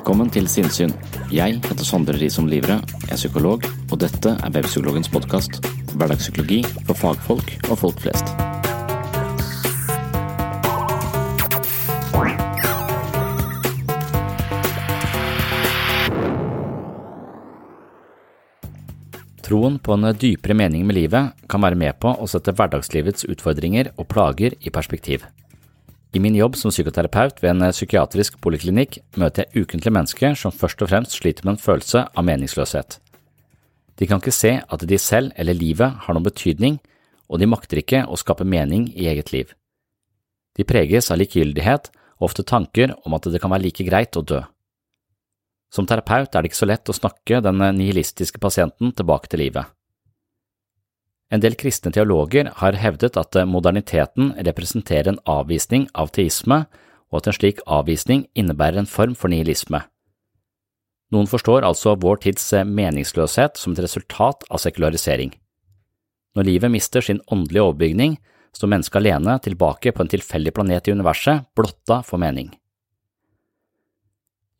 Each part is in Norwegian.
Velkommen til Sinnsyn. Jeg heter Sondre Risom Livre, jeg er psykolog, og dette er Webpsykologens podkast. Hverdagspsykologi for fagfolk og folk flest. Troen på en dypere mening med livet kan være med på å sette hverdagslivets utfordringer og plager i perspektiv. I min jobb som psykoterapeut ved en psykiatrisk poliklinikk møter jeg ukentlige mennesker som først og fremst sliter med en følelse av meningsløshet. De kan ikke se at de selv eller livet har noen betydning, og de makter ikke å skape mening i eget liv. De preges av likegyldighet og ofte tanker om at det kan være like greit å dø. Som terapeut er det ikke så lett å snakke den nihilistiske pasienten tilbake til livet. En del kristne teologer har hevdet at moderniteten representerer en avvisning av teisme, og at en slik avvisning innebærer en form for nihilisme. Noen forstår altså vår tids meningsløshet som et resultat av sekularisering. Når livet mister sin åndelige overbygning, står mennesket alene tilbake på en tilfeldig planet i universet, blotta for mening.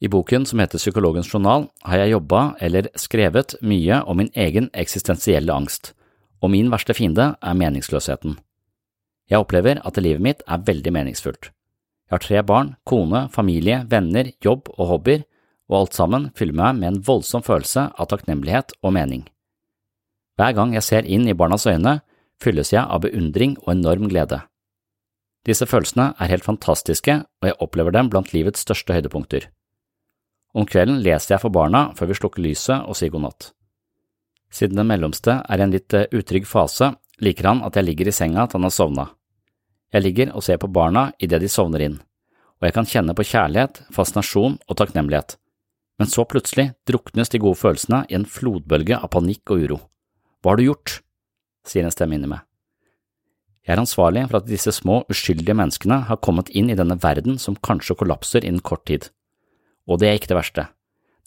I boken som heter Psykologens journal har jeg jobba eller skrevet mye om min egen eksistensielle angst, og min verste fiende er meningsløsheten. Jeg opplever at livet mitt er veldig meningsfullt. Jeg har tre barn, kone, familie, venner, jobb og hobbyer, og alt sammen fyller meg med en voldsom følelse av takknemlighet og mening. Hver gang jeg ser inn i barnas øyne, fylles jeg av beundring og enorm glede. Disse følelsene er helt fantastiske, og jeg opplever dem blant livets største høydepunkter. Om kvelden leser jeg for barna før vi slukker lyset og sier god natt. Siden den mellomste er i en litt utrygg fase, liker han at jeg ligger i senga til han har sovna. Jeg ligger og ser på barna idet de sovner inn, og jeg kan kjenne på kjærlighet, fascinasjon og takknemlighet, men så plutselig druknes de gode følelsene i en flodbølge av panikk og uro. Hva har du gjort? sier en stemme inni meg. Jeg er ansvarlig for at disse små, uskyldige menneskene har kommet inn i denne verden som kanskje kollapser innen kort tid. Og det er ikke det verste.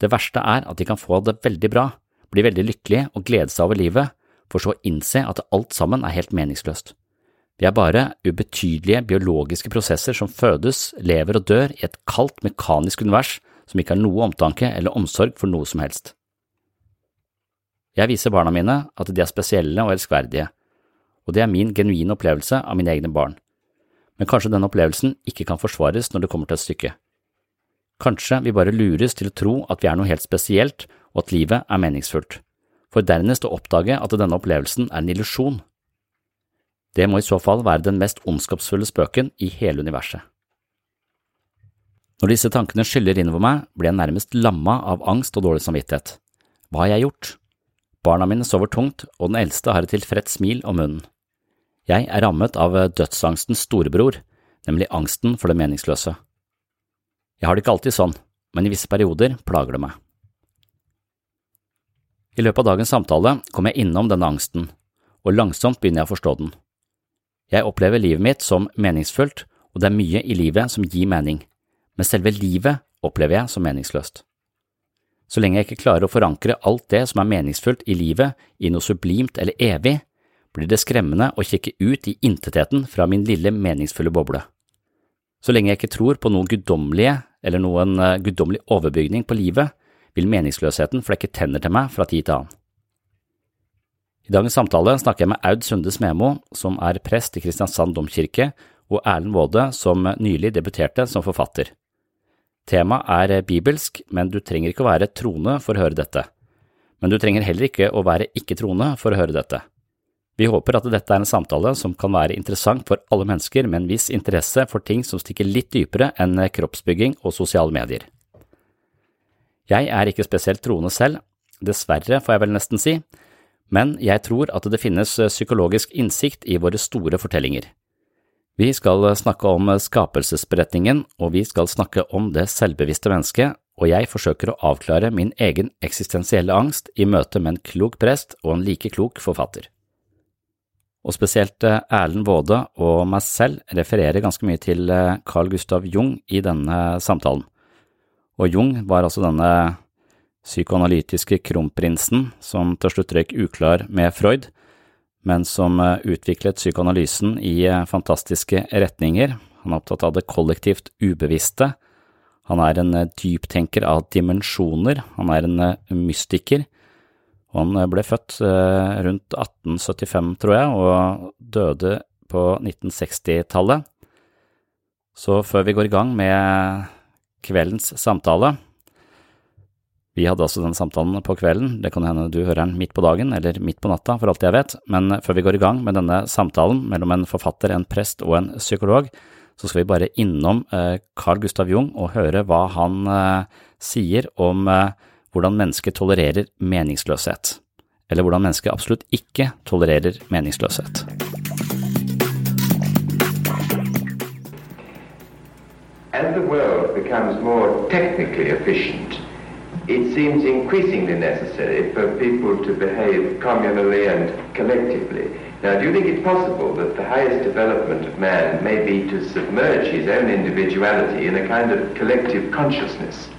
Det verste er at de kan få det veldig bra, bli veldig lykkelig og glede seg over livet, for så å innse at alt sammen er helt meningsløst. Vi er bare ubetydelige biologiske prosesser som fødes, lever og dør i et kaldt, mekanisk univers som ikke har noe omtanke eller omsorg for noe som helst. Jeg viser barna mine at de er spesielle og elskverdige, og det er min genuine opplevelse av mine egne barn, men kanskje denne opplevelsen ikke kan forsvares når det kommer til et stykke. Kanskje vi bare lures til å tro at vi er noe helt spesielt og at livet er meningsfullt, for dernest å oppdage at denne opplevelsen er en illusjon. Det må i så fall være den mest ondskapsfulle spøken i hele universet. Når disse tankene skyller innover meg, blir jeg nærmest lamma av angst og dårlig samvittighet. Hva har jeg gjort? Barna mine sover tungt, og den eldste har et tilfreds smil om munnen. Jeg er rammet av dødsangstens storebror, nemlig angsten for det meningsløse. Jeg har det ikke alltid sånn, men i visse perioder plager det meg. I løpet av dagens samtale kommer jeg innom denne angsten, og langsomt begynner jeg å forstå den. Jeg opplever livet mitt som meningsfullt, og det er mye i livet som gir mening, men selve livet opplever jeg som meningsløst. Så lenge jeg ikke klarer å forankre alt det som er meningsfullt i livet i noe sublimt eller evig, blir det skremmende å kikke ut i intetheten fra min lille meningsfulle boble. Så lenge jeg ikke tror på noen guddommelige eller noen eh, guddommelig overbygning på livet, vil meningsløsheten flekke tenner til meg fra tid til annen. I dagens samtale snakker jeg med Aud Sunde Smemo, som er prest i Kristiansand domkirke, og Erlend Waade, som nylig debuterte som forfatter. Temaet er bibelsk, men du trenger ikke å være troende for å høre dette. Men du trenger heller ikke å være ikke-troende for å høre dette. Vi håper at dette er en samtale som kan være interessant for alle mennesker med en viss interesse for ting som stikker litt dypere enn kroppsbygging og sosiale medier. Jeg er ikke spesielt troende selv, dessverre får jeg vel nesten si, men jeg tror at det finnes psykologisk innsikt i våre store fortellinger. Vi skal snakke om skapelsesberetningen, og vi skal snakke om det selvbevisste mennesket, og jeg forsøker å avklare min egen eksistensielle angst i møte med en klok prest og en like klok forfatter. Og spesielt eh, Erlend Waade og meg selv refererer ganske mye til eh, Carl Gustav Jung i denne samtalen. Og Jung var altså denne psykoanalytiske kronprinsen som til slutt røyk uklar med Freud, men som eh, utviklet psykoanalysen i eh, fantastiske retninger. Han er opptatt av det kollektivt ubevisste. Han er en eh, dyptenker av dimensjoner. Han er en mystiker. Han ble født rundt 1875, tror jeg, og døde på 1960-tallet. Så før vi går i gang med kveldens samtale, vi hadde altså den samtalen på kvelden, det kan hende du hører den midt på dagen eller midt på natta, for alt jeg vet, men før vi går i gang med denne samtalen mellom en forfatter, en prest og en psykolog, så skal vi bare innom eh, Carl Gustav Jung og høre hva han eh, sier om eh, hvordan mennesket tolererer meningsløshet, eller hvordan mennesket absolutt ikke tolererer meningsløshet. As the world becomes more technically efficient, it seems increasingly necessary for people to behave communally and collectively. Now, do you think it's possible that the highest development of man may be to submerge his own individuality in a kind of collective consciousness?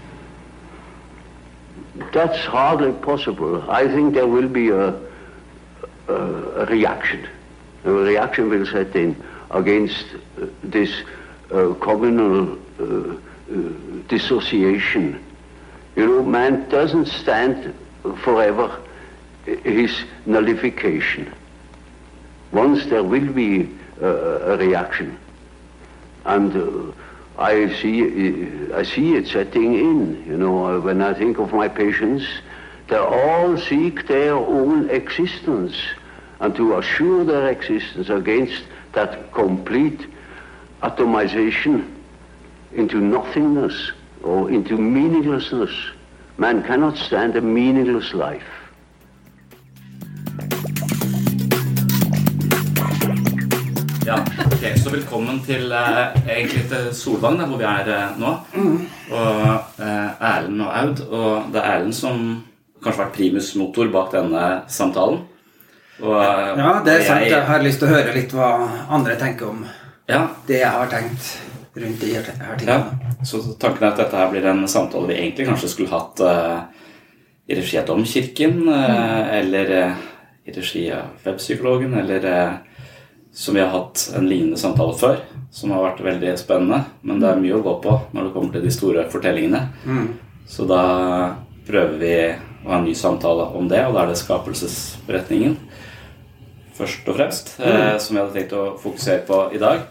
That's hardly possible. I think there will be a, a, reaction. A reaction will set in against uh, this uh, communal dissociation you know, man doesn't stand forever his nullification. Once there will be uh, a reaction. And uh, I see, I see it setting in. You know, when I think of my patients, they all seek their own existence and to assure their existence against that complete atomization into nothingness or into meaninglessness. Man cannot stand a meaningless life. Ja, ok, Så velkommen til eh, egentlig til Solvang, der hvor vi er eh, nå. Og eh, Erlend og Aud. Og det er Erlend som kanskje har vært primusmotor bak denne samtalen. Og, ja, det er sant. Jeg har lyst til å høre litt hva andre tenker om ja. det jeg har tenkt rundt de her tingene. Ja, så tanken er at dette her blir en samtale vi egentlig kanskje skulle hatt uh, i regi av Domkirken, uh, mm. eller uh, i regi av Webpsykologen, eller som vi har hatt en lignende samtale før, som har vært veldig spennende. Men det er mye å gå på når det kommer til de store fortellingene. Mm. Så da prøver vi å ha en ny samtale om det, og da er det skapelsesberetningen først og fremst, mm. som vi hadde tenkt å fokusere på i dag.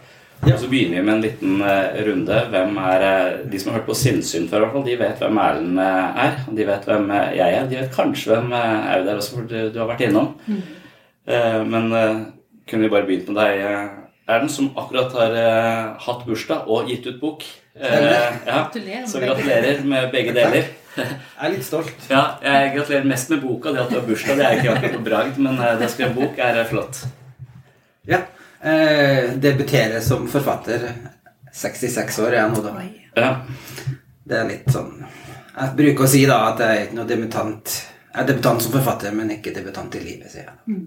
Ja. Og så begynner vi med en liten uh, runde. Hvem er uh, De som har hørt på Sinnsyn før, hvert fall, de vet hvem Erlend uh, er. De vet hvem jeg er. De vet kanskje hvem Aud er også, for du, du, har vært innom. Mm. men kunne vi bare begynt med deg, Erlend, som akkurat har hatt bursdag og gitt ut bok. ja, så gratulerer med begge deler. Jeg er litt stolt. Ja, jeg gratulerer mest med boka. Det at du har bursdag, det er ikke akkurat på bragd, men det å skrive bok er flott. Ja, eh, debuterer som forfatter. 66 år er jeg nå, da. Ja. Det er litt sånn Jeg bruker å si da at jeg er ikke noe debutant Jeg er debutant som forfatter, men ikke debutant i livet, sier jeg.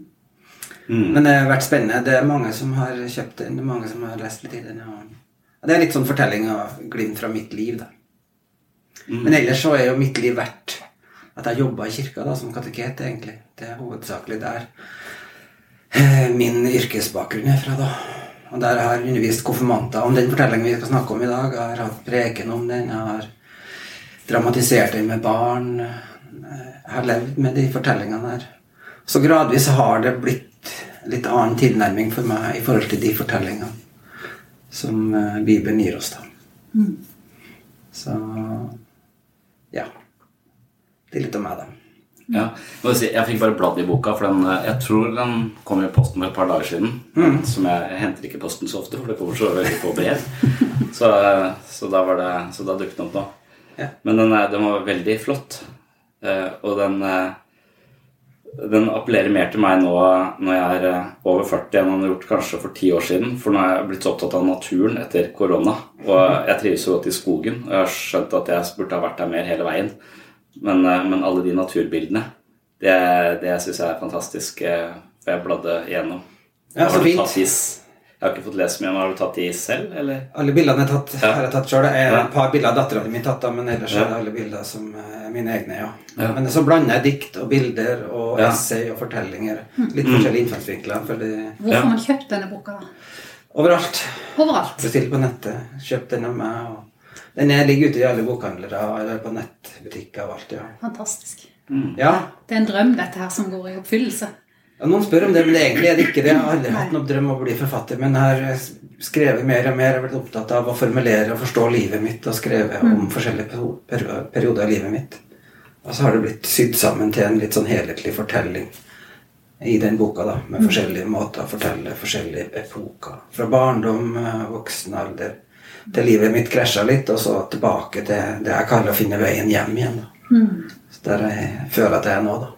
Men det har vært spennende. Det er mange som har kjøpt den, det er mange som har lest litt i den. Og det er litt sånn fortelling av glimt fra mitt liv, da. Men ellers så er jo mitt liv verdt at jeg jobba i kirka da, som kateket, egentlig. Det er hovedsakelig der min yrkesbakgrunn er fra, da. Og der har jeg undervist konfirmanter om den fortellingen vi skal snakke om i dag. Jeg har hatt preken om den. Jeg har dramatisert den med barn. Jeg har levd med de fortellingene der. Så gradvis har det blitt litt annen tilnærming for meg i forhold til de fortellingene som eh, Bibelen gir oss, da. Så ja. Det er litt om meg, da. Ja, jeg fikk bare bladd i boka, for den, eh, jeg tror den kom i posten for et par dager siden. Som jeg, jeg henter ikke posten så ofte, for det kommer så veldig få brev. Så, eh, så, da, var det, så da dukket den opp nå. Ja. Men den, den var veldig flott. Eh, og den, den appellerer mer til meg nå når jeg er over 40 enn den har gjort kanskje for ti år siden. For nå er jeg blitt så opptatt av naturen etter korona. Og jeg trives så godt i skogen. Og jeg har skjønt at jeg burde ha vært der mer hele veien. Men, eh, men alle de naturbildene, det, det syns jeg er fantastisk. eh, For jeg bladde igjennom. Ja, så fint. tatt is? Jeg har ikke fått lest mye, men har du tatt de selv, eller? Alle bildene jeg tatt, Ja. har jeg tatt sjøl. Ja. et par bilder av dattera mi tatt, da, men ellers Ja. er det alle bilder som er mine egne. ja. Ja. Men så blander jeg dikt og bilder og Ja. essay og fortellinger. Litt forskjellige innfallsvinkler. Fordi... Hvorfor har Ja. man kjøpt denne boka? overalt. Overalt. Bestilt på nettet. Kjøpt den av meg. Og den er, ligger ute i alle bokhandlere eller på nettbutikker og alt. ja. Fantastisk. Ja, Det er en drøm, dette her, som går i oppfyllelse. Ja, Noen spør om det, men egentlig er det ikke det. Jeg har aldri hatt noen drøm om å bli forfatter, men jeg har skrevet mer og mer. Jeg har blitt opptatt av å formulere og forstå livet mitt, og skrevet om forskjellige perio- perio- perioder av livet mitt. Og så har det blitt sydd sammen til en litt sånn helhetlig fortelling i den boka, da, med forskjellige måter å fortelle forskjellige epoker. Fra barndom, eh, voksen alder, til livet mitt krasja litt, og så tilbake til det jeg kaller å finne veien hjem igjen. Mm. Så der jeg føler at jeg er nå, da.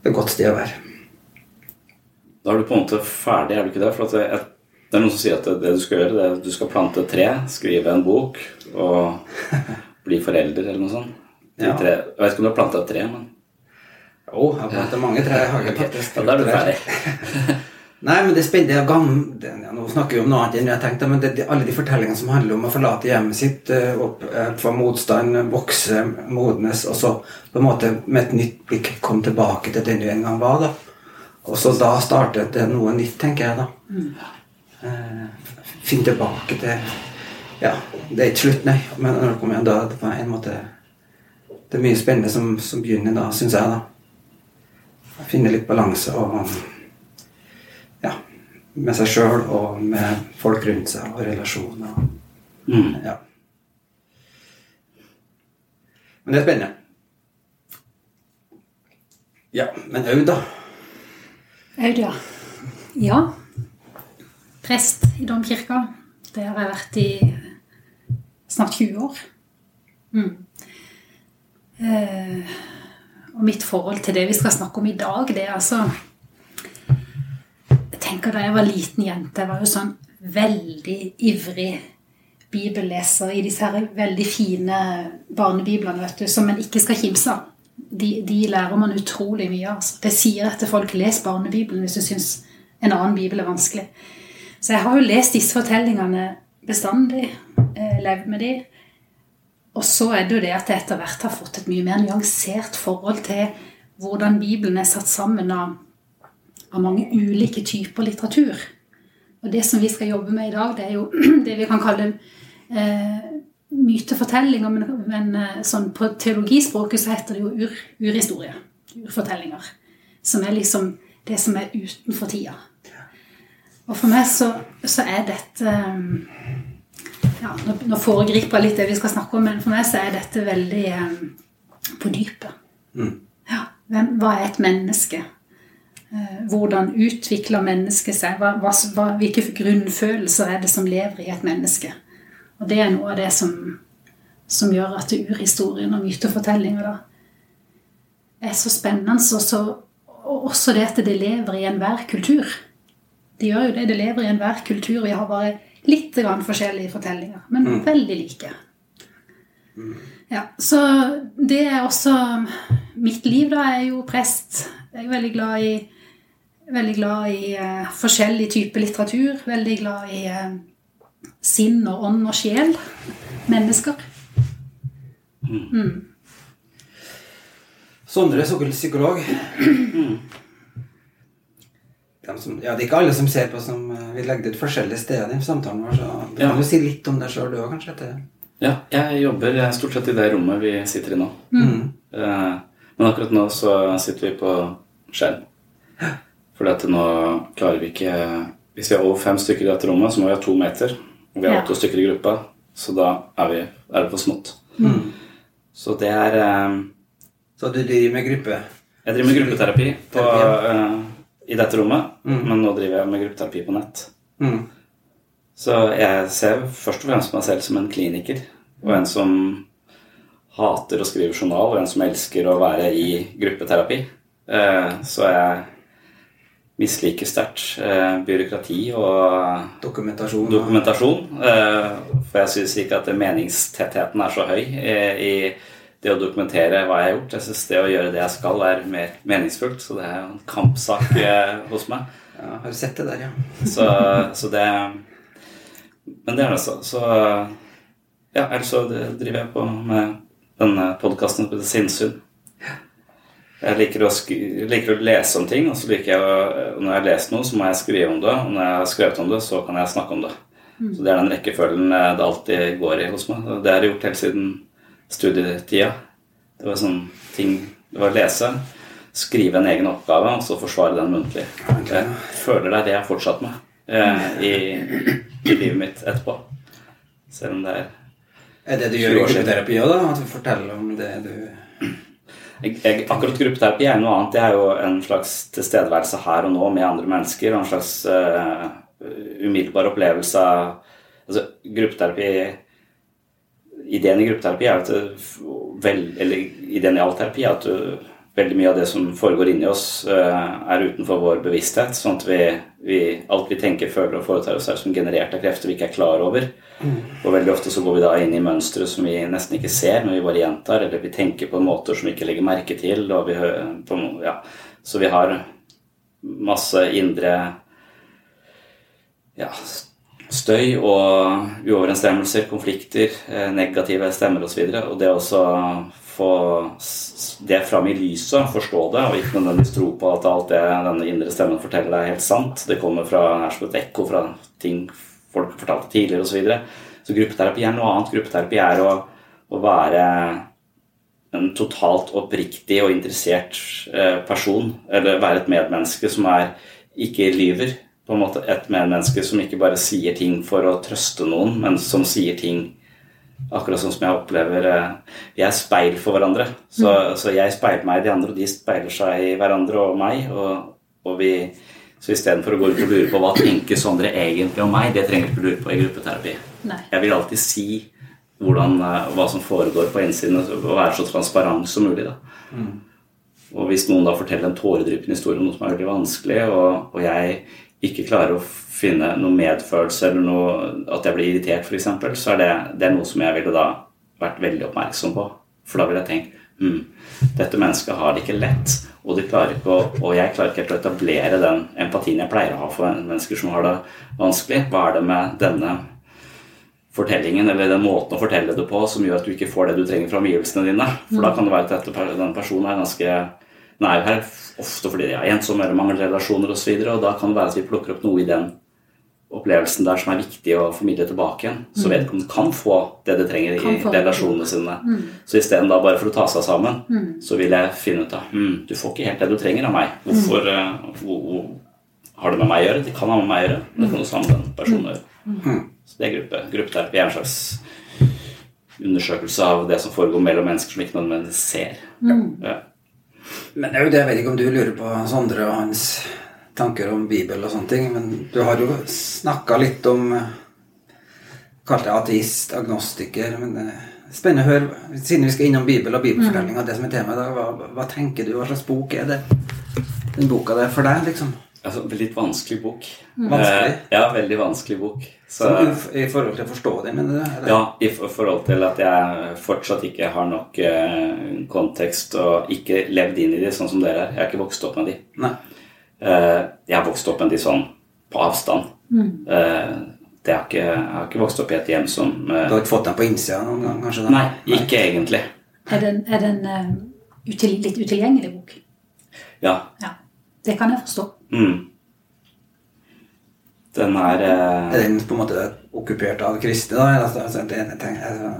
Det er et godt sted å være. Da er du på en måte ferdig, er du ikke det? For at det, er- det er noen som sier at det, det du skal gjøre, det er at du skal plante et tre, skrive en bok og bli forelder eller noe sånt. De Ja. Tre, jeg vet ikke om du har planta et tre, men Jo, jeg har plantet mange trær i hagen, faktisk. ja, da er du ferdig. Nei, men det er spennende. Det er nå snakker vi om noe annet enn jeg tenkte, men det, alle de fortellingene som handler om å forlate hjemmet sitt, eh, opp, eh, få motstand, vokse, modnes, og så på en måte med et nytt blikk komme tilbake til den du en gang var, da. Og så da startet det noe nytt, tenker jeg, da. Eh, Finne tilbake til Ja, det er ikke slutt, nei. Men når det kommer igjen, da det på en måte Det er mye spennende som, som begynner da, syns jeg, da. Finne litt balanse og. Med seg sjøl og med folk rundt seg og relasjoner. Mm. Ja. Men det er spennende. Ja, men Aud, da? Aud, ja. Ja. Prest i domkirka. Det har jeg vært i snart 20 år. Mm. Eh, og mitt forhold til det vi skal snakke om i dag, det er altså tenker Da jeg var liten jente, jeg var jo sånn veldig ivrig bibelleser i disse her veldig fine barnebiblene vet du, som en ikke skal kimse av. De, de lærer man utrolig mye av. Altså. Det sier jeg til folk les barnebibelen hvis du syns en annen bibel er vanskelig. Så jeg har jo lest disse fortellingene bestandig, eh, levd med de. Og så er det jo det at jeg etter hvert har fått et mye mer nyansert forhold til hvordan Bibelen er satt sammen av, av mange ulike typer litteratur. Og det som vi skal jobbe med i dag, det er jo det vi kan kalle eh, mytefortellinger, men, men eh, sånn på teologispråket så heter det jo ur, urhistorie. Urfortellinger. Som er liksom det som er utenfor tida. Og for meg så, så er dette eh, ja, nå, nå foregriper jeg litt det vi skal snakke om, men for meg så er dette veldig eh, på dypet. Ja, hvem, hva er et menneske? Eh, hvordan utvikler mennesket seg? Hva, hva, hvilke grunnfølelser er det som lever i et menneske? Og det er noe av det som, som gjør at urhistorien og mytefortellinger da er så spennende. Og, så, og også det at det lever i enhver kultur. Det gjør jo det. Det lever i enhver kultur. Vi har bare litt grann forskjellige fortellinger, men veldig like. Ja, så det er også Mitt liv, da, er jo prest. Jeg er veldig glad i, veldig glad i eh, forskjellig type litteratur. Veldig glad i eh, sinn og ånd og sjel. Mennesker. Mm. Sondre er psykolog. De som, ja, det er ikke alle som ser på som eh, Vi legger det ut forskjellige steder i samtalen vår, så du Ja. kan jo si litt om deg sjøl, du òg, kanskje? Etter. Ja, jeg jobber stort sett i det rommet vi sitter i nå. Mm. Eh, Men akkurat nå så sitter vi på skjerm. At nå klarer vi ikke Hvis vi er over fem stykker i dette rommet, så må vi ha to meter. Og vi er Ja. åtte stykker i gruppa, så da er, vi, er det for smått. Mm. Så det er eh, Så du driver med gruppe? Jeg driver med gruppeterapi på, eh, i dette rommet, Mm. men nå driver jeg med gruppeterapi på nett. Mm. Så jeg ser først og fremst meg selv som en kliniker. Og en som hater å skrive journal, og en som elsker å være i gruppeterapi. Eh, Så jeg misliker sterkt eh, byråkrati og Dokumentasjon. dokumentasjon. eh, For jeg syns ikke at meningstettheten er så høy eh, i det å dokumentere hva jeg har gjort. Jeg syns det å gjøre det jeg skal, er mer meningsfullt. Så det er jo en kampsak eh, hos meg. Ja, har du sett det der, ja. Så, så det Men det er det, så. så ja, ellers så driver jeg på med denne podkasten som heter Sinnsyn. Jeg liker å, sk liker å lese om ting, og så liker jeg å Når jeg har lest noe, så må jeg skrive om det, og når jeg har skrevet om det, så kan jeg snakke om det. Så det er den rekkefølgen eh, det alltid går i hos meg. Det har jeg gjort helt siden studietida. Det var sånn ting Det var å lese, skrive en egen oppgave, og så forsvare den muntlig. Jeg føler det er det jeg har fortsatt med eh, i, i livet mitt etterpå. Selv om det er Er det du gjør i gruppeterapi òg, da? At du forteller om det du jeg, jeg, akkurat gruppeterapi er noe annet. Det er jo en slags tilstedeværelse her og nå med andre mennesker. En slags uh, umiddelbar opplevelse av altså, Gruppeterapi Ideen i gruppeterapi er at vel, eller ideen i all terapi er at du, veldig mye av det som foregår inni oss, uh, er utenfor vår bevissthet. Sånn at vi, vi, alt vi tenker, føler og foretar oss, er som generert av krefter vi ikke er klar over. Og veldig ofte så går vi da inn i mønstre som vi nesten ikke ser, men vi bare gjentar, eller vi tenker på måter som vi ikke legger merke til. Og vi, på, ja. Så vi har masse indre ja, støy og uoverensstemmelser, konflikter, eh, negative stemmer osv. Og, så og det å også få det fram i lyset, forstå det, og ikke nødvendigvis tro på at alt det denne indre stemmen forteller er helt sant. Det kommer fra er som et ekko fra ting folk fortalte tidligere osv. Så, videre. så gruppeterapi er noe annet. Gruppeterapi er å, å være en totalt oppriktig og interessert eh, person, eller være et medmenneske som er ikke lyver. På en måte Et medmenneske som ikke bare sier ting for å trøste noen, men som sier ting akkurat sånn som jeg opplever eh, Vi er speil for hverandre. Så, så jeg speiler meg i de andre, og de speiler seg i hverandre og meg. Og, og vi, så istedenfor å gå ut og lure på hva tenker Sondre egentlig om meg, det trenger du ikke lure på i gruppeterapi. Nei. Jeg vil alltid si hvordan, eh, hva som foregår på innsiden, og være så transparent som mulig. Da. Og hvis noen da forteller en tåredryppende historie om noe som er veldig vanskelig, og, og jeg ikke klarer å finne noe medfølelse eller noe, at jeg blir irritert f.eks., så er det, det er noe som jeg ville da vært veldig oppmerksom på. For da ville jeg tenkt hm, dette mennesket har det ikke lett, og, de klarer ikke å, og jeg klarer ikke helt å etablere den empatien jeg pleier å ha for mennesker som har det vanskelig. Hva er det med denne fortellingen eller den måten å fortelle det på som gjør at du ikke får det du trenger fra omgivelsene dine. For da kan det være at dette, den personen er ganske nær her, ofte fordi de har ensomme eller mangelrelasjoner osv. Og, så videre, og da kan det være at vi plukker opp noe i den opplevelsen der som er viktig å formidle tilbake igjen. Så Mm. vedkommende kan få det det trenger i få relasjonene sine. Mm. Så isteden da bare for å ta seg sammen, Mm. så vil jeg finne ut av hm, du får ikke helt det du trenger av meg. Hvorfor eh, hvor, hvor, har det med meg å gjøre? Det kan ha med meg å gjøre. Det kan også ha med den personen å gjøre. Mm. Så det er gruppe. Gruppeterapi er en slags undersøkelse av det som foregår mellom mennesker som ikke nødvendigvis ser. Mm. Ja. Men det er jo det, jeg vet ikke om du lurer på Sondre og hans tanker om Bibel og sånne ting, men du har jo snakka litt om Kalte Kalt deg ateist, agnostiker. men det er Spennende å høre, siden vi skal innom Bibel og bibelfortellinga, det som er temaet i dag, hva, hva tenker du? Hva slags bok er det? Den boka der for deg, liksom? Altså, litt vanskelig bok. Vanskelig? Eh, ja, veldig vanskelig bok. Så, så I forhold til å forstå det, mener du? eller? ja, i forhold til at jeg fortsatt ikke har nok eh, kontekst og ikke levd inn i det sånn som dere er. Jeg har ikke vokst opp med de. Nei. Eh, jeg har vokst opp med de sånn på avstand. Mm. Eh, det har ikke, jeg har ikke vokst opp i et hjem som eh, Du har ikke fått dem på innsida noen gang, kanskje? da? Nei, ikke egentlig. Er det en, er det en uh, util, litt utilgjengelig bok? Ja. Ja. Det kan jeg forstå. Mm. Den er uh... Er den på en måte okkupert av kristne, da? Altså, altså, det, altså,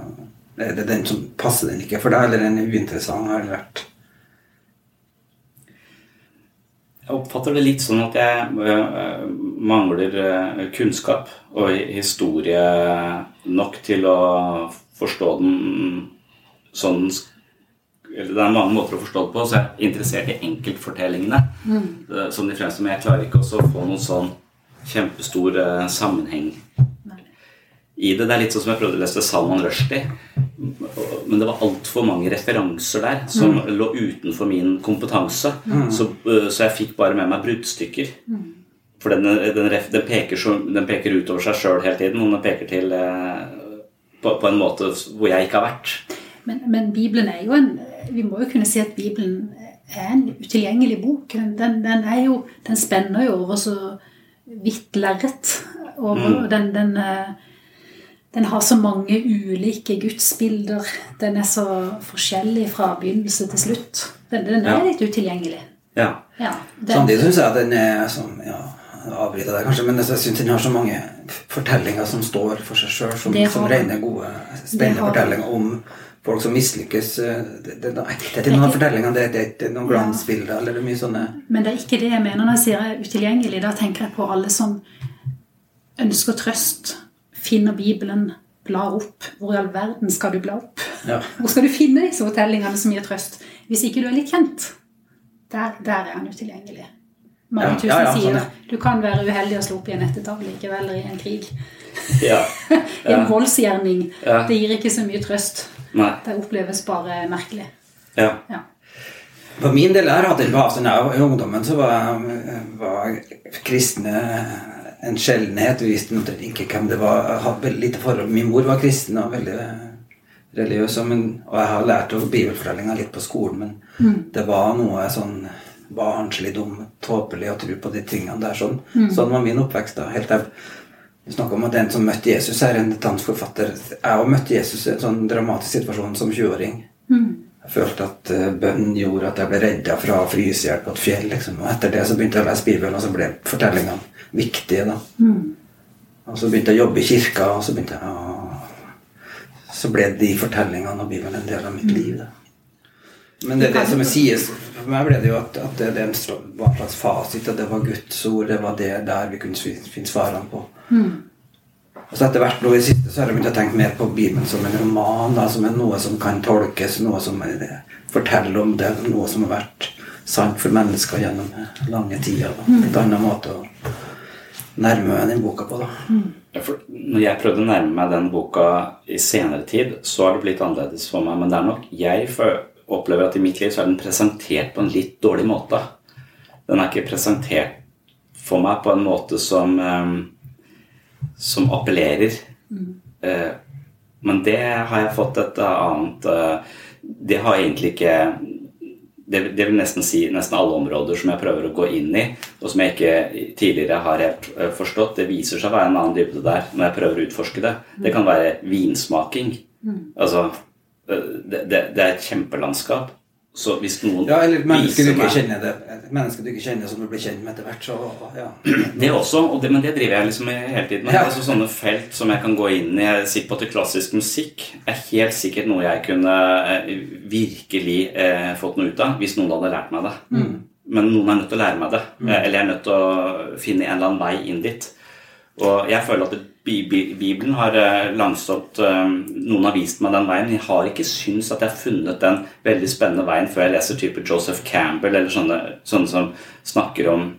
er det den som passer den ikke for deg, eller er den uinteressant? Har det vært Jeg oppfatter det litt sånn at jeg øh, mangler øh, kunnskap og historie nok til å forstå den sånn eller Det er mange måter å forstå det på, så jeg er interessert i enkeltfortellingene. Mm. Som de fremste, men jeg klarer ikke også å få noen sånn kjempestor sammenheng i det. Det er litt sånn som jeg prøvde å lese Salman Rushdie. Men det var altfor mange referanser der som lå utenfor min kompetanse. Så, øh, så jeg fikk bare med meg bruddstykker. For den, den, ref, den, peker, så, den peker utover seg sjøl hele tiden, og den peker til eh, på, på en måte hvor jeg ikke har vært. Men, men Bibelen er jo en Vi må jo kunne si at Bibelen er en utilgjengelig bok. Den, den, den er jo Den spenner jo over så vidt lerret. over- Den, den, eh, den har så mange ulike gudsbilder. Den er så forskjellig fra begynnelse til slutt. Den, den er Ja. litt utilgjengelig. Ja. Ja, Samtidig syns jeg at den er som ja, avbryter deg kanskje, men jeg syns den har så mange fortellinger som står for seg sjøl, som, Det som rene, gode, spennende fortellinger om folk som mislykkes. eh, Det, det, det, det er ikke noen fortellinger, det, det, det er noen glansbilder eller det er mye sånne Men det er ikke det jeg mener når jeg sier utilgjengelig. Da tenker jeg på alle som ønsker trøst, finner Bibelen, blar opp. Hvor i all verden skal du bla opp? Ja. Hvor skal du finne disse fortellingene som gir trøst? Hvis ikke du er litt kjent. Der, der er han utilgjengelig. Mange Ja, tusen ja, ja, sånn, du kan være uheldig og slå opp i en ettertavle likevel, eller i en krig. ja. I en voldsgjerning. Det gir ikke så mye trøst. Nei. Det oppleves bare merkelig. Ja. Ja. For min del er at I ungdommen så var, var kristne en sjeldenhet. Vi visste ikke hvem det var. Jeg hadde veldig lite forhold. Min mor var kristen og veldig religiøs, men, og jeg har lært av bibelfortellinger litt på skolen, men det var noe sånn barnslig, dum, tåpelig å tro på de tingene der. Sånn, sånn var min oppvekst. da, helt av du snakker om at den som møtte Jesus, er en dansk forfatter. Jeg har møtte Jesus i en sånn dramatisk situasjon som 20-åring. Jeg følte at bønnen gjorde at jeg ble redda fra frysehjelp på et fjell. Liksom. Og etter det så begynte jeg å lese Bibelen, og så ble fortellingene viktige. da. Og så begynte jeg å jobbe i kirka, og så begynte jeg å Så ble de fortellingene og Bibelen en del av mitt liv. da. Men det, er det som sies For meg ble det jo at, at det, var en slags fasit, at det var Guds ord, det var det der vi kunne finne svarene på. Og så etter hvert nå i siste så har jeg begynt å tenke mer på Bibelen som en roman, da, som er noe som kan tolkes, noe som er, forteller om det, noe som har vært sant for mennesker gjennom lange tider. Da. Et annet måte å nærme meg den boka på. da. Ja, for Når jeg prøvde å nærme meg den boka i senere tid, så har det blitt annerledes for meg. Men det er nok jeg opplever at i mitt liv så er den presentert på en litt dårlig måte. Den er ikke presentert for meg på en måte som eh, som appellerer. Eh, men det har jeg fått et annet eh, Det har egentlig ikke det, det vil nesten si nesten alle områder som jeg prøver å gå inn i, og som jeg ikke tidligere har helt eh, forstått. Det viser seg å være en annen dybde der når jeg prøver å utforske det. Det kan være vinsmaking. Altså, eh, det, det, det er et kjempelandskap. Så hvis noen Ja, eller mennesker du ikke meg kjenner det. Mennesker du ikke kjenner som du blir kjent med etter hvert. Så, ja. Det også, og det, men det driver jeg liksom med hele tiden. Ja. Altså Sånne felt som jeg kan gå inn i. Jeg er sikker på at klassisk musikk er helt sikkert noe jeg kunne eh, virkelig eh, fått noe ut av hvis noen hadde lært meg det. Men noen er nødt til å lære meg det. Mm. Eller jeg er nødt til å finne en eller annen vei inn dit. Og jeg føler at det, Bibelen har langstått langsomt eh, Noen har vist meg den veien, jeg har ikke syntes at jeg har funnet den veldig spennende veien før jeg leser type Joseph Campbell eller sånne, sånne som snakker om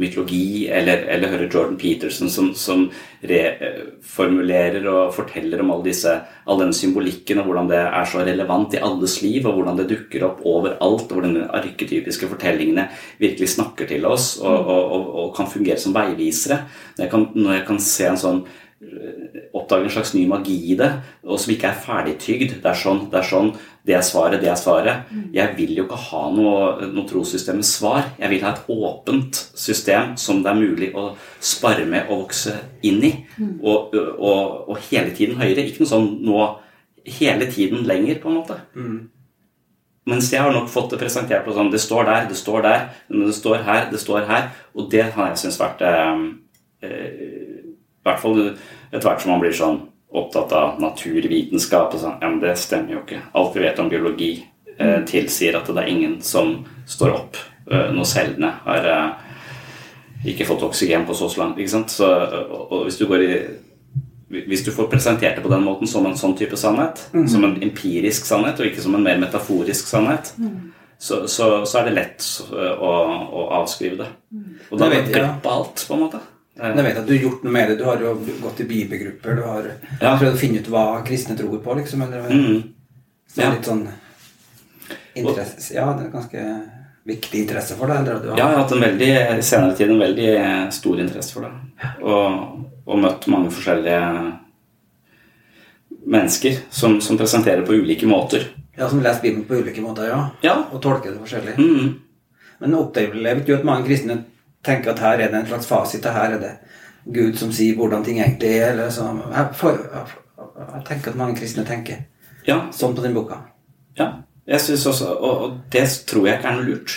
mytologi, eller, eller hører Jordan Peterson som, som reformulerer og forteller om all, disse, all den symbolikken og hvordan det er så relevant i alles liv, og hvordan det dukker opp overalt, og hvordan de arketypiske fortellingene virkelig snakker til oss og, og, og, og kan fungere som veivisere. Når jeg kan, når jeg kan se en sånn oppdage en slags ny magi i det, og som ikke er ferdigtygd. Det er sånn, det er sånn, det er svaret, det er svaret. Jeg vil jo ikke ha noe, noe trossystem med svar. Jeg vil ha et åpent system som det er mulig å spare med og vokse inn i. Og, og, og hele tiden høyere. Ikke noe sånn nå hele tiden lenger, på en måte. Mens jeg har nok fått det presentert på sånn Det står der, det står der, men det står her, det står her. Og det har jeg syntes vært eh, i hvert fall etter hvert som man blir sånn opptatt av naturvitenskap og sånn, ja, men det stemmer jo ikke. Alt vi vet om biologi eh, tilsier at det er ingen som står opp eh, når cellene har eh, ikke fått oksygen på så langt. ikke sant? Så, og, og hvis du går i hvis du får presentert det på den måten som en sånn type sannhet, Mhm. som en empirisk sannhet, og ikke som en mer metaforisk sannhet, så, så, så er det lett å, å avskrive det. Og da Jeg vet, du ja. glipp av alt, på en måte. Jeg vet at du har gjort noe med det. Du har jo gått i bibelgrupper. Du har Ja. prøvd å finne ut hva kristne tror på, liksom. Eller, mm. Så det er Ja. litt sånn interesse, Ja, det er ganske viktig interesse for deg? Eller, du har, Ja, jeg har hatt en veldig, senere tid en veldig eh, stor interesse for det. Og, og møtt mange forskjellige mennesker som, som presenterer på ulike måter. ja, som leser Bibelen på ulike måter, ja. Ja. Og tolker det forskjellig. Mm. Men opplever jo du at mange kristne tenker at her er det en slags fasit, og her er det Gud som sier hvordan ting egentlig er? Eller så, jeg, for, jeg, jeg tenker at mange kristne tenker Ja, sånn på den boka. ja. Jeg synes også, og, og det tror jeg ikke er noe lurt.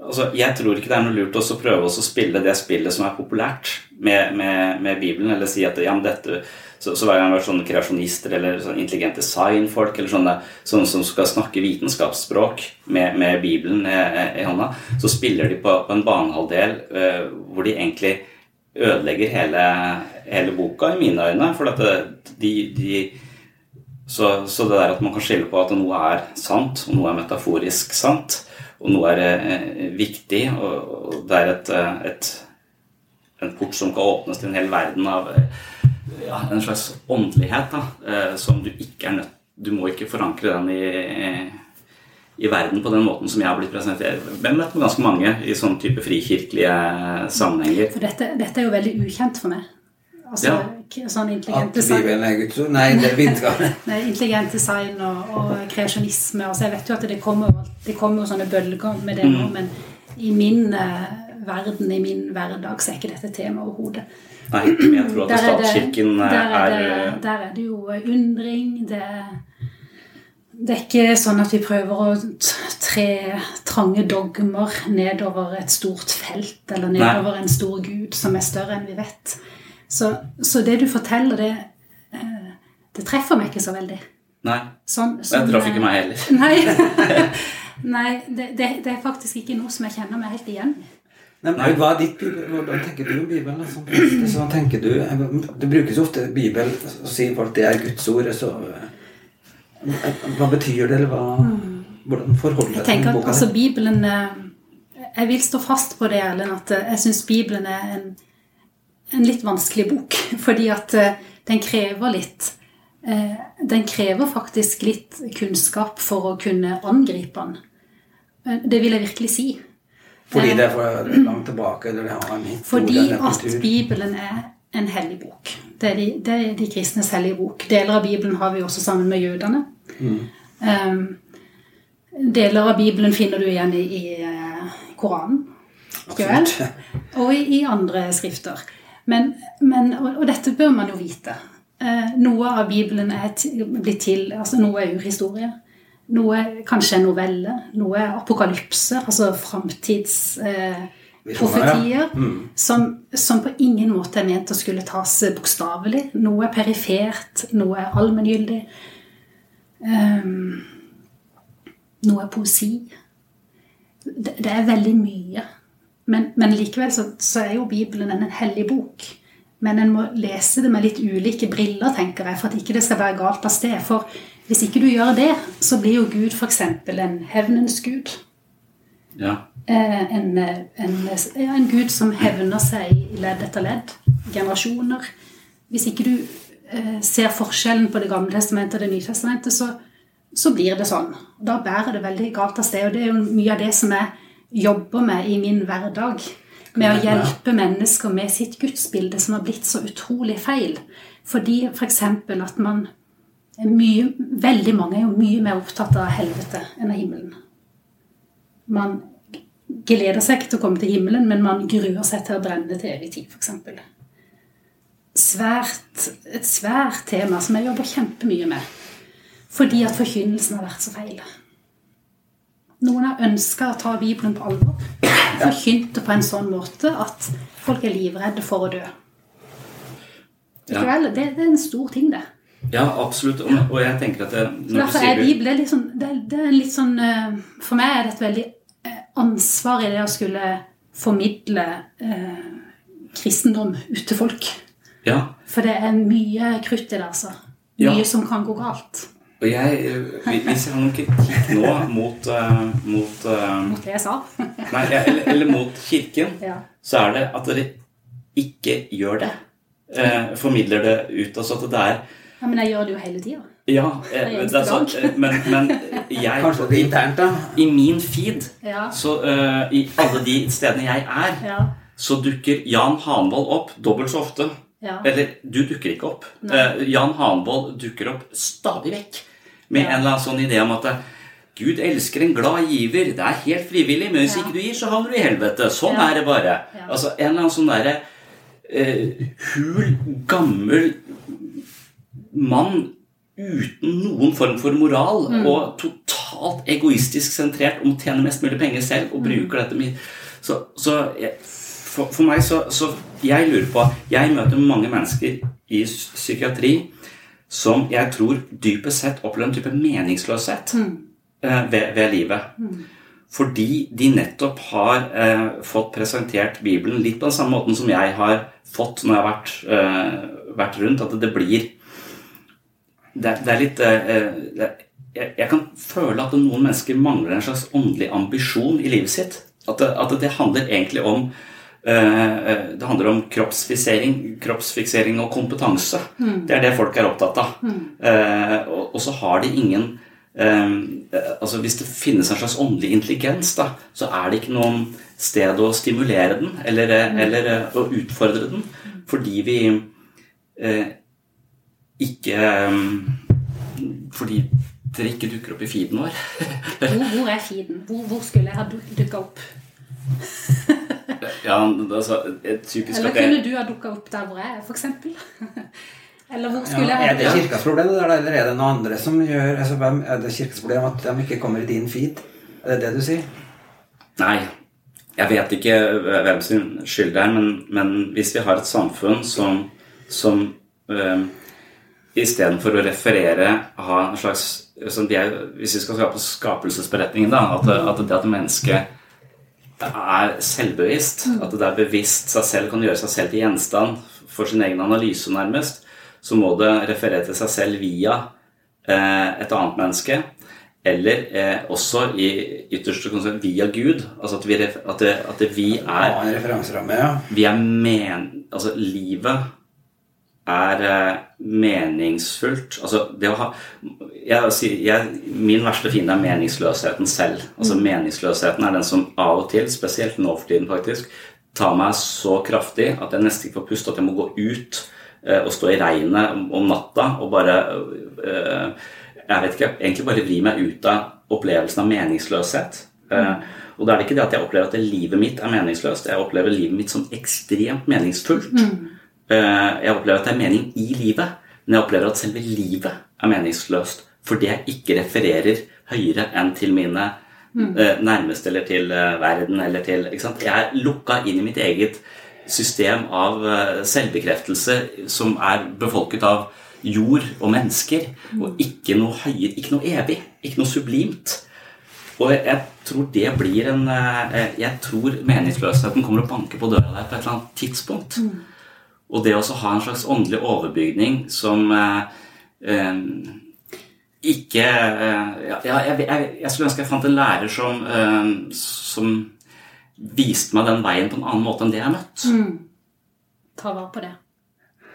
Altså, jeg tror ikke det er noe lurt å prøve å spille det spillet som er populært med, med, med Bibelen, eller si at ja, men dette så, så hver gang det er sånne kreasjonister eller sånn intelligent designfolk eller sånne, sånne som skal snakke vitenskapsspråk med, med Bibelen i, i hånda, så spiller de på, på en banehalvdel uh, hvor de egentlig ødelegger hele, hele boka, i mine øyne. For at de, de så, så det der at man kan skille på at noe er sant, og noe er metaforisk sant, og noe er eh, viktig, og, og det er et, eh, et, en port som kan åpnes til en hel verden av eh, ja, en slags åndelighet da, eh, som du ikke er nødt Du må ikke forankre den i, i verden på den måten som jeg har blitt presentert. Jeg har møtt med ganske mange i sånn type frikirkelige sammenhenger. For dette, dette er jo veldig ukjent for meg. Altså, Ja. sånn intelligent At design? Nei, det er nei, intelligent design og, og kreasjonisme. Altså, jeg vet jo at det kommer, det kommer jo sånne bølger med det nå, men i min uh, verden, i min hverdag, så er ikke dette tema overhodet. Nei, jeg tror at Der er det- statskirken eh, der er, det, der er det jo undring. Det, det er ikke sånn at vi prøver å tre trange dogmer nedover et stort felt, eller Nei. nedover en stor gud som er større enn vi vet. Så, så det du forteller, det, eh, det treffer meg ikke så veldig. Nei. Sånn, sånn, traff ikke eh, meg heller. Nei, Nei det, det, det er faktisk ikke noe som jeg kjenner meg helt igjen i. Nei, hva er ditt bibel? Hvordan tenker du om Bibelen? da, som prest? Så tenker du, det brukes ofte Bibel, og sier folk det er Guds ord. Så, eh, hva betyr det, eller hva, hvordan forholder du det til boka? altså. Bibelen eh, Jeg vil stå fast på det, Erlend, at eh, jeg syns Bibelen er en, en litt vanskelig bok. Fordi at den krever litt eh, Den krever faktisk litt kunnskap for å kunne angripe den. Det vil jeg virkelig si. Fordi Eh, det er for langt tilbake? Eller har en Fordi at. Bibelen er en hellig bok. Det er, de, det er de kristnes hellige bok. Deler av Bibelen har vi også sammen med jødene. Um, deler av Bibelen finner du igjen i, i eh, Koranen. ikke? Og i, i andre skrifter. Men, men, og, og dette bør man jo vite. Uh, noe av Bibelen er blitt til altså Noe er urhistorie. Noe kanskje en novelle. Noe apokalypse, altså framtidsprofetier. Eh, profetier, som, som på ingen måte er ment å skulle tas bokstavelig. Noe er perifert, noe er allmenngyldig. Um, noe er poesi. Det, det er veldig mye. Men, men likevel så, så er jo Bibelen en hellig bok. Men en må lese det med litt ulike briller, tenker jeg, for at ikke det skal være galt av sted. For hvis ikke du gjør det, så blir jo Gud f.eks. en hevnens gud. Ja. Eh, en, en, en gud som hevner seg i ledd etter ledd. Generasjoner. Hvis ikke du eh, ser forskjellen på Det gamle testamentet og Det nye testamentet, så, så blir det sånn. Da bærer det veldig galt av sted. Og det er jo mye av det som jeg jobber med i min hverdag. Med å hjelpe mennesker med sitt gudsbilde som har blitt så utrolig feil. Fordi f.eks. For at man mye, Veldig mange er jo mye mer opptatt av helvete enn av himmelen. Man gleder seg ikke til å komme til himmelen, men man gruer seg til å brenne til evig tid, f.eks. Svært, et svært tema som jeg jobber kjempemye med. Fordi at forkynnelsen har vært så feil. Noen har ønska å ta Bibelen på alvor. Forkynt det på en sånn måte at folk er livredde for å dø. Ja. det, det er en stor ting, det. Ja, absolutt. Og, og jeg tenker at det, Derfor er Bibelen det er litt sånn, det, det er litt sånn eh, For meg er det et veldig eh, ansvar i det å skulle formidle eh, kristendom ut til folk. Ja. For det er mye krutt i det, altså. Mye Ja. som kan gå galt. Og jeg, eh, hvis jeg har noen kritikk nå mot, uh, mot uh, Mot det jeg sa. Nei, eller, eller mot kirken, Ja. så er det at dere ikke gjør det. Uh, formidler det ut. Altså at det er ja, Men jeg gjør det jo hele tida. Ja, eh, det er sant. eh, men, men jeg Kanskje det er internt, da? I min feed, Ja. så eh, i alle de stedene jeg er, Ja. så dukker Jan Hanvold opp dobbelt så ofte. Ja. Eller du dukker ikke opp. Eh, Jan Hanvold dukker opp stadig vekk med Ja. en eller annen sånn idé om at eh, Gud elsker en glad giver. Det er helt frivillig, men hvis Ja. ikke du gir, så havner du i helvete. Sånn er det bare. Altså En eller annen sånn derre eh, hul, gammel mann uten noen form for moral Mm. og totalt egoistisk sentrert om å tjene mest mulig penger selv Mm. og bruker dette mye Så, så jeg, for, for meg så, så Jeg lurer på Jeg møter mange mennesker i psykiatri som jeg tror dypest sett opplever en type meningsløshet eh, ved, ved livet. Fordi de nettopp har eh, fått presentert Bibelen litt på den samme måten som jeg har fått når jeg har vært, eh, vært rundt. At det blir Det, det er litt eh, det, jeg, jeg kan føle at noen mennesker mangler en slags åndelig ambisjon i livet sitt. At det, at det handler egentlig om eh, det handler om kroppsfiksering, kroppsfiksering og kompetanse. Det er det folk er opptatt av. Mm. og, så har de ingen eh, altså Hvis det finnes en slags åndelig intelligens, da, så er det ikke noe sted å stimulere den eller, mm. eller eh, å utfordre den. Fordi vi eh, ikke eh, Fordi dere ikke dukker opp i feeden vår. Hvor, hvor er feeden? Hvor, hvor skulle jeg ha dukka opp? ja, altså, et typisk Eller kunne du ha dukka opp der hvor jeg er, f.eks.? Eller hvor skulle Ja, jeg er det kirkas problem, eller er det noen andre som gjør altså, hvem- Er det kirkas problem at de ikke kommer i din feed? Er det det du sier? Nei, jeg vet ikke hvem sin skyld det er, men, men hvis vi har et samfunn som, som øh, istedenfor å referere ha en slags som er, Hvis vi skal skape skapelsesberetningen, da, at, at det at mennesket er selvbevisst, at det er bevisst seg selv, kan gjøre seg selv til gjenstand for sin egen analyse, nærmest, så må det referere til seg selv via eh, et annet menneske. Eller eh, også i ytterste konsekvens via Gud. Altså at vi, at det, at det vi er. Vi er men... Altså, livet er eh, meningsfullt. Altså, det å ha jeg, jeg, Min verste fiende er meningsløsheten selv. Altså, Meningsløsheten er den som av og til, spesielt nå for tiden faktisk, tar meg så kraftig at jeg nesten ikke får puste, at jeg må gå ut eh, og stå i regnet om, natta og bare eh, Jeg vet ikke, egentlig bare vri meg ut av opplevelsen av meningsløshet. Eh, og da er det ikke det at jeg opplever at livet mitt er meningsløst. Jeg opplever livet mitt som ekstremt meningsfullt. Eh, Jeg opplever at det er mening i livet, men jeg opplever at selve livet er meningsløst fordi jeg ikke refererer høyere enn til mine mm. nærmeste eller til eh, verden eller til ikke sant? Jeg er lukka inn i mitt eget system av eh, selvbekreftelse som er befolket av jord og mennesker, og ikke noe høyere, ikke noe evig, ikke noe sublimt. Og jeg, tror det blir en eh, Jeg tror meningsløsheten kommer å banke på døra der på et eller annet tidspunkt. Og det å ha en slags åndelig overbygning som eh, eh, ikke eh, ja, jeg, jeg, jeg, skulle ønske jeg fant en lærer som, som viste meg den veien på en annen måte enn det jeg har møtt. Mm. Ta vare på det.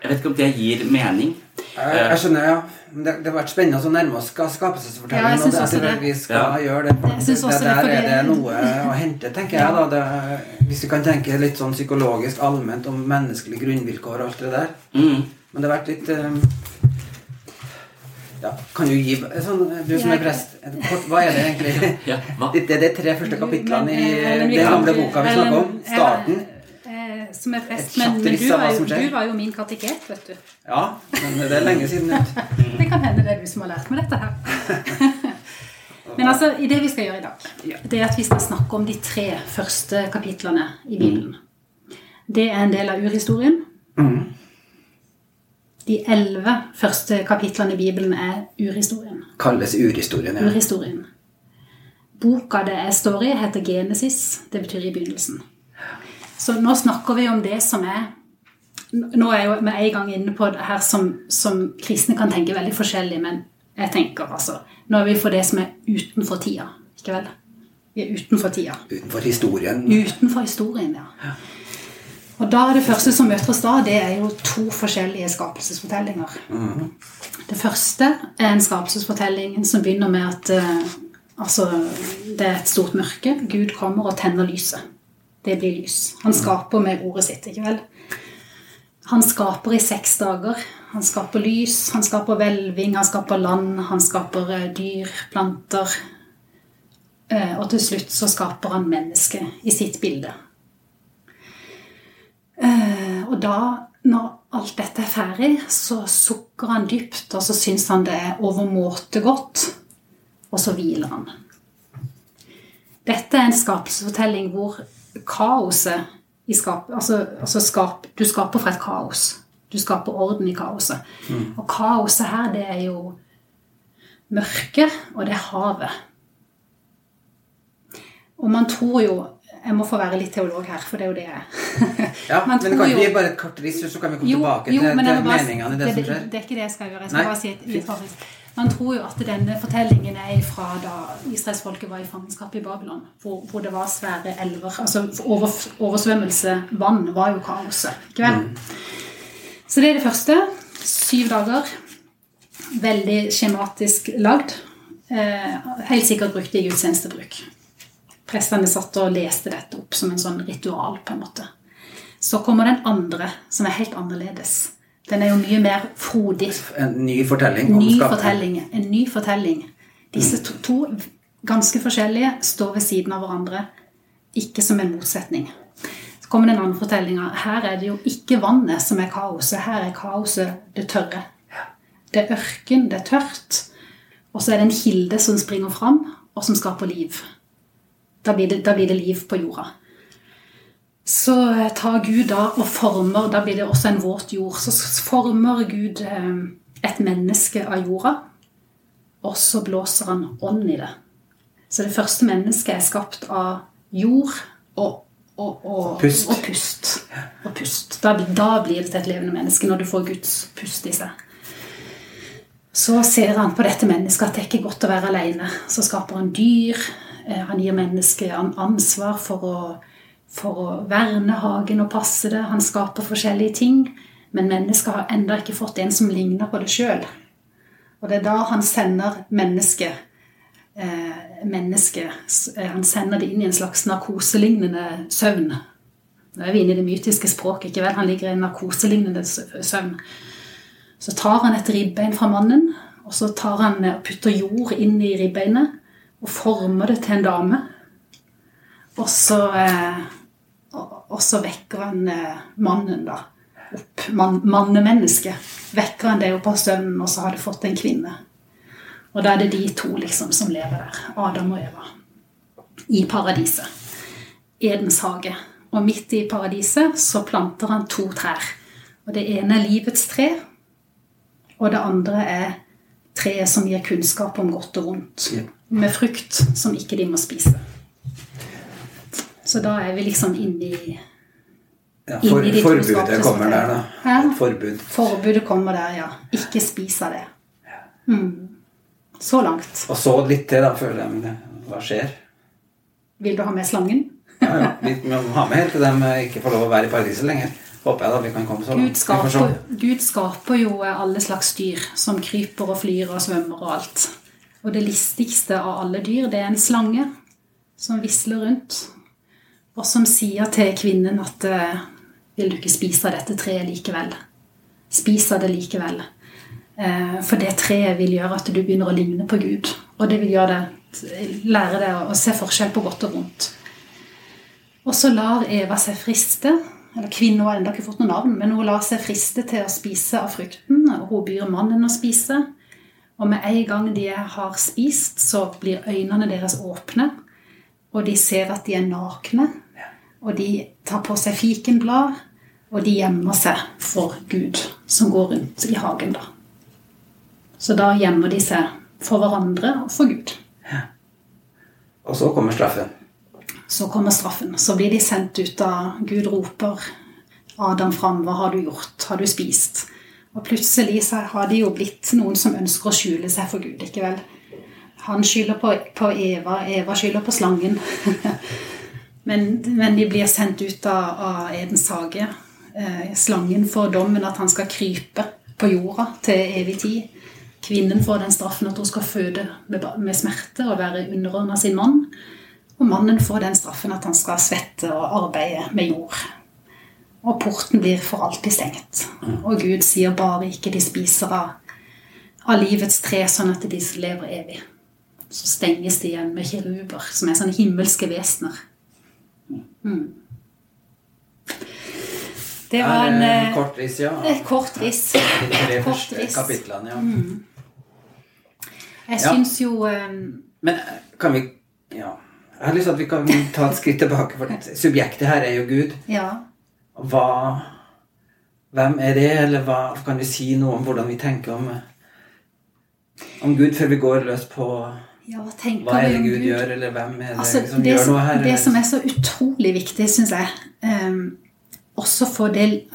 Jeg vet ikke om det gir mening. Jeg, jeg skjønner, ja. Det, det har vært spennende å nærme oss skapelsesfortellingen. Ja, og også det, det. vi skal Ja. gjøre det. Det, det, der er det noe å hente, tenker jeg. da. Det, hvis vi kan tenke litt sånn psykologisk allment om menneskelige grunnvilkår og alt det der. Mm. Men det har vært litt um, ja, Kan du gi sånn, Du som er prest, kort, hva er det egentlig? Ja, hva? Det, det er de tre første kapitlene i eh, den gamle boka vi snakker om. Starten. Som er fest. Men, men du, var jo, du var jo min kateket, vet du. Ja, men det er lenge siden. ut. Det kan hende det er du som har lært meg dette her. Men altså, i det vi skal gjøre i dag, det er at vi skal snakke om de tre første kapitlene i Bibelen. Det er en del av urhistorien. De elleve første kapitlene i Bibelen er urhistorien. Kalles urhistorien. Ja. Urhistorien. Boka det jeg står i, heter Genesis. Det betyr i begynnelsen. Så nå snakker vi om det som er Nå er jeg jo med en gang inne på det her som, som kristne kan tenke veldig forskjellig, men jeg tenker altså Nå er vi for det som er utenfor tida. Ikke vel? Vi er utenfor tida. Utenfor historien. Utenfor historien, ja. Og da er det første som møter oss da, det er jo to forskjellige skapelsesfortellinger. Det første er en skapelsesfortelling som begynner med at eh, altså, det er et stort mørke. Gud kommer og tenner lyset. Det blir lys. Han skaper med ordet sitt, ikke vel? Han skaper i seks dager. Han skaper lys, han skaper hvelving, han skaper land, han skaper eh, dyr, planter. Eh, Og til slutt så skaper han mennesket i sitt bilde. Eh, Og da, når alt dette er ferdig, så sukker han dypt, og så syns han det er overmåte godt, og så hviler han. Dette er en skapelsesfortelling hvor kaoset i skap, altså, altså skap, Du skaper fra et kaos. Du skaper orden i kaoset. Og kaoset her, det er jo mørket, og det er havet. Og man tror jo Jeg må få være litt teolog her, for det er jo det jeg er. Ja, men kan jo- vi bare et kort riss, så kan vi komme Jo, tilbake jo, til, men til meningene i det, som skjer? det er ikke det jeg skal gjøre. Jeg skal Nei, bare si et, litt et Man tror jo at denne fortellingen er fra da israelsfolket var i fangenskap i Babylon. Hvor, hvor det var svære elver. Altså over, oversvømmelse, vann, var jo kaoset. Ikke vel? Mm. Så det er det første. Syv dager. Veldig skjematisk lagd. Eh, helt sikkert brukt i gudstjenestebruk. Prestene satt og leste dette opp som en sånn ritual, på en måte. Så kommer den andre, som er helt annerledes. Den er jo mye mer frodig. En ny fortelling om Ny fortelling. En ny fortelling. Disse to, to ganske forskjellige står ved siden av hverandre, ikke som en motsetning. Så kommer den andre fortellinga. Her er det jo ikke vannet som er kaoset. Her er kaoset det tørre. Det er ørken, det er tørt. Og så er det en kilde som springer fram, og som skaper liv. Da blir det, da blir det liv på jorda. Så eh, tar Gud da og former Da blir det også en våt jord. Så former Gud eh, et menneske av jorda, og så blåser han ånd i det. Så det første mennesket er skapt av jord og, og, og, Pust. og pust. Og pust. Da, da blir det til et levende menneske, når du får Guds pust i seg. Så ser han på dette mennesket at det ikke er godt å være alene. Så skaper han dyr. Eh, Han gir mennesket ansvar for å, for å verne hagen og passe det. Han skaper forskjellige ting. Men mennesket har ennå ikke fått en som ligner på det sjøl. Og det er da han sender mennesket eh, mennesket, eh, Han sender det inn i en slags narkoselignende søvn. Nå er vi inne i det mytiske språket. ikke vel? Han ligger i en narkoselignende søvn. Så tar han et ribbein fra mannen, og så tar han og putter jord inn i ribbeinet og former det til en dame. Og så, eh, og, så vekker han eh, mannen da opp. Man, mannemennesket. Vekker han det opp av søvnen, og så har det fått en kvinne. Og da er det de to liksom som lever der. Adam og Eva. I paradiset. Edens hage. Og midt i paradiset så planter han to trær. Og det ene er livets tre, og det andre er treet som gir kunnskap om godt og vondt. Med frukt som ikke de må spise. Så da er vi liksom inne i Ja, inn for, i forbudet kommer der, da. Hæ? Forbud. Forbudet kommer der, ja. Ikke spis av det. Mm. Så langt. Og så litt til, da, føler jeg. Men hva skjer? Vil du ha med slangen? Ja, ja. Vi må ha med helt til de ikke får lov å være i paradiset lenger. Håper jeg da vi kan komme så langt. Gud skaper, Gud skaper jo alle slags dyr som kryper og flyr og svømmer og alt. Og det listigste av alle dyr, det er en slange som visler rundt, og som sier til kvinnen at eh, vil du ikke spise dette treet likevel? Spis det likevel. Eh, For det treet vil gjøre at du begynner å ligne på Gud. Og det vil deg, lære deg å se forskjell på godt og vondt. Og så lar Eva seg friste. Eller kvinnen har ennå ikke fått noe navn, men hun lar seg friste til å spise av frukten. Og hun byr mannen å spise. Og med en gang de har spist, så blir øynene deres åpne. Og de ser at de er nakne. Og de tar på seg fikenblad. Og de gjemmer seg for Gud, som går rundt i hagen, da. Så da gjemmer de seg for hverandre og for Gud. Og så kommer straffen. Så kommer straffen. Så blir de sendt ut av Gud roper Adam fram. Hva har du gjort? Har du spist? Og plutselig så har de jo blitt noen som ønsker å skjule seg for Gud. ikke vel? Han skylder på, på Eva, Eva skylder på slangen. men, men de blir sendt ut av, av Edens hage. Eh, slangen får dommen at han skal krype på jorda til evig tid. Kvinnen får den straffen at hun skal føde med, med smerte og være underordna sin mann. Og mannen får den straffen at han skal svette og arbeide med jord. Og porten blir for alltid stengt. Og Gud sier bare ikke de spiser av, av livets tre, sånn at de lever evig. Så stenges de igjen med kiruber, som er sånne himmelske vesener. Mm. Det var en, Er, eh, kort riss, ja. et kort riss. De tre første kapitlene, ja. Mm. Jeg Ja. syns jo um, Men eh, kan vi Ja. Jeg har lyst til at vi kan ta et skritt tilbake. For subjektet her er jo Gud. Ja. Hva Hvem er det, eller hva kan vi si noe om hvordan vi tenker om, om Gud før vi går løs på ja hva er det Gud Gud? gjør, eller hvem er det Altså, som det, gjør som, noe her? det som er så utrolig viktig, syns jeg um, Også for det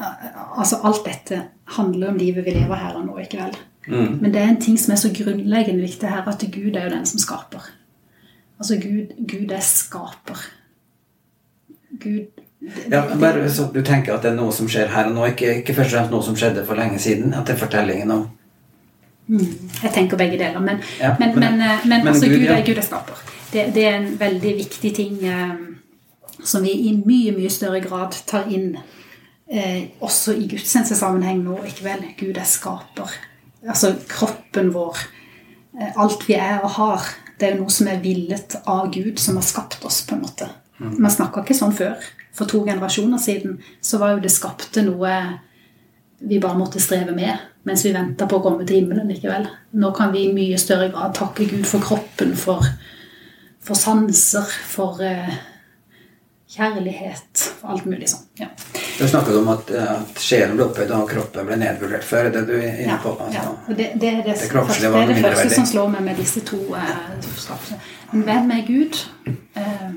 Altså, alt dette handler om livet vi lever her og nå, ikke vel? Mm. Men det er en ting som er så grunnleggende viktig her, at Gud er jo den som skaper. Altså, Gud, Gud er skaper. Gud det- Ja, bare så du tenker at det er noe som skjer her og nå, ikke, ikke først og fremst noe som skjedde for lenge siden. At det er fortellingen om Mm, jeg tenker begge deler. Men, Ja, men, men- men, eh, altså, Gud, Gud, er, Gud er skaper. Det, det er en veldig viktig ting eh, som vi i mye, mye større grad tar inn eh, også i gudstjenestesammenheng nå. ikke vel? Gud er skaper. Altså kroppen vår, eh, alt vi er og har, det er noe som er villet av Gud, som har skapt oss, på en måte. Man snakka ikke sånn før. For to generasjoner siden så var jo det skapte noe vi bare måtte streve med mens vi venter på å komme til himmelen. ikke vel? Nå kan vi i mye større grad takke Gud for kroppen, for, for sanser, for eh, kjærlighet, for alt mulig sånn. Ja. Du snakket om at, at sjelen ble opphøyd og kroppen ble nedvurdert før. Er det du er inne på? Altså, ja. Og det, det er det, Det første, det, er det første verdig. som slår meg med disse to eh. Men hvem er Gud? Eh,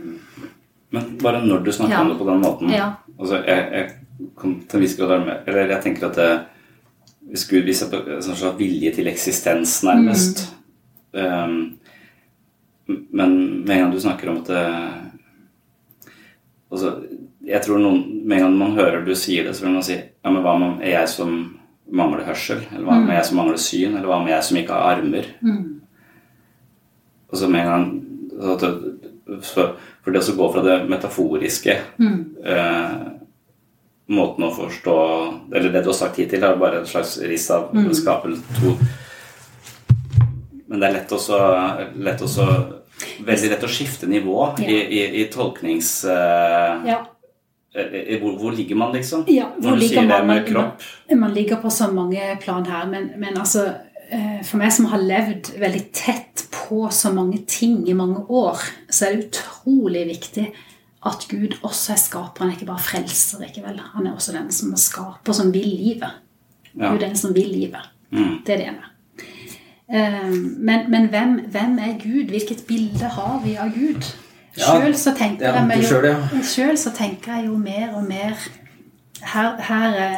Men bare når du snakker Ja. om det på den måten Ja. altså jeg, jeg kan til en viss grad være med Eller jeg tenker at det, hvis Gud viser sånn slags vilje til eksistens, nærmest um, Men med en gang du snakker om at det altså, Jeg tror noen Med en gang man hører du sier det, så vil man si Ja, men hva med er jeg som mangler hørsel? Eller hva med jeg som mangler syn? Eller hva med jeg som ikke har armer? Og så med en gang så For det å gå fra det metaforiske eh, måten å forstå Eller det du har sagt hittil, er bare et slags riss av Mm. to Men det er lett også, lett også Veldig lett å skifte nivå Ja. i, i, i tolknings... Uh, ja. eh, hvor, hvor ligger man, liksom? Ja, hvor Når du sier sier det med kropp. Man ligger på så mange plan her, men, men altså eh, For meg som har levd veldig tett på så mange ting i mange år, så er det utrolig viktig at Gud også er skaper. Han er ikke bare frelser. ikke vel? Han er også den som er skaper, som vil livet. Ja. Gud er den som vil livet. Mm. Det er det ene. Eh, Men, men hvem, hvem er Gud? Hvilket bilde har vi av Gud? Ja, Sjøl så ja, ja. så tenker jeg jo mer og mer Her, her er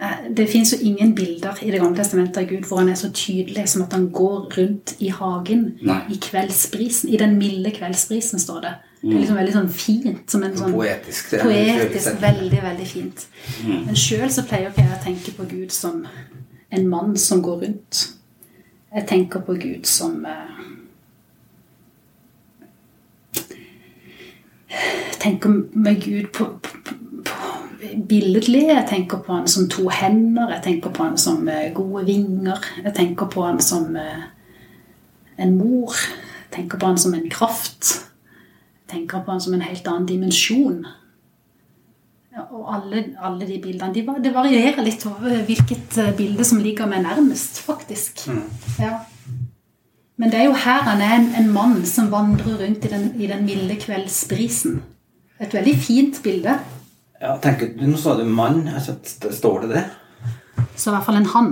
Eh, Det fins jo ingen bilder i Det gamle testamentet av Gud hvor han er så tydelig som at han går rundt i hagen Nei. i kveldsbrisen. I den milde kveldsbrisen, står det. Det er liksom veldig sånn fint. Som en sånn Poetisk. det Poetisk. Veldig, veldig fint. Men sjøl så pleier ikke jeg å tenke på Gud som en mann som går rundt. Jeg tenker på Gud som eh, Jeg tenker med Gud på, på, på billedlig. Jeg tenker på han som to hender. Jeg tenker på han som eh, gode vinger. Jeg tenker på han som eh, en mor. Jeg tenker på han som en kraft. Tenker på han som en helt annen dimensjon. Og alle, alle de bildene de, Det varierer litt over hvilket eh, bilde som ligger meg nærmest, faktisk. Ja. Men det er jo her han er en, en mann som vandrer rundt i den, i den milde kveldsbrisen. Et veldig fint bilde. Ja, tenker, du- Nå sa du mann. Altså, st- står det det? Så i hvert fall en han.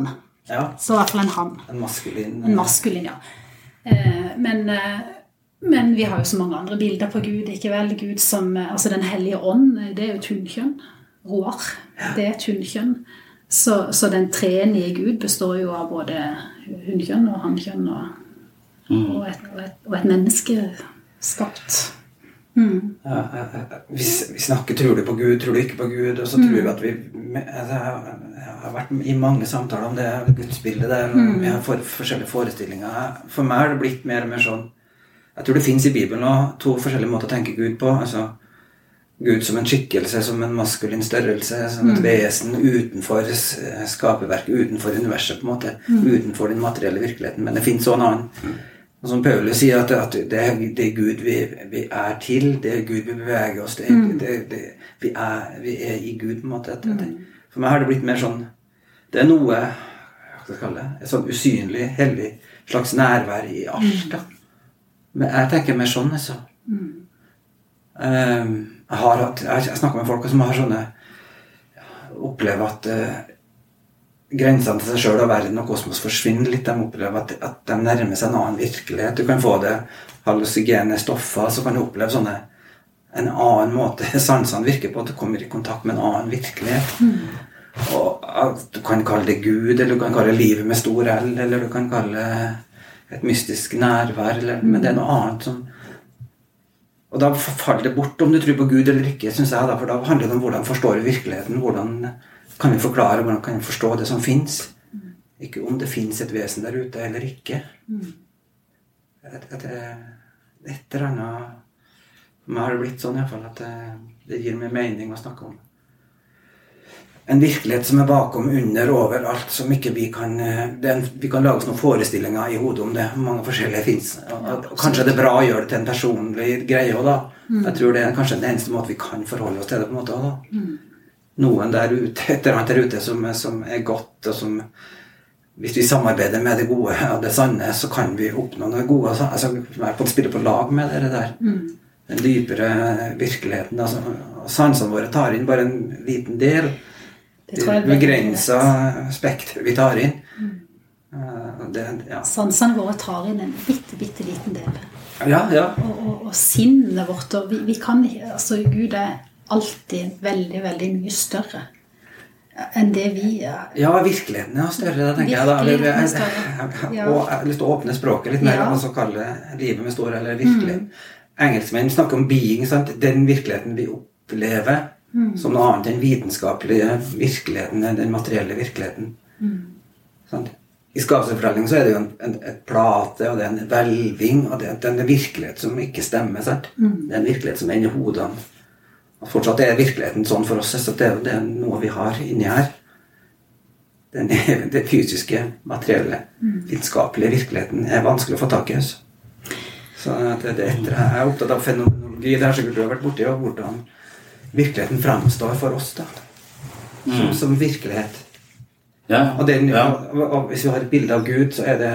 Ja. Så i hvert fall en han. En maskulin En maskulin, ja. Eh, men, eh, men vi har jo så mange andre bilder på Gud. ikke vel? Gud som, eh, altså Den hellige ånd, eh, det er jo et hunnkjønn. Roar, det er et hunnkjønn. Så, så den treenige Gud består jo av både hunnkjønn og hannkjønn og, og, et, og, et, og et menneske skapt. Mm. Vi, vi snakker 'tror du på Gud', 'tror du ikke på Gud', og så tror vi at vi altså, jeg har vært i mange samtaler om det gudsbildet der, mm. vi har for, forskjellige forestillinger. For meg har det blitt mer og mer sånn Jeg tror det fins i Bibelen også to forskjellige måter å tenke Gud på. altså Gud som en skikkelse, som en maskulin størrelse, som et vesen utenfor skaperverket, utenfor universet, på en måte. Utenfor den materielle virkeligheten. Men det fins òg en annen. Og som Paulus sier, at, at det, er, det er Gud vi, vi er til, det er Gud vi beveger oss til. Det, det, vi, er, vi er i Gud, på en måte. At, det, for meg har det blitt mer sånn Det er noe hva skal jeg kalle det, et sånn usynlig, hellig slags nærvær i alt. da. Men jeg tenker mer sånn, altså. Ehm, jeg har hatt, jeg snakka med folk som har sånne Opplever at uh, grensene til seg sjøl og verden og kosmos forsvinner litt. De opplever at, at de nærmer seg en annen virkelighet. Du kan få det hallusigene stoffer, så kan du oppleve sånne en annen måte sansene virker på, at du kommer i kontakt med en annen virkelighet. Og at Du kan kalle det Gud, eller du kan kalle det livet med stor L, eller du kan kalle det et mystisk nærvær, eller, men det er noe annet som Og da faller det bort om du tror på Gud eller ikke, synes jeg, da, for da handler det om hvordan forstår vi virkeligheten. Hvordan kan vi forklare, hvordan kan vi forstå det som fins? Ikke om det fins et vesen der ute eller ikke. Et, et, et eller annet For meg har det blitt sånn i hvert fall at det, det gir meg mening å snakke om en virkelighet som er bakom, under, over alt, som ikke vi kan eh, en, Vi kan lage noen forestillinger i hodet om det. Mange forskjellige fins. Kanskje det er bra å gjøre det til en personlig greie òg, da. Jeg tror det er kanskje den eneste måten vi kan forholde oss til det på en måte òg, da. Noen der ute, et eller annet der ute som, som er godt, og som Hvis vi samarbeider med det gode og det sanne, så kan vi oppnå noe gode. Altså, altså spille på lag med det der. Den dypere virkeligheten. Altså, sansene våre tar inn bare en liten del. Begrensa spekter vi tar inn. Mm. Det, ja. Sansene våre tar inn en bitte, bitte liten del. ja, ja. Og, og, og sinnet vårt og vi, vi kan Altså, Gud er alltid veldig, veldig mye større enn det vi er. Ja, virkeligheten er større, det tenker jeg. da. Eller, er jeg, større. Ja. og jeg har lyst til å åpne språket litt mer, Ja. og så kalle livet med stor eller virkelig. Engelskmenn snakker om being. Sant? Den virkeligheten vi opplever som noe annet enn vitenskapelige virkeligheten, den materielle virkeligheten. Sant? I skapelsesfortellingen så er det jo en, en, et plate, og det er en hvelving, og det, det er en virkelighet som ikke stemmer. Sant? Det er en virkelighet som er inni hodene. Og fortsatt er virkeligheten sånn for oss, så det, det er noe vi har inni her. Den, den fysiske, materielle, vitenskapelige virkeligheten er vanskelig å få tak i. Altså. Så det, det, jeg er opptatt av fenomenologi. Det har sikkert du har vært borti, og hvordan virkeligheten fremstår for oss. da. Som, som virkelighet. Ja, Og, den, ja. og, og hvis vi har et bilde av Gud, så er det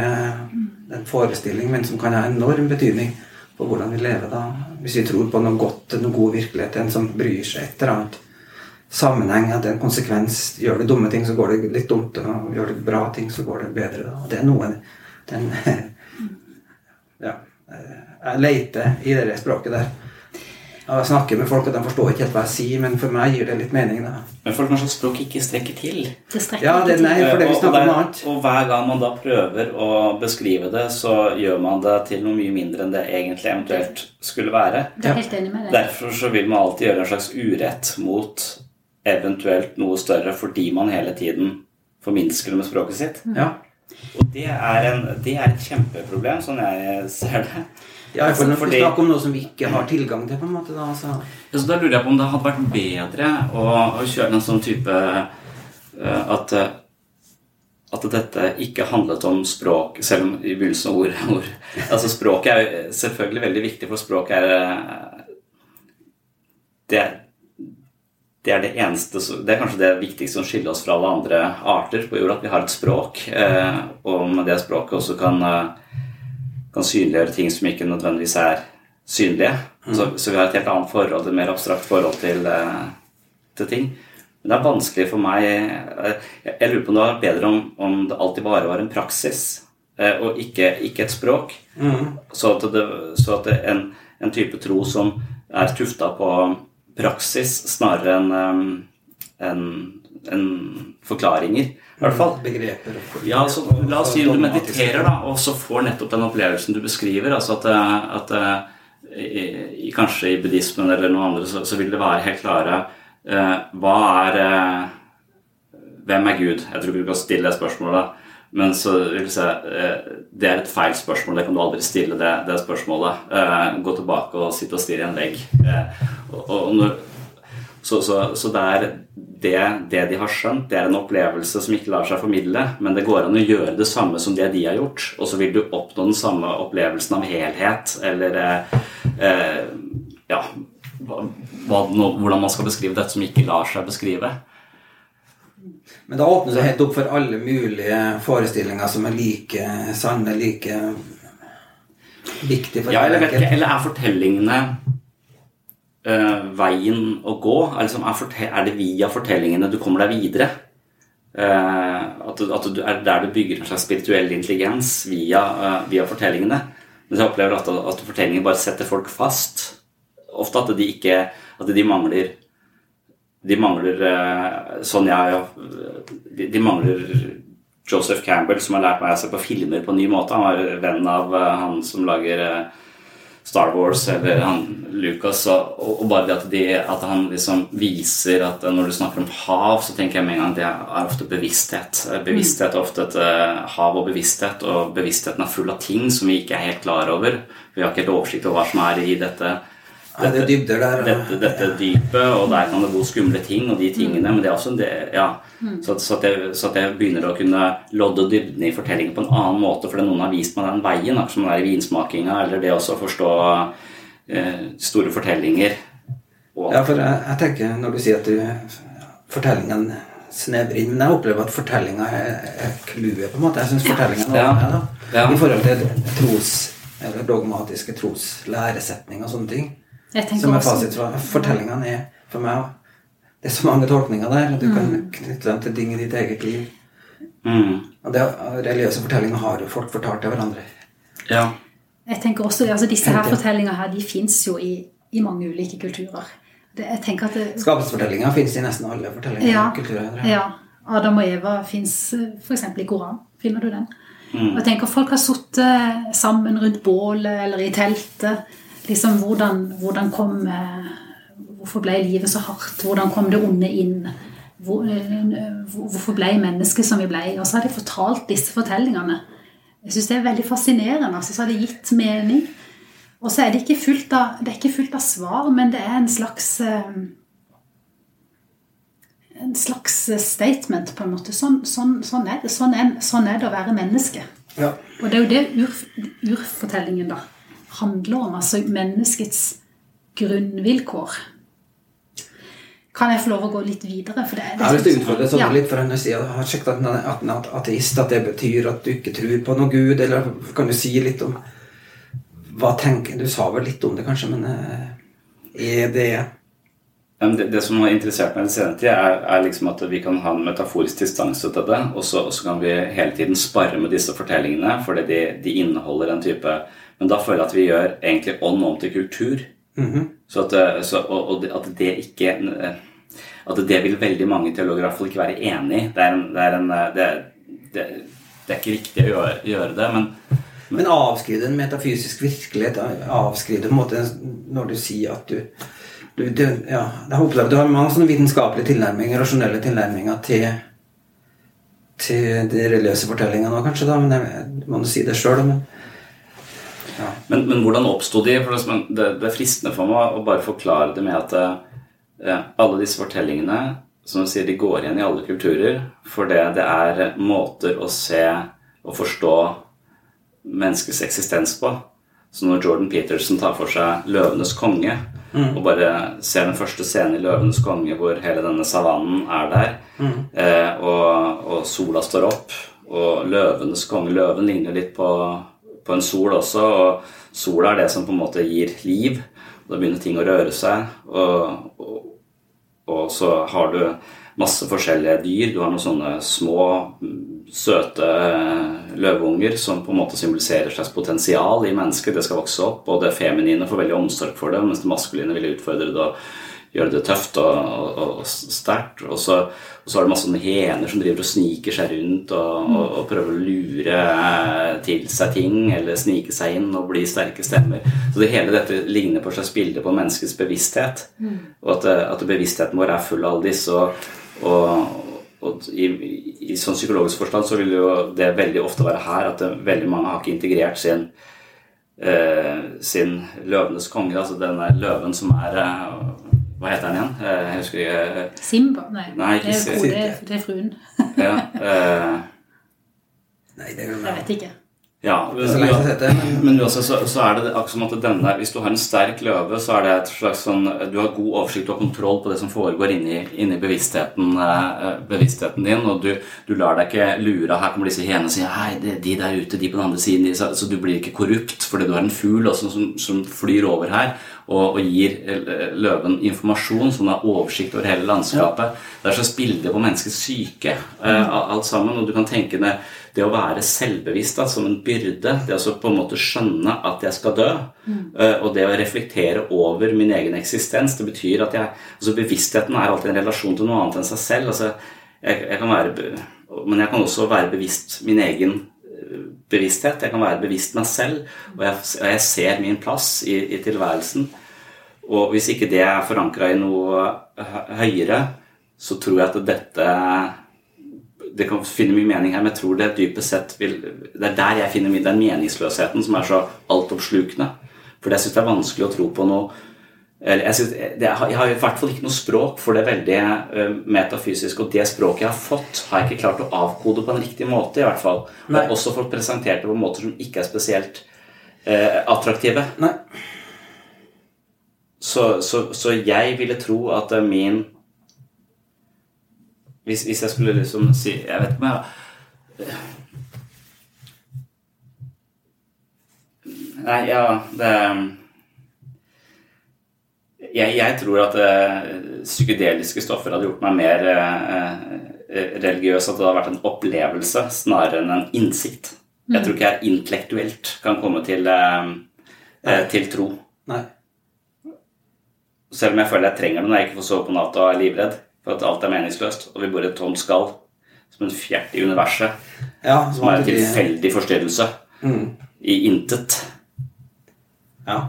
en forestilling, men som kan ha enorm betydning for hvordan vi lever da. Hvis vi tror på noe godt, noe god virkelighet, en som bryr seg et eller annet sammenheng, at det er en konsekvens. Gjør du dumme ting, så går det litt dumt, og gjør du bra ting, så går det bedre. Da. Og det er noe den, Ja. Jeg leter i det språket der. Jeg snakker med folk, og de forstår ikke helt hva jeg sier, men for meg gir det litt mening. da. Men folk kanskje språk ikke strekker til. Det strekker Ja, det, nei, for det vi Og- og snakker om annet. Og hver gang man da prøver å beskrive det, så gjør man det til noe mye mindre enn det egentlig eventuelt skulle være. Du er helt enig med det. Derfor så vil man alltid gjøre en slags urett mot eventuelt noe større fordi man hele tiden forminsker det med språket sitt. Ja. Og det er, en, det er et kjempeproblem, sånn jeg ser det. Ja, for når vi snakker om noe som vi ikke har tilgang til, på en måte, da, så Ja, så da lurer jeg på om det hadde vært bedre å, å kjøre en sånn type eh, at eh, at dette ikke handlet om språk, selv om i begynnelsen ord, ord Altså språket er selvfølgelig veldig viktig, for språket er eh, det, det er det eneste Det er kanskje det viktigste som skiller oss fra alle andre arter på jorda, at vi har et språk. eh, Og med det språket også kan, kan synliggjøre ting som ikke nødvendigvis er synlige. Så, så vi har et helt annet forhold, et mer abstrakt forhold til, eh, til ting. Men det er vanskelig for meg eh, Jeg jeg lurer på om det var bedre om, om det alltid bare var en praksis, eh, og ikke, ikke et språk. Så at, det, så at det, en, en type tro som er tufta på praksis snarere enn en, en, forklaringer, hvert fall. begreper Ja, så La oss si du mediterer, da, og så får nettopp den opplevelsen du beskriver. altså At, eh, at eh, i, kanskje i buddhismen eller noe andre så, så vil det være helt klare eh, Hva er eh, Hvem er Gud? Jeg tror du kan stille det spørsmålet. Men så vil jeg si eh, det er et feil spørsmål. Det kan du aldri stille, det, det spørsmålet. Gå tilbake og sitte og stirre i en vegg. Og, og når, så, så, så det er det, det de har skjønt, det er en opplevelse som ikke lar seg formidle, men det går an å gjøre det samme som det de har gjort, og så vil du oppnå den samme opplevelsen av helhet, eller eh, eh, ja, hva, hvordan man skal beskrive dette som ikke lar seg beskrive. Men da åpner det helt opp for alle mulige forestillinger som er like sanne, like viktige for Ja, eller, eller er fortellingene eh, veien å gå? Er, liksom, er, er det via fortellingene du kommer deg videre? Uh, at, du- at du er der du bygger en slags spirituell intelligens via, uh, via fortellingene. Men jeg opplever at, at fortellingene bare setter folk fast. Ofte at de ikke At de mangler De mangler Sånn jeg de, de mangler Joseph Campbell, som har lært meg å se på filmer på en ny måte. Han var venn av han som lager Star Wars, eller han Lucas. Og, og bare det at, de, at han liksom viser at når du snakker om hav, så tenker jeg med en gang det er ofte bevissthet. Eh, Bevissthet er ofte et eh, hav og bevissthet, og bevisstheten er full av ting som vi ikke er helt klar over. Vi har ikke helt oversikt over hva som er i dette Ja, det er dybder der. og- dette, dette dypet, og der kan det bo skumle ting og de tingene. Men det er også en del, ja, så, at- så, at jeg, så at jeg begynner å kunne lodde dybden i fortellingen på en annen måte fordi noen har vist meg den veien, akkurat som det er i vinsmakinga, eller det også å forstå eh, store fortellinger. Og, Ja, for jeg, jeg tenker når du sier at du fortellingen snevrer inn Men jeg opplever at fortellinga er er clouet, på en måte. Jeg syns fortellinga er Ja. annet, da. Ja. I forhold til tros eller dogmatiske troslæresetninger og sånne ting. Som er fasit fra Fortellingene er for meg Det er så mange tolkninger der, og du kan Mm. knytte dem til ting i ditt eget liv. mm, Og det, religiøse fortellinger har jo folk fortalt til hverandre. ja. Jeg tenker også, altså Disse her fortellingene her, de fins jo i, i mange ulike kulturer. Det, jeg tenker at det, Skapelsesfortellinger fins i nesten alle fortellinger. ja, kulturer. ja, Adam og Eva fins f.eks. i Koran. Finner du den? Og jeg tenker Folk har sittet sammen rundt bålet eller i teltet. Liksom, hvordan, hvordan kom eh, Hvorfor ble livet så hardt? Hvordan kom det onde inn? Hvor, eh, hvorfor ble mennesket som vi ble? Og så har de fortalt disse fortellingene. Jeg syns det er veldig fascinerende. altså, Så har det gitt mening. Og så er det ikke fullt av, det er ikke fullt av svar, men det er en slags eh, en slags statement, på en måte. Sånn, sånn, sånn, er, det, sånn, er, sånn er det å være menneske. Ja. Og det er jo det ur, urfortellingen da handler om. Altså menneskets grunnvilkår. Kan jeg få lov å gå litt videre? For det, det ja, har du utfordrer sånn Ja. litt, for han sier har sjekket at han er at ateist, at det betyr at du ikke tror på noe Gud, eller kan du si litt om hva tenker Du sa vel litt om det, kanskje, men eh, er det det, det som har interessert meg i den senere tid, er, er liksom at vi kan ha en metaforisk distanse til det, og så kan vi hele tiden spare med disse fortellingene, fordi de, de inneholder en type Men da føler jeg at vi gjør egentlig ånd om til kultur. Så at, eh, så, og, og at det ikke eh, At det vil veldig mange teologer i hvert fall ikke være enig i. Det det, eh, det, det, er ikke riktig å gjøre, gjøre det, men Men avskrive en metafysisk virkelighet. Avskrive på en måte når du sier at du, du, du ja, Jeg håper du har mange sånne vitenskapelige tilnærminger, rasjonelle tilnærminger til til de religiøse fortellingene òg, kanskje, da, men jeg må jo si det sjøl. Men, ja. men, men, hvordan oppsto de? For det, det, er fristende for meg å bare forklare det med at eh, alle disse fortellingene som du sier, de går igjen i alle kulturer, for det, det er måter å se og forstå menneskets eksistens på. Så når Jordan Peterson tar for seg 'Løvenes konge', mm. og bare ser den første scenen i 'Løvenes konge' hvor hele denne savannen er der, mm. eh, og, og, sola står opp, og 'Løvenes konge' Løven ligner litt på, på, en sol også, og sola er det som på en måte gir liv. Da begynner ting å røre seg, og, og, og så har du masse forskjellige dyr. Du har noen sånne små søte eh, løveunger som på en måte symboliserer slags potensial i mennesket. Det skal vokse opp, og det feminine får veldig omsorg for det, mens det maskuline vil utfordre det og gjøre det tøft og, og, og sterkt. Og så, og så er det masse sånne hener som driver og sniker seg rundt og, og, prøver å lure eh, til seg ting eller snike seg inn og bli sterke stemmer. Så det hele dette ligner på et slags bilde på menneskets bevissthet. Mm. Og at, at, bevisstheten vår er full av alle disse. og, og og i, i, sånn psykologisk forstand så vil jo det veldig ofte være her at det, veldig mange har ikke integrert sin, eh, sin løvenes konge, altså denne løven som er eh, Hva heter den igjen? Eh, jeg husker ikke Simba? Nei, nei det, er, det, det, er fruen. ja, uh, nei, det er Jeg vet ikke. Ja, men, men også, så, så, er det akkurat som at denne Hvis du har en sterk løve, så er det et slags sånn Du har god oversikt og kontroll på det som foregår inni, inni bevisstheten, eh, bevisstheten, din, og du, du, lar deg ikke lure. Her kommer disse hyenene og sier Hei, de, de der ute, de på den andre siden de, så, så, du blir ikke korrupt fordi du har en fugl som, som, flyr over her og, og, gir eh, løven informasjon, som har oversikt over hele landskapet. Ja. Det er så slags bilde på menneskets syke, eh, alt sammen, og du kan tenke deg det å være selvbevisst da, som en byrde, det å på en måte skjønne at jeg skal dø, mm. eh, og det å reflektere over min egen eksistens, det betyr at jeg altså Bevisstheten er alltid en relasjon til noe annet enn seg selv. altså jeg, jeg kan være, Men jeg kan også være bevisst min egen bevissthet. Jeg kan være bevisst meg selv, og jeg, og jeg ser min plass i, i, tilværelsen. Og hvis ikke det er forankra i noe høyere, så tror jeg at dette det kan finne mye mening her, men jeg tror det dypest sett vil Det er der jeg finner min, den meningsløsheten som er så altoppslukende. For jeg syns det er vanskelig å tro på noe jeg, synes, det, jeg har i hvert fall ikke noe språk for det veldig uh, metafysiske. Og det språket jeg har fått, har jeg ikke klart å avkode på en riktig måte. i hvert fall. Og jeg har også fått presentert det på måter som ikke er spesielt uh, attraktive. Så, så, så, jeg ville tro at min hvis, hvis, jeg skulle liksom si Jeg vet ikke om jeg Nei, ja Det jeg, jeg tror at uh, psykedeliske stoffer hadde gjort meg mer uh, religiøs. At det hadde vært en opplevelse snarere enn en innsikt. Mm. Jeg tror ikke jeg intellektuelt kan komme til, til tro. Nei. Selv om jeg føler jeg trenger det når jeg ikke får sove på natta og er livredd for at alt er meningsløst, og vi bor i et tomt skall som en fjert i universet, ja, som er en tilfeldig forstyrrelse mm. i intet. Ja.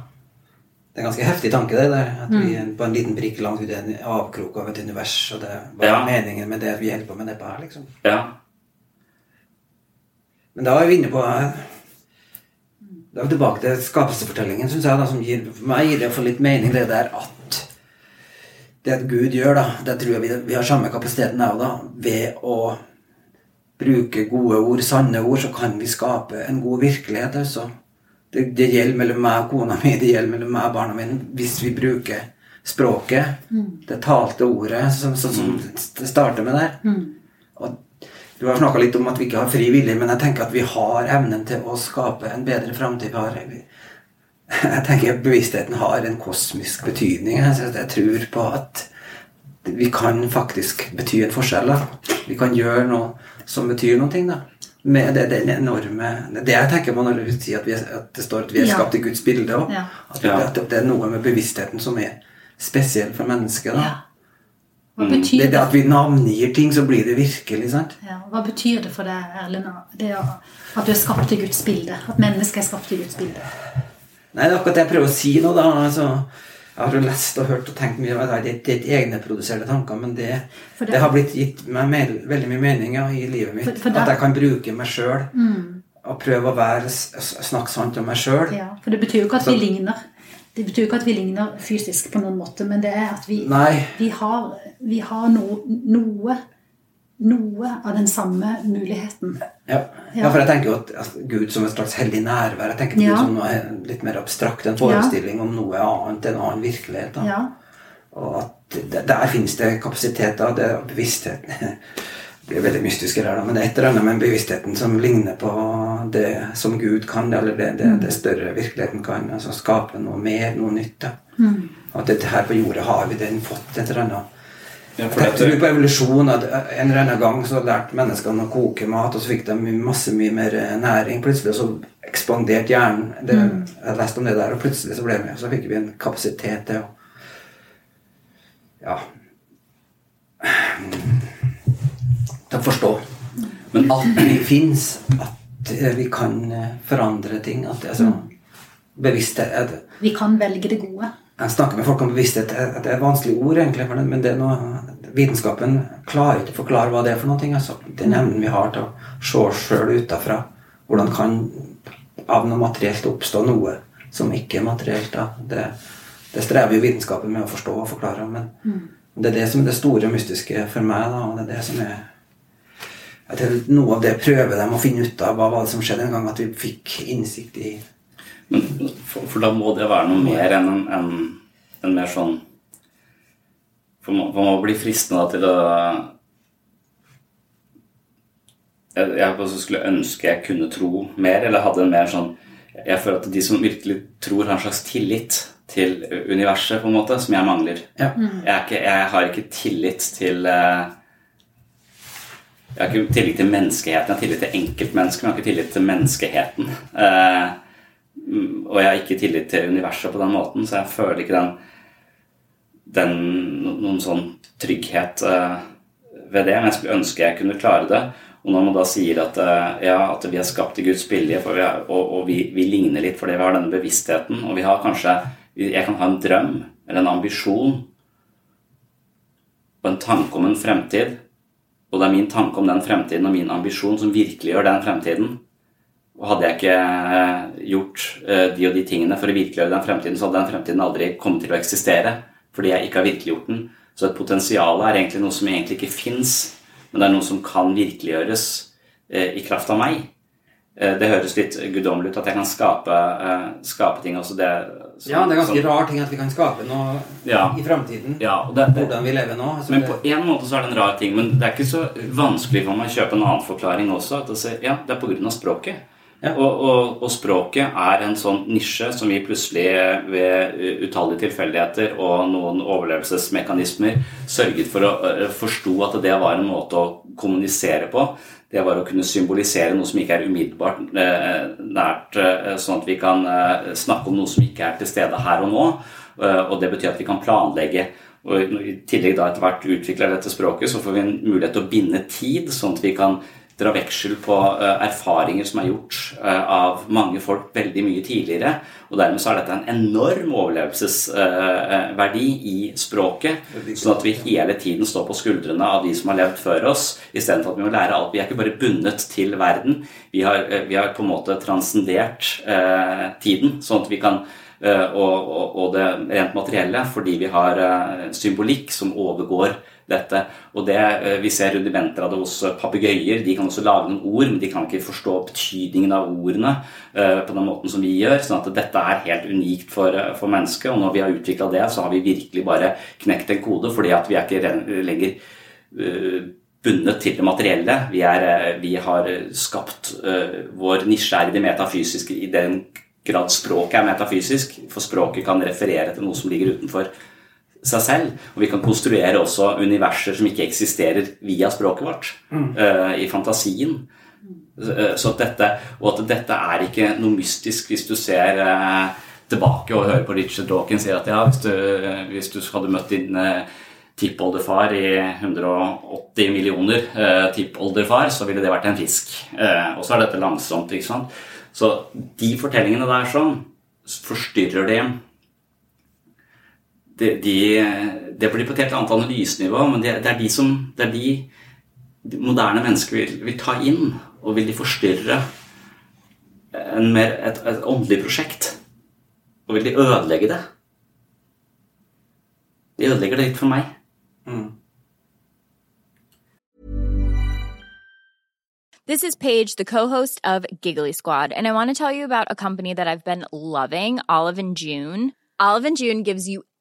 Det er en ganske heftig tanke, det der. At vi er på en liten prikk langt ute i en avkrok av et univers, og det er ja. meningen med det vi holder på med nedpå her, liksom. Ja. Men da er vi inne på Da er vi tilbake til skapelsesfortellingen, syns jeg, da, som gir for meg gir det for litt mening, det der at det Gud gjør, da, det tror jeg vi, vi har samme kapasiteten òg, da. Ved å bruke gode ord, sanne ord, så kan vi skape en god virkelighet. altså. Det, det gjelder mellom meg og kona mi, det gjelder mellom meg og barna mine. Hvis vi bruker språket, mm. det talte ordet, som, som, som det starter med der. Mm. Og du har snakka litt om at vi ikke har fri vilje, men jeg tenker at vi har evnen til å skape en bedre framtid. Jeg tenker bevisstheten har en kosmisk betydning. Jeg tror på at vi kan faktisk bety en forskjell. Da. Vi kan gjøre noe som betyr noe. Da. Med det, den enorme Det jeg tenker på når du sier at, vi er, at det står at vi er Ja. skapt i Guds bilde òg. Ja. At, det- at det er noe med bevisstheten som er spesiell for mennesket. da. Ja. Hva Det betyr det det? at vi navngir ting, så blir det virkelig. sant? Ja, hva betyr det for deg, Erlend, det at du er skapt i Guds bilde? At mennesket er skapt i Guds bilde? Nei, det er akkurat det jeg prøver å si nå, da. altså jeg har jo lest og hørt og tenkt mye. og Det det er ikke egenproduserte tanker, men det, det- det har blitt gitt meg mer, veldig mye mening ja, i livet mitt. For- for At jeg kan bruke meg sjøl Mm. og prøve å være, snakke sant om meg sjøl. Ja, for det betyr jo ikke at Så- vi ligner. Det betyr jo ikke at vi ligner fysisk på noen måte, men det er at vi, vi har, vi har no, noe, noe av den samme muligheten. Ja. Ja. for jeg tenker jo at altså, Gud som et slags hellig nærvær. Jeg tenker på Ja. Gud som noe litt mer abstrakt. En forestilling om noe annet, en annen virkelighet. Ja. Og at der, der finnes det kapasiteter, det er bevisstheten blir veldig mystisk her, da, men det er et eller annet med bevisstheten som ligner på det som Gud kan, eller det, det, det større virkeligheten kan. altså Skape noe mer, noe nytt. Mm. At dette her på jorda har vi den fått et eller annet Ja, Jeg tror på evolusjon. at En eller annen gang så lærte menneskene å koke mat, og så fikk de masse mye mer næring. Plutselig så ekspanderte hjernen. Det, Mm. Jeg leste om det der, og plutselig så ble vi, så fikk vi en kapasitet til å Ja Til å forstå. Men at vi fins, at eh, vi kan eh, forandre ting. At det er så bevissthet at, Vi kan velge det gode. Jeg snakker med folk om bevissthet. Det er et vanskelig ord, egentlig, for det, men det er noe, vitenskapen klarer ikke å forklare hva det er for noe. Altså, den evnen vi har til å se oss sjøl utafra. Hvordan kan av noe materielt oppstå noe som ikke er materielt? Da? Det, det strever jo vitenskapen med å forstå og forklare. Men det er det som er det store mystiske for meg. Da, og det er det som er Noe av det prøver de å finne ut av. Hva var det som skjedde en gang? At vi fikk innsikt i Men, for, for da må det være noe mer enn en, en, en mer sånn For man, for man blir fristende da til å Jeg, jeg skulle ønske jeg kunne tro mer, eller hadde en mer sånn Jeg føler at de som virkelig tror, har en slags tillit til universet, på en måte, som jeg mangler. Ja. Jeg, er ikke, jeg har ikke tillit til eh, Jeg har ikke tillit til menneskeheten, jeg har tillit til enkeltmennesket, men jeg har ikke tillit til menneskeheten. Mm, og jeg har ikke tillit til universet på den måten, så jeg føler ikke den, den noen sånn trygghet eh, ved det. Men jeg skulle ønske jeg kunne klare det. Og når man da sier at, eh, ja, at vi er skapt i Guds bilde, og, og vi, vi ligner litt fordi vi har denne bevisstheten, og vi har kanskje Jeg kan ha en drøm eller en ambisjon og en tanke om en fremtid, og det er min tanke om den fremtiden og min ambisjon som virkeliggjør den fremtiden. Og hadde jeg ikke eh, gjort eh, de og de tingene for å virkeliggjøre den fremtiden, så hadde den fremtiden aldri kommet til å eksistere fordi jeg ikke har virkeliggjort den. Så et potensial er egentlig noe som egentlig ikke fins, men det er noe som kan virkeliggjøres eh, i kraft av meg. Det høres litt guddommelig ut at jeg kan skape, skape ting. Også det, som- Ja, det er ganske som- rar ting at vi kan skape noe Ja. i framtiden. Ja, Hvordan vi lever nå. Altså, men det- på en måte så er det en rar ting, men det er ikke så vanskelig for meg å kjøpe en annen forklaring også. At det, ja, det er pga. språket. Og, og, og språket er en sånn nisje som vi plutselig eh, ved eh, utallige tilfeldigheter og noen overlevelsesmekanismer sørget for å eh, forstå at det var en måte å kommunisere på. Det var å kunne symbolisere noe som ikke er umiddelbart nært, sånn at vi kan snakke om noe som ikke er til stede her og nå. Og det betyr at vi kan planlegge. Og I tillegg da etter hvert utvikler dette språket, så får vi en mulighet til å binde tid, sånn at vi kan dra veksel på eh, erfaringer som er gjort eh, av mange folk veldig mye tidligere. Og dermed så er dette en enorm overlevelsesverdi i språket. Sånn at vi hele tiden står på skuldrene av de som har levd før oss, istedenfor at vi må lære alt. Vi er ikke bare bundet til verden. Vi har, eh, vi har på en måte transcendert eh, tiden, sånn at vi kan eh, og, og, og det rent materielle, fordi vi har eh, symbolikk som overgår dette. Og det, eh, Vi ser rudimenter av det hos eh, papegøyer. De kan også lage noen ord, men de kan ikke forstå betydningen av ordene eh, på den måten som vi gjør. sånn at dette er helt unikt for, for mennesket. Og når vi har utvikla det, så har vi virkelig bare knekt en kode, fordi at vi er ikke lenger bundet til det materielle. Vi, er, vi har skapt Vår nisje i det metafysiske i den grad språket er metafysisk, for språket kan referere til noe som ligger utenfor seg selv. Og vi kan konstruere også universer som ikke eksisterer via språket vårt, Mm. uh, i fantasien. Eh, Så at dette, og at dette er ikke noe mystisk hvis du ser uh, tilbake og hører på Richard Dawkins si at ja, hvis du, hvis du hadde møtt din tippoldefar i 180 millioner tippolderfar, så ville det vært en fisk. Og så er dette langsomt, ikke sant. Så de fortellingene der sånn forstyrrer det de, de, blir på et helt annet analysenivå, men det, det er de som det er de, de moderne mennesker vil, vil, ta inn, og vil de forstyrre en mer, et, et åndelig prosjekt. Og vil de ødelegge det? De ødelegger det litt for meg. Mm. This is Paige, the co-host of Giggly Squad, and I want to tell you about a company that I've been loving, Olive and June. Olive and June gives you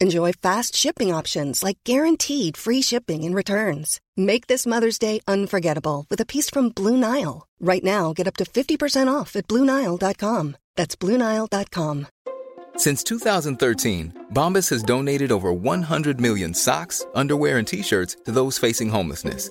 Enjoy fast shipping options like guaranteed free shipping and returns. Make this Mother's Day unforgettable with a piece from Blue Nile. Right now, get up to 50% off at BlueNile.com. That's BlueNile.com. Since 2013, Bombas has donated over 100 million socks, underwear, and t shirts to those facing homelessness.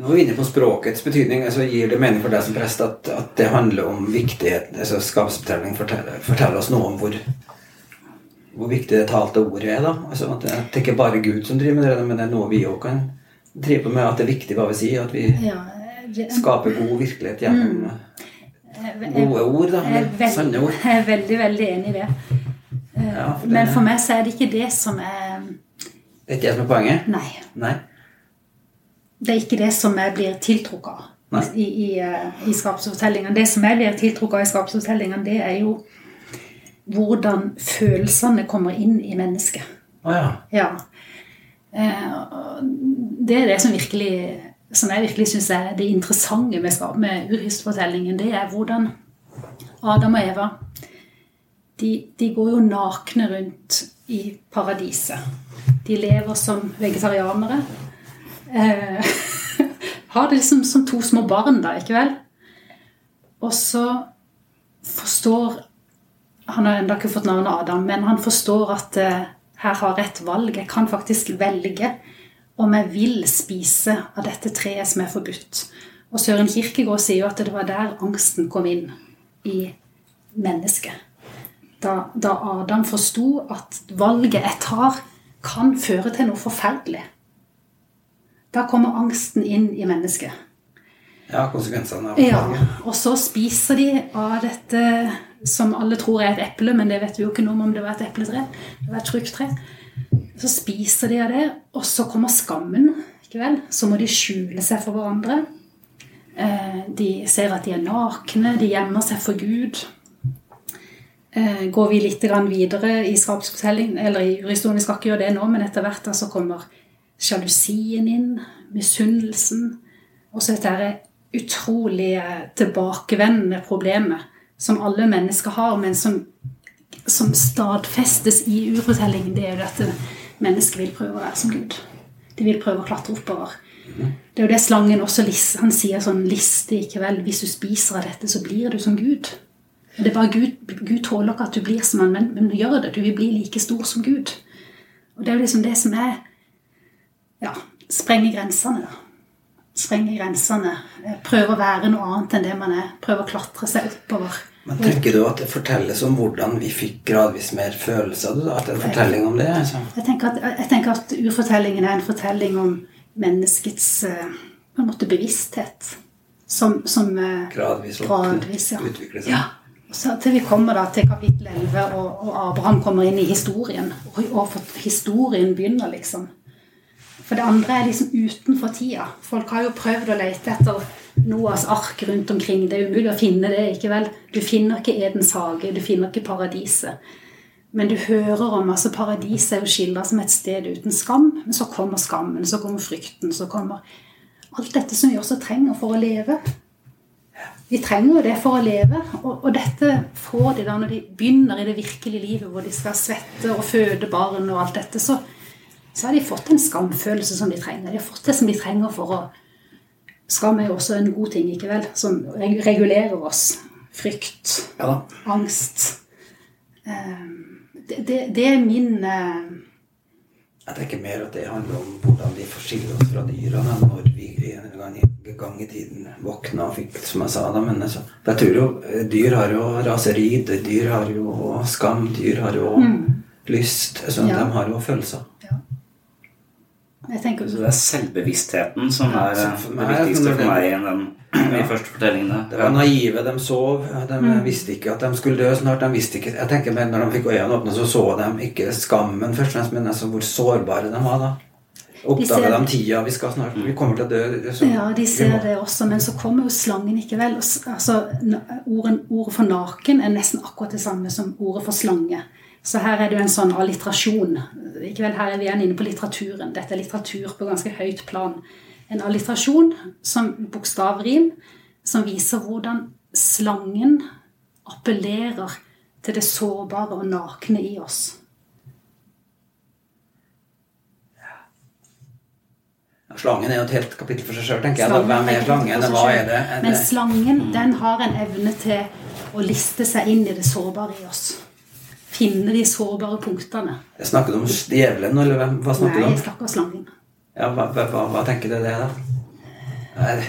Nå er vi inne på språkets betydning. altså Gir det mening for deg som prest at, at det handler om viktigheten altså Skapsfortelling forteller, forteller oss noe om hvor, hvor viktig det talte ordet er. da, altså at Det er ikke bare Gud som driver med det, men det er noe vi òg kan drive med. At det er viktig hva vi sier. At vi ja, det, skaper god virkelighet gjennom mm, gode ord. da, veld, Sanne ord. Jeg er veldig, veldig enig i det. Ja, for men for meg så er det ikke det som er Det er ikke det som er poenget? Nei. Nei det er ikke det som jeg blir tiltrukket av i, i, eh, i skapsfortellingene. Det som jeg blir tiltrukket av i skapsfortellingene, det er jo hvordan følelsene kommer inn i mennesket. Ah, ja. ja. Eh, det er det som virkelig som jeg virkelig syns er det interessante med, med urhystfortellingen. Det er hvordan Adam og Eva de, de går jo nakne rundt i paradiset. De lever som vegetarianere eh, har det liksom som to små barn, da, ikke vel? Og så forstår Han har ennå ikke fått navnet Adam, men han forstår at eh, her har jeg et valg. Jeg kan faktisk velge om jeg vil spise av dette treet som er forbudt. Og Søren Kirkegård sier jo at det var der angsten kom inn i mennesket. Da, da Adam forsto at valget jeg tar, kan føre til noe forferdelig. Da kommer angsten inn i mennesket. Ja, konsekvensene av ja, Og så spiser de av dette som alle tror er et eple, men det vet vi jo ikke noe om om det var et epletre. Det var et frukttre. Så spiser de av det, og så kommer skammen. ikke vel? Så må de skjule seg for hverandre. Eh, de ser at de er nakne, de gjemmer seg for Gud. Eh, går vi litt videre i skapsfortellingen, eller i historien, vi skal ikke gjøre det nå, men etter hvert da så kommer sjalusien inn, misunnelsen. Og så dette utrolig tilbakevendende problemet som alle mennesker har, men som, som stadfestes i urfortellingen, det er jo at mennesket vil prøve å være som Gud. De vil prøve å klatre oppover. Det er jo det slangen også Han sier sånn listig ikke vel, Hvis du spiser av dette, så blir du som Gud. Det er bare Gud, Gud tåler ikke at du blir som han, men, men gjør det. Du vil bli like stor som Gud. Og det er jo liksom det som er Ja, sprenge grensene, da. Sprenge grensene. Prøve å være noe annet enn det man er. Prøve å klatre seg oppover. Men tenker du at det fortelles om hvordan vi fikk gradvis mer følelser? Du? At det er en fortelling om det? Altså? Jeg, tenker at, jeg tenker at urfortellingen er en fortelling om menneskets eh, på en måte bevissthet. Som, som eh, Gradvis, gradvis ja. utvikler seg. Ja. Så til vi kommer da til kapittel 11, og, og Abraham kommer inn i historien. Og, og historien begynner, liksom. For det andre er liksom utenfor tida. Folk har jo prøvd å lete etter Noas ark rundt omkring. Det er umulig å finne det. ikke vel? Du finner ikke Edens hage, du finner ikke paradiset. Men du hører om altså Paradiset er jo skildra som et sted uten skam. Men så kommer skammen, så kommer frykten, så kommer Alt dette som vi også trenger for å leve. Vi trenger jo det for å leve. Og, og, dette får de da når de begynner i det virkelige livet, hvor de skal svette og føde barn og alt dette. Så, så har de fått en skamfølelse som de trenger. De har fått det som de trenger for å Skam er jo også en god ting, ikke vel? Som regulerer oss. Frykt. Ja. Angst. Det, det, det, er min Jeg tenker mer at det handler om hvordan vi forskiller oss fra dyrene når vi en gang i, gang i tiden våkna og fikk, som jeg sa da, men altså, jeg tror jo dyr har jo raseri, dyr har jo skam, dyr har jo mm. lyst. Så ja. De har jo følelser. Tenker, så det er selvbevisstheten som er ja, det viktigste for meg i den de første fortellingene. Det var naive. De sov. De mm. visste ikke at de skulle dø snart. De visste ikke, jeg tenker meg Når de fikk øynene åpne, så så de ikke skammen først og fremst, men altså hvor sårbare de var da. Oppdaga de, de tida vi skal snart Vi kommer til å dø. Så, ja, de ser det også, men så kommer jo slangen ikke vel. Altså, ordet, ordet for naken er nesten akkurat det samme som ordet for slange. Så her er det jo en sånn alliterasjon. Her er vi igjen inne på litteraturen. Dette er litteratur på ganske høyt plan. En alliterasjon som bokstavrim som viser hvordan slangen appellerer til det sårbare og nakne i oss. Slangen er jo et helt kapittel for seg sjøl, tenker jeg. Hvem er slangen? Hva er det? Men slangen den har en evne til å liste seg inn i det sårbare i oss finne de sårbare punktene. Jeg snakket om djevelen, eller hva snakker du om? Nei, jeg snakker om slangen. Ja, hva, hva, hva, tenker du det, da?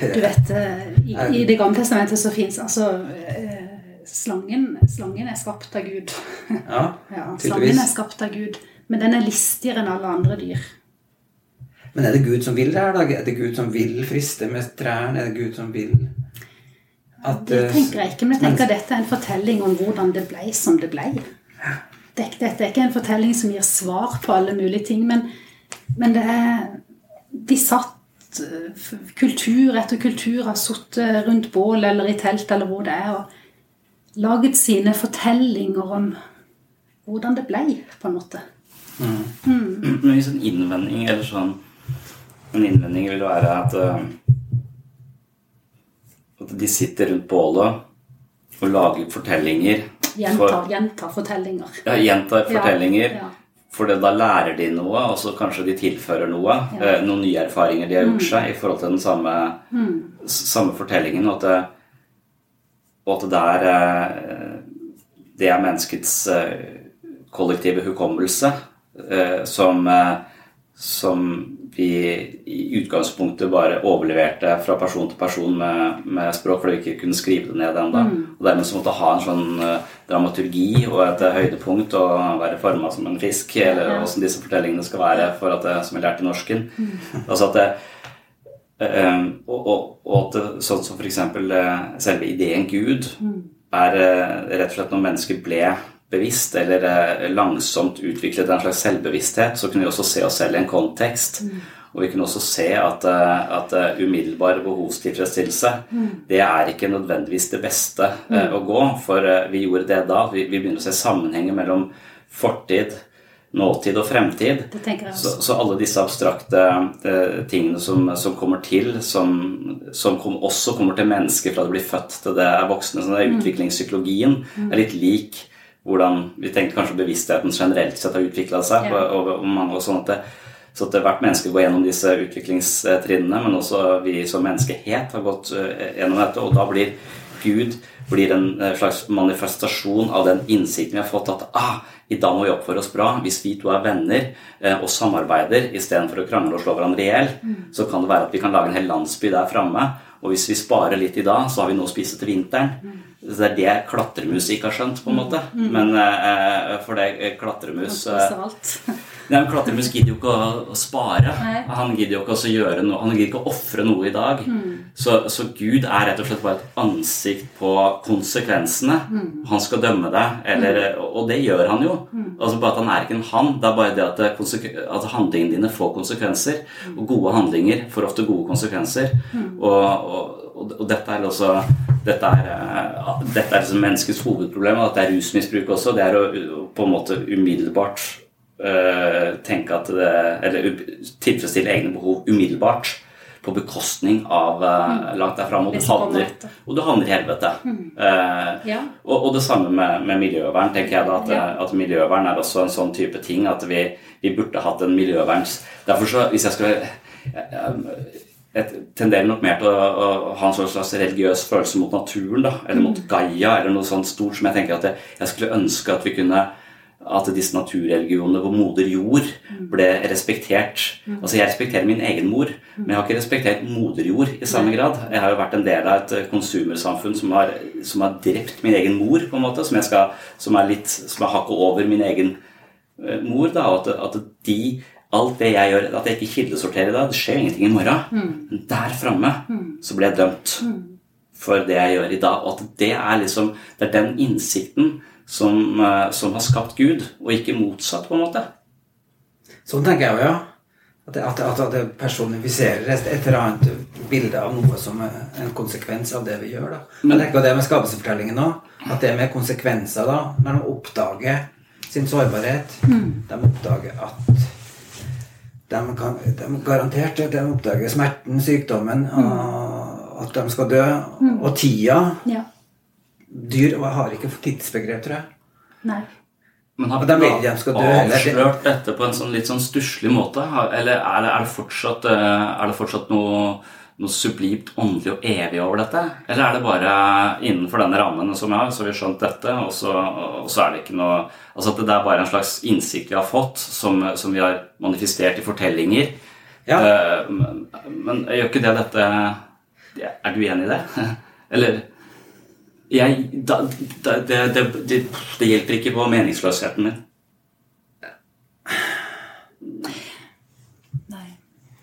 Du vet, eh, i, i Det gamle testamentet så fins altså eh, slangen, slangen er skapt av Gud. Ja, ja, Slangen er skapt av Gud, men den er listigere enn alle andre dyr. Men er det Gud som vil det her, da? Er det Gud som vil friste med trærne? Er det Gud som vil at Det tenker jeg ikke, men jeg tenker at dette er en fortelling om hvordan det ble som det ble. Dette er ikke en fortelling som gir svar på alle mulige ting, men, men det er De satt eh, Kultur etter kultur har sittet rundt bål eller i telt eller hvor det er, og laget sine fortellinger om hvordan det ble, på en måte. Mm. Mm. Men hvis en innvending eller sånn En innvending vil være at, uh, at de sitter rundt bålet og lager fortellinger Gjentar, gjenta fortellinger. Ja, gjenta fortellinger. Ja, ja. For da lærer de noe, og så kanskje de tilfører noe. Ja. Eh, noen nye erfaringer de har gjort mm. seg i forhold til den samme, mm. samme fortellingen. Og at det, og at det er eh, Det er menneskets eh, kollektive hukommelse som, som vi i utgangspunktet bare overleverte fra person til person med, med språk fordi vi ikke kunne skrive det ned ennå. Mm. Og dermed så måtte ha en sånn uh, dramaturgi og et uh, høydepunkt og være forma som en fisk, eller ja. åssen disse fortellingene skal være for at det, som jeg lært i norsken. Mm. Altså at det, og, og, og, at det, sånn som f.eks. selve ideen Gud mm. er rett og slett når mennesker ble bevisst eller eh, langsomt utviklet en slags selvbevissthet, så kunne vi også se oss selv i en kontekst. Mm. Og vi kunne også se at, eh, at eh, umiddelbar behovstilfredsstillelse mm. det er ikke nødvendigvis det beste mm. å gå. For vi gjorde det da. Vi, vi begynner å se sammenhenger mellom fortid, nåtid og fremtid. Så, så, alle disse abstrakte eh, tingene som, som, kommer til, som, som kom, også kommer til mennesker fra det blir født til det er voksne, sånn, det er utviklingspsykologien er litt lik hvordan vi tenkte kanskje bevisstheten generelt sett har utvikla seg. Ja. Og, og, mange, og sånn at det, så at hvert menneske går gjennom disse utviklingstrinnene, men også vi som menneskehet har gått uh, gjennom dette. Og da blir Gud blir en eh, slags manifestasjon av den innsikten vi har fått at ah, i dag må vi oppføre oss bra. Hvis vi to er venner eh, og samarbeider istedenfor å krangle og slå hverandre i hjel, mm. så kan det være at vi kan lage en hel landsby der framme. Og hvis vi sparer litt i dag, så har vi noe å spise til vinteren. Mm. Så det er det klatremus ikke har skjønt, på en måte. Mm. Men eh, for det eh, klatremus eh, Nei, Klatremus gidder jo ikke å, å spare. Nei. Han gidder jo ikke å gjøre noe, han gidder ikke å ofre noe i dag. Mm. Så, så, Gud er rett og slett bare et ansikt på konsekvensene. Mm. Han skal dømme deg, eller, mm. og det gjør han jo. Mm. Altså Bare at han er ikke en han. Det er bare det at, at handlingene dine får konsekvenser. Mm. Og gode handlinger får ofte gode konsekvenser. Mm. Og, og, og, og, dette er også dette er, uh, dette er liksom menneskets hovedproblem. At det er rusmisbruk også. Det er å, på en måte umiddelbart øh, tenke at det Eller tilfredsstille egne behov umiddelbart på bekostning av uh, langt der framme. Og, du havner, og du havner i helvete. Mm. Uh, ja. og, og, det samme med, med, miljøvern, tenker jeg da. At, ja. at, miljøvern er også en sånn type ting at vi, vi burde hatt en miljøverns... Derfor så, hvis jeg skulle jeg tenderer nok mer til å, å, ha en slags religiøs følelse mot naturen, da, eller mot mm. Gaia, eller noe sånt stort som jeg tenker at jeg, jeg skulle ønske at vi kunne at disse naturreligionene hvor moder jord mm. ble respektert. Mm. Altså Jeg respekterer min egen mor, men jeg har ikke respektert moder jord i samme grad. Jeg har jo vært en del av et konsumersamfunn som har, som har drept min egen mor, på en måte, som, jeg skal, som er litt, som er hakket over min egen uh, mor. da, At, at de alt det jeg gjør, at jeg ikke kildesorterer i dag, det skjer ingenting i morgen. Mm. Men der framme mm. så blir jeg dømt mm. for det jeg gjør i dag. Og at det er liksom Det er den innsikten som, eh, som har skapt Gud, og ikke motsatt, på en måte. Sånn tenker jeg jo, ja. At det, at, at det personifiserer et, et, eller annet bilde av noe som er en konsekvens av det vi gjør. da. Men er ikke det med skapelsesfortellingen nå, at det med konsekvenser da, når de oppdager sin sårbarhet, mm. de oppdager at de, kan, de garantert de oppdager smerten, sykdommen, mm. at de skal dø. Mm. Og tida ja. Dyr har ikke tidsbegrep, tror jeg. Nei. Men har vi avslørt dette på en sånn litt sånn stusslig måte? Eller er det, er det, fortsatt, eh, er det fortsatt noe noe sublimt åndelig og evig over dette? Eller er det bare innenfor denne rammen som jeg har, så har vi skjønt dette, og så, og så, er det ikke noe Altså at det er bare en slags innsikt vi har fått, som, som vi har manifestert i fortellinger. Ja. Uh, men, men gjør ikke det dette Er du enig i det? Eller jeg, da, da, det, det, det, det hjelper ikke på meningsløsheten min. Nei.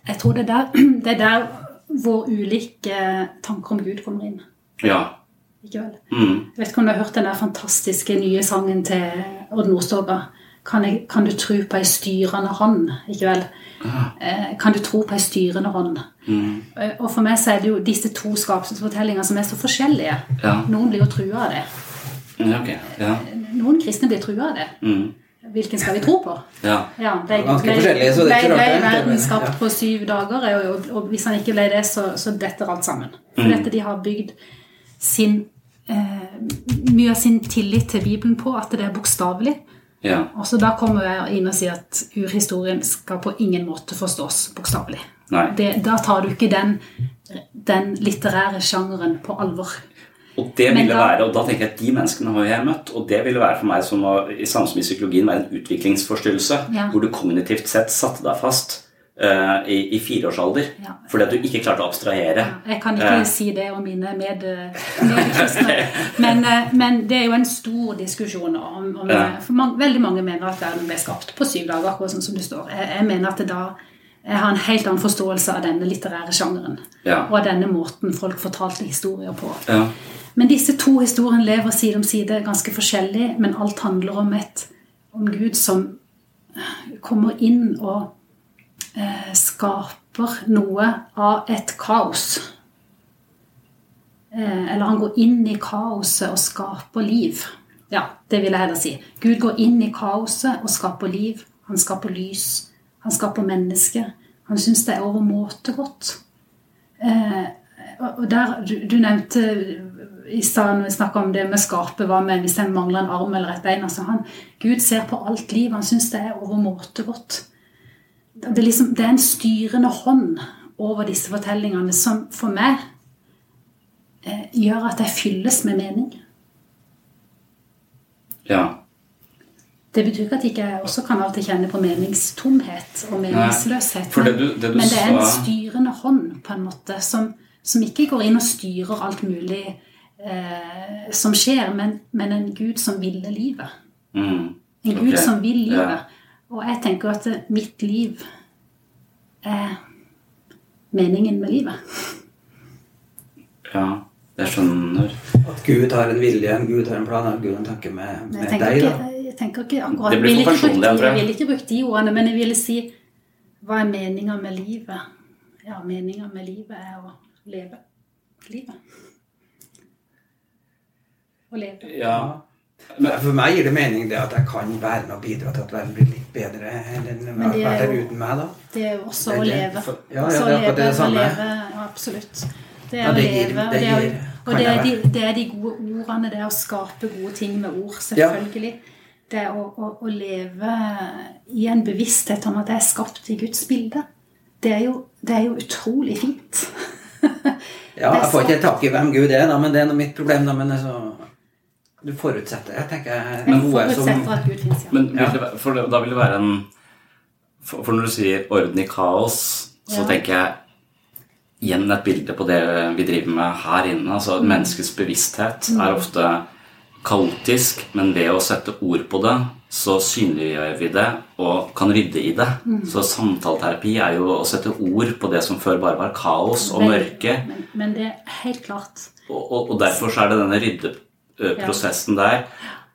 Jeg tror det er der, det er der hvor ulike tanker om Gud kommer inn. Ja. Ikke vel? Mm. Jeg vet ikke om du har hørt den der fantastiske nye sangen til Odd Nordstoga. Kan, kan, du tro på ei styrende hånd? Ikke vel? Eh, kan du tro på ei styrende hånd? Mm. Eh, og for meg så er det jo disse to skapelsesfortellingene som er så forskjellige. Ja. Noen blir jo trua av det. Okay. Ja. Noen kristne blir trua av det. Mm. Hvilken skal vi tro på? Ja. ja ble, Ganske forskjellige, så det er ikke rart. Ble verden skapt på syv dager, og, og, hvis han ikke ble det, så, så detter alt sammen. For mm. dette de har bygd sin eh, mye av sin tillit til Bibelen på, at det er bokstavelig. Ja. Og så Da kommer jeg inn og sier at urhistorien skal på ingen måte forstås bokstavelig. Da tar du ikke den, den litterære sjangeren på alvor. Og det ville være, og da tenker jeg at de menneskene har jeg møtt, og det ville være for meg som å, i samme som i psykologien være en utviklingsforstyrrelse, ja. hvor du kognitivt sett satte deg fast uh, i, i fireårsalder ja. fordi at du ikke klarte å abstrahere. Ja, jeg kan ikke uh, si det om mine medkristne, med men, uh, men, det er jo en stor diskusjon om, om for man, Veldig mange mener at verden ble skapt på syv dager, akkurat sånn som det står. Jeg, jeg mener at det da jeg har en helt annen forståelse av denne litterære sjangeren. Og av denne måten folk fortalte historier på. Ja. Men disse to historiene lever side om side, ganske forskjellig, men alt handler om, et, om Gud som kommer inn og eh, skaper noe av et kaos. Eh, eller han går inn i kaoset og skaper liv. Ja, det vil jeg heller si. Gud går inn i kaoset og skaper liv. Han skaper lys. Han skaper mennesker. Han syns det er overmåte godt. Eh, og der, du, du nevnte i stad når vi snakka om det med skapet, hva med hvis en mangler en arm eller et bein altså han, Gud ser på alt liv. Han syns det er overmåte godt. Det er, liksom, det er en styrende hånd over disse fortellingene som for meg eh, gjør at jeg fylles med mening. Ja. Det betyr ikke at jeg ikke også kan av og til kjenne på meningstomhet og meningsløshet. Nei, det du- det du men det er en styrende hånd på en måte som, som ikke går inn og styrer alt mulig eh, som skjer, men, men en Gud som ville livet. Mm. En Gud okay. som vil livet. Ja. Og jeg tenker at mitt liv er meningen med livet. ja. Jeg skjønner. At Gud har en vilje, en Gud har en plan, at Gud har en tanke med, med deg. ikke, da. jeg tenker ikke akkurat Det blir for personlig, tror. Jeg ville ikke brukt de ordene, men jeg ville si hva er meninga med livet? Ja, meninga med livet er å leve livet. Å leve. Ja. For meg gir det mening det at jeg kan være med og bidra til at verden blir litt bedre enn den Men har det er vært jo- uten meg. da. Det er jo også Det å leve. For- ja, ja, det er å akkurat det leve, samme. leve, absolutt. Det er Ja, å det gir- leve. og det det gir- og det er, de, det er de gode ordene. Det er å skape gode ting med ord, selvfølgelig. Det er å, å, å leve i en bevissthet om at jeg er skapt i Guds bilde. Det er jo, det er jo utrolig fint. Ja, jeg får ikke tak i hvem Gud er, da, men det er noe mitt problem. da, men altså, Du forutsetter jeg tenker jeg, Jeg forutsetter at Gud fins, ja. Men vil det, for da vil det være en For, for når du sier 'orden i kaos', så Ja. tenker jeg igjen et bilde på det vi driver med her inne. altså Mm. Menneskets bevissthet Mm. er ofte kaotisk, men ved å sette ord på det, så synliggjør vi det og kan rydde i det. Mm. Så samtaleterapi er jo å sette ord på det som før bare var kaos og mørke. Men, men det er helt klart Og, og, og derfor så er det denne ryddeprosessen der.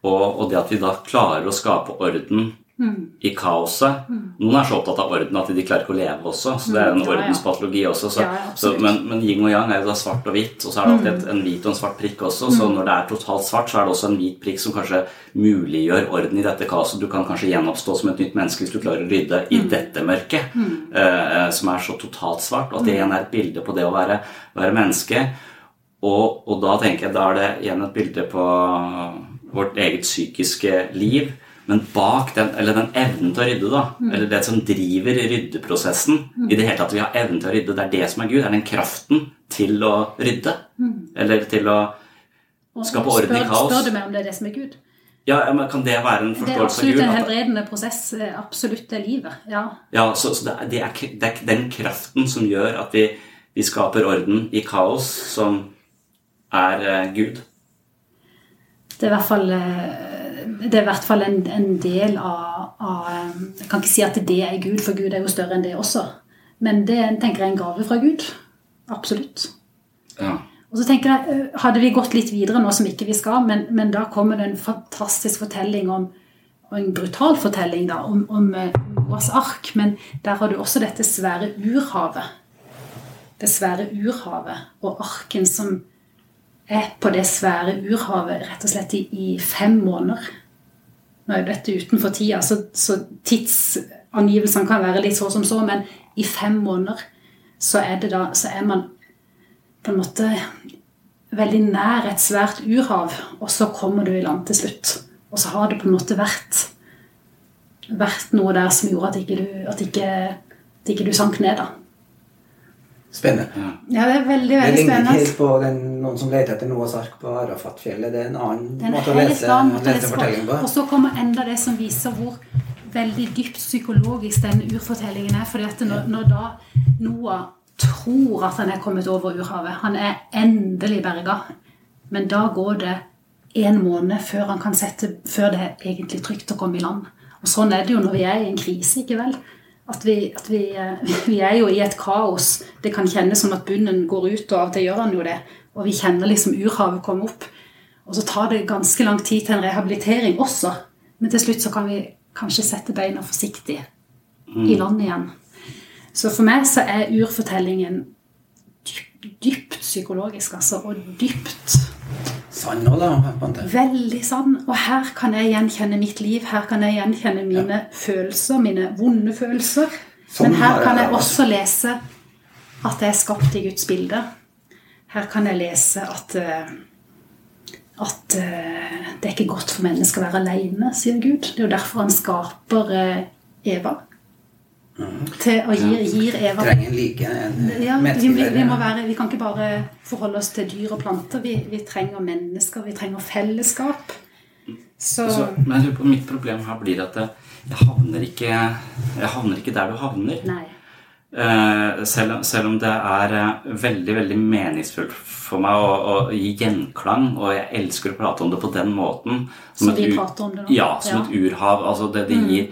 Og, og det at vi da klarer å skape orden Mm. i kaoset. Noen er så opptatt av orden at de klarer ikke å leve også, så det er en Mm, ja, ordenspatologi også. Så, Ja, så, men, men yin og yang er jo da svart og hvitt, og så er det alltid Mm. et, en hvit og en svart prikk også. Så Mm. når det er totalt svart, så er det også en hvit prikk som kanskje muliggjør orden i dette kaoset. Du kan kanskje gjenoppstå som et nytt menneske hvis du klarer å rydde i Mm. dette mørket, Mm. eh, som er så totalt svart. Og at det igjen er et bilde på det å være, være menneske. Og, og da tenker jeg da er det igjen et bilde på vårt eget psykiske liv. Men bak den, eller den evnen til å rydde, da, Mm. eller det som driver ryddeprosessen Mm. I det hele tatt vi har evnen til å rydde, det er det som er Gud. Det er den kraften til å rydde. Mm. Eller til å skape orden i kaos. spør du meg om det er det som er Gud? Ja, ja, men Kan det være en forståelse av Gud? Det er absolutt en helbredende prosess. eh, Absolutt det livet. Ja. ja, så, så det, er, det, er, det er den kraften som gjør at vi, vi skaper orden i kaos, som er eh, Gud. Det er i hvert fall, eh, det er i hvert fall en, en del av, av eh, Jeg kan ikke si at det er Gud, for Gud er jo større enn det også. Men det tenker jeg er en gave fra Gud. Absolutt. Ja. Og så tenker jeg, Hadde vi gått litt videre nå som ikke vi skal, men, men da kommer det en fantastisk fortelling om og en brutal fortelling da, om, om Noas ark. Men der har du også dette svære urhavet. Det svære urhavet og arken som på det svære urhavet rett og slett i, i fem måneder. Nå er jo dette utenfor tida, så, så tidsangivelsene kan være litt så som så, men i fem måneder så er, da, så er man på en måte veldig nær et svært urhav, og så kommer du i land til slutt. Og så har det på en måte vært, vært noe der som gjorde at ikke du, at ikke, at ikke du sank ned. da. Spennende. Ja, det er veldig, veldig Det veldig ligner ikke helt på den, noen som leter etter Noas ark på Arafatfjellet. Det er en annen Det er en måte å lese, måte lese lese fortellingen på. på. Og så kommer enda det som viser hvor veldig dypt psykologisk den urfortellingen er. fordi at når, når da Noah tror at han er kommet over urhavet, han er endelig berga, men da går det en måned før, han kan sette, før det er egentlig trygt å komme i land. Og sånn er det jo når vi er i en krise, ikke vel? At vi, at vi, eh, vi er jo i et kaos. Det kan kjennes som at bunnen går ut, og av og til gjør han jo det. Og vi kjenner liksom urhavet komme opp. Og så tar det ganske lang tid til en rehabilitering også. Men til slutt så kan vi kanskje sette beina forsiktig i land igjen. Så for meg så er urfortellingen dypt, dypt psykologisk, altså. Og dypt Sann nå, da. Veldig sann. Og her kan jeg gjenkjenne mitt liv. Her kan jeg gjenkjenne mine følelser, mine vonde følelser. Sånn Men her kan jeg jeg også lese at jeg er skapt i Guds bilde. Her kan jeg lese at eh, at eh, det er ikke godt for mennesker å være alene, sier Gud. Det er jo derfor han skaper eh, Eva. Til å gir, gir Eva Trenger en like en ja, vi, vi, vi, må være, vi kan ikke bare forholde oss til dyr og planter. Vi, vi trenger mennesker, vi trenger fellesskap. Så Så, men jeg lurer mitt problem her blir at jeg, havner ikke, jeg havner ikke der du havner. Nei. Eh, selv, selv om det er eh, veldig veldig meningsfullt for meg å, å gi gjenklang, og jeg elsker å prate om det på den måten Som et vi prater om det nå. Ja, som Ja. et urhav. Altså det, det, Mm. gir,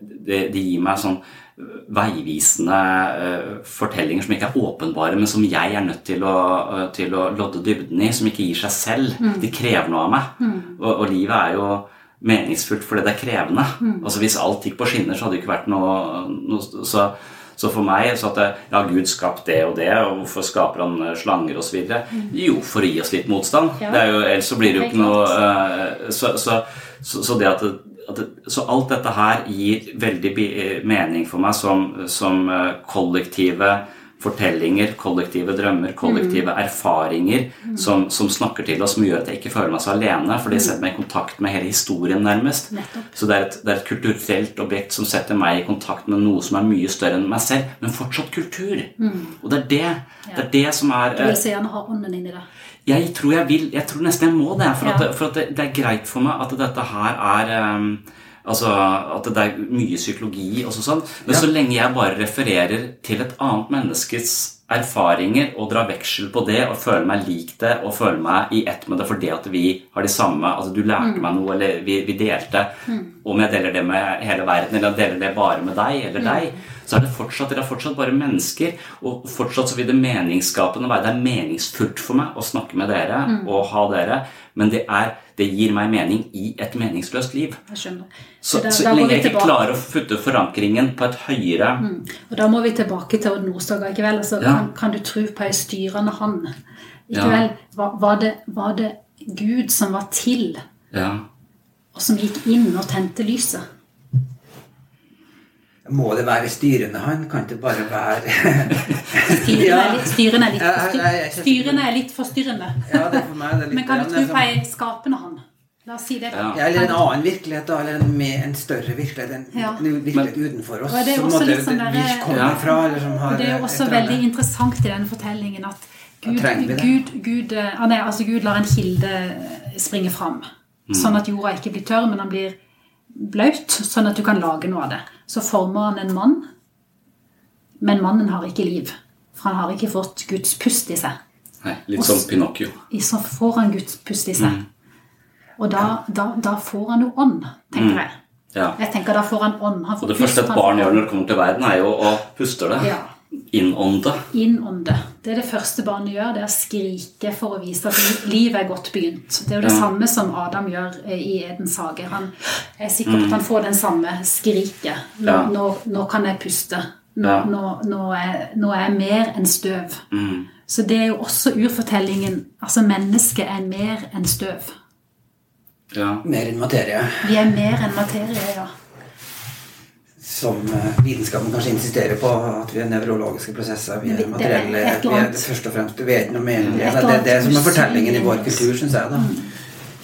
det, det gir meg sånn veivisende eh, fortellinger som ikke er åpenbare, men som jeg er nødt til å, eh, til å lodde dybden i, som ikke gir seg selv. Mm. De krever noe av meg. Mm. Og, og livet er jo meningsfullt fordi det er krevende. Mm. Altså Hvis alt gikk på skinner, så hadde det ikke vært noe, noe så, så for meg så at det, Ja, Gud skapt det og det, og hvorfor skaper han eh, slanger osv.? Jo, for å gi oss litt motstand. Ja. Det er jo, ellers så blir det jo ikke noe eh, så, så, så, det, at det, så alt dette her gir veldig mening for meg som, som eh, kollektive fortellinger, kollektive drømmer, kollektive erfaringer som, som snakker til oss, som gjør at jeg ikke føler meg så alene, for det setter meg i kontakt med hele historien, nærmest. Nettopp. Så det er, et, det er et kulturelt objekt som setter meg i kontakt med noe som er mye større enn meg selv, men fortsatt kultur. Mm. Og det er det, det, er det som er Du eh, vil så gjerne ha ånden inn i det. Jeg tror jeg vil Jeg tror nesten jeg må det. For, at, for at det, det er greit for meg at dette her er um, Altså at det er mye psykologi og sånn. Men Ja. så lenge jeg bare refererer til et annet menneskes erfaringer og dra veksel på det og føle meg lik det og føle meg i ett med det fordi at vi har de samme Altså du lærte Mm. meg noe, eller vi, vi delte. Mm. Om jeg deler det med hele verden, eller jeg deler det bare med deg eller Mm. deg, så er det fortsatt, dere er fortsatt bare mennesker. Og fortsatt så vil det meningsskapende være Det er meningsfullt for meg å snakke med dere Mm. og ha dere, men det, er, det gir meg mening i et meningsløst liv. Jeg skjønner. Så, da- så da lenge jeg ikke tilbake. klarer å putte forankringen på et høyere Mm. Og da må vi tilbake til Odd Nordstoga ikke vel? Altså, Ja. kan, kan du tro på ei styrende hånd? Ikke Ja. vel? var, var, det, var det Gud som var til, Ja. og som gikk inn og tente lyset? Må det være styrende han? Kan det bare være Styrende Ja. er litt, styrende er litt, styrende er litt forstyrrende. Ja, det er for meg det er litt Men kan du tro på sånn- ei skapende han? La oss si det. Ja, eller en annen virkelighet, da. Eller en, med en større virkelighet. En, Ja. en virkelighet utenfor oss. Og det er som også måtte- litt der, vi kommer Ja. fra, eller som har Og det er også veldig interessant i denne fortellingen at Gud. Gud, Gud, eh, ah, nei, altså Gud lar en kilde springe fram. Mm. Sånn at jorda ikke blir tørr, men han blir blaut, sånn at du kan lage noe av det. Så former han en mann, men mannen har ikke liv. For han har ikke fått Guds pust i seg. Nei, litt som Pinocchio. Så får han Guds pust i seg. Mm. Og da, da, da får han jo ånd, tenker Mm. jeg. Ja. Jeg tenker Da får han ånd. Han får Og det første et barn gjør når det kommer til verden, er jo å puste det. Ja. Innånde. Innånde. Det er det første barnet gjør. Det er å skrike for å vise at livet er godt begynt. Det er jo det Ja. samme som Adam gjør eh, i Edens hage. Han er sikker på Mm. at han får den samme skriket. Nå, Ja. nå, nå kan jeg puste. Nå, Ja. nå, nå, er, nå er jeg mer enn støv. Mm. Så det er jo også urfortellingen. Altså, mennesket er mer enn støv. Ja. Mer enn materie. Vi er mer enn materie, ja. Som eh, vitenskapen kanskje insisterer på, at vi er nevrologiske prosesser. Vi er er materielle. Vi er det først og fremst Vi vet noe mer. Et Det er det, det som er fortellingen i vår kultur, syns jeg. da.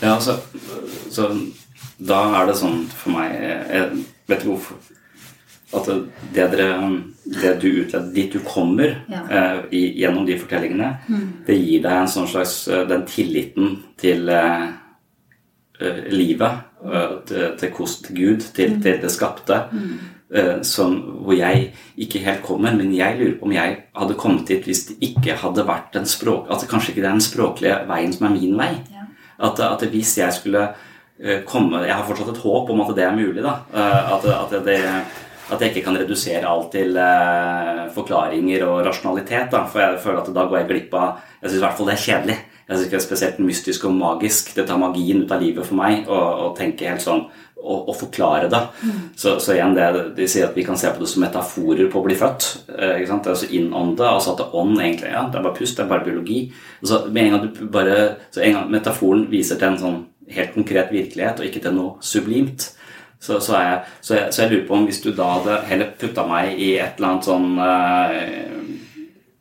Ja, så, så da er det sånn for meg Jeg vet ikke hvorfor At det, dere, det du utleder, dit du kommer Ja. eh, i, gjennom de fortellingene, Mm. det gir deg en sånn slags eh, Den tilliten til eh, eh, livet, eh, til, til, kost, Gud, til, Mm. til det skapte. Mm. Eh, Som, hvor jeg ikke helt kommer, men jeg lurer på om jeg hadde kommet dit hvis det ikke hadde vært den språk At det kanskje ikke det er den språklige veien som er min vei. At, at hvis jeg skulle eh, komme Jeg har fortsatt et håp om at det er mulig. da Eh, At, at, det, at jeg ikke kan redusere alt til forklaringer og rasjonalitet. da For jeg føler at da går jeg glipp av Jeg syns i hvert fall det er kjedelig. Jeg synes ikke det er spesielt mystisk og magisk. Det tar magien ut av livet for meg å tenke helt sånn og, å forklare det. Så, så igjen, det, de sier at vi kan se på det som metaforer på å bli født. Eh, ikke sant? Altså innånde, altså at det ånd egentlig ja, det er bare pust, det er bare biologi. Så med en gang du bare, så en gang metaforen viser til en sånn helt konkret virkelighet og ikke til noe sublimt, så, så, er jeg, så, jeg, så jeg lurer på om hvis du da hadde heller putta meg i et eller annet sånn eh,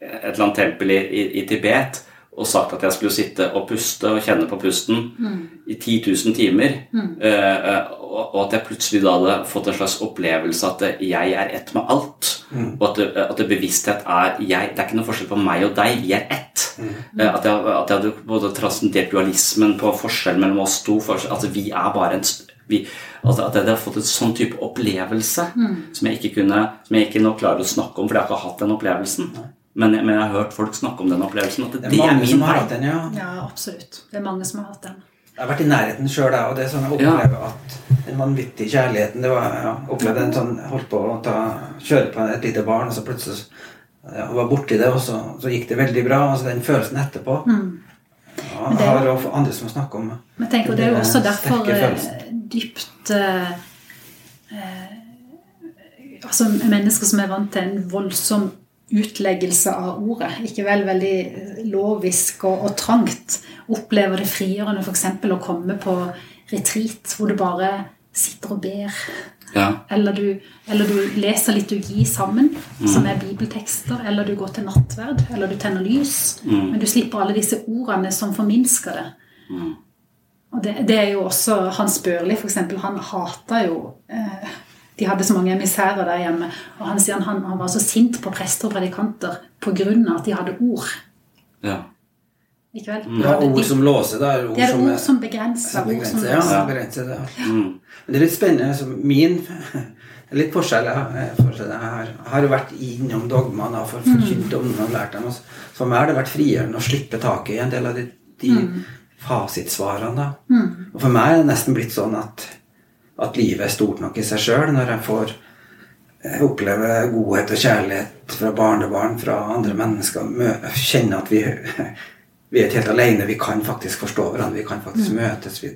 Et eller annet tempel i, i, i Tibet, og sagt at jeg skulle sitte og puste og kjenne på pusten Mm. i 10 000 timer, Mm. eh, eh, og at jeg plutselig da hadde fått en slags opplevelse at jeg er ett med alt, Mm. og at, det, at bevissthet er jeg, Det er ikke noe forskjell på meg og deg, vi er ett. Eh, At, jeg, at jeg hadde både transcendert dualismen på forskjell mellom oss to. Forskjell, altså vi er bare en vi, altså At jeg hadde fått en sånn type opplevelse Mm. som jeg ikke kunne Som jeg ikke nå klarer å snakke om, for jeg har ikke hatt den opplevelsen. Men, men jeg har hørt folk snakke om den opplevelsen. At det, Det er mange min som har vei. hatt den, ja. Ja, absolutt. Det er mange som har hatt den. Jeg har vært i nærheten sjøl, og det er sånn jeg opplever at den vanvittige kjærligheten det var, ja, opplevde en sånn, Holdt på å ta, kjøre på et lite barn, og så plutselig ja, var borti det, og så, så gikk det veldig bra. altså Den følelsen etterpå Mm. ja, det Jeg er har også andre som snakker om Men tenk, og det er jo også derfor eh, dypt eh, eh, Altså mennesker som er vant til en voldsom utleggelse av ordet, ikke vel veldig lovisk og, og trangt, opplever det frigjørende f.eks. å komme på retreat hvor du bare sitter og ber. Ja. Eller du, eller du leser liturgi sammen, Mm. som er bibeltekster. Eller du går til nattverd, eller du tenner lys. Mm. Men du slipper alle disse ordene som forminsker det. Mm. Og det, det er jo også Hans Børli, eksempel. Han hata jo eh, De hadde så mange emissærer der hjemme. Og han sier han, han var så sint på prester og predikanter pga. at de hadde ord. Ja. Ikke vel? Ja, ord som låser, da. Ord Det er som ord som begrenser. som som ja, begrenser det. Mm. Men det er litt spennende. Altså, min litt forskjell. Jeg, har- forskjell. jeg har, har jo vært innom dogmaene og for- Mm. forkynt dogmene og lært dem. og For meg har det vært frigjørende å slippe taket i en del av de, de Mm. fasitsvarene. da. Mm. Og for meg er det nesten blitt sånn at, at livet er stort nok i seg sjøl når jeg får eh, oppleve godhet og kjærlighet fra barnebarn, fra andre mennesker. Kjenne at vi, vi er ikke helt alene. Vi kan faktisk forstå hverandre. Vi kan faktisk Mm. møtes. Vi,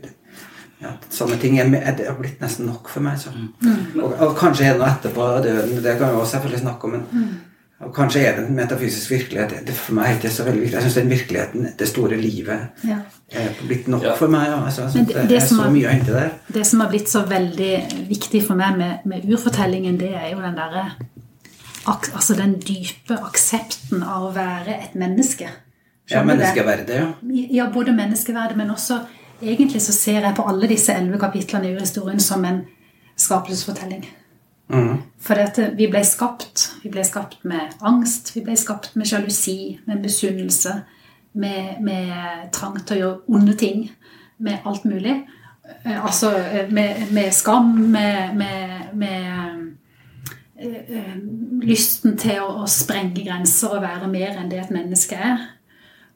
ja, sånne ting er, er, det har blitt nesten nok for meg. Så. Mm. Og, og kanskje er det noe etterpå døden. Det kan vi også selvfølgelig snakke om. Men Mm. Og kanskje er det en metafysisk virkelighet. Det, for meg er ikke så veldig viktig. Jeg syns den virkeligheten, det store livet, Ja. er blitt nok for meg. Altså, synes det- det, det er så mye å hente der. Det som har blitt så veldig viktig for meg med, med urfortellingen, det er jo den derre Altså den dype aksepten av å være et menneske. Ja, Skjønner ja, menneskeverdet, ja. Ja, både menneskeverdet, men også Egentlig så ser jeg på alle disse elleve kapitlene i urhistorien som en skapelsesfortelling. Mhm. For at vi ble skapt. Vi ble skapt med angst, vi ble skapt med sjalusi, med misunnelse, med, med trang til å gjøre onde ting, med alt mulig. Eh, Altså eh, med, med skam, med, med, eh, lysten til å, å sprenge grenser og være mer enn det et menneske er.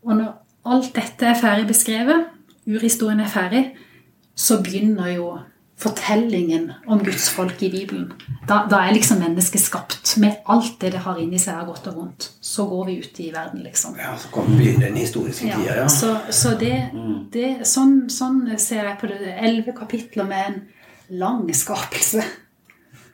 Og når alt dette er ferdig beskrevet, urhistorien er ferdig, så begynner jo fortellingen om Guds folk i Bibelen. Da, da er liksom mennesket skapt med alt det det har inni seg av godt og vondt. Så går vi ut i verden, liksom. Ja, så kommer vi inn i den historiske Ja, tida, ja. Så, så det, det sånn, sånn ser jeg på det. Elleve kapitler med en lang skapelse.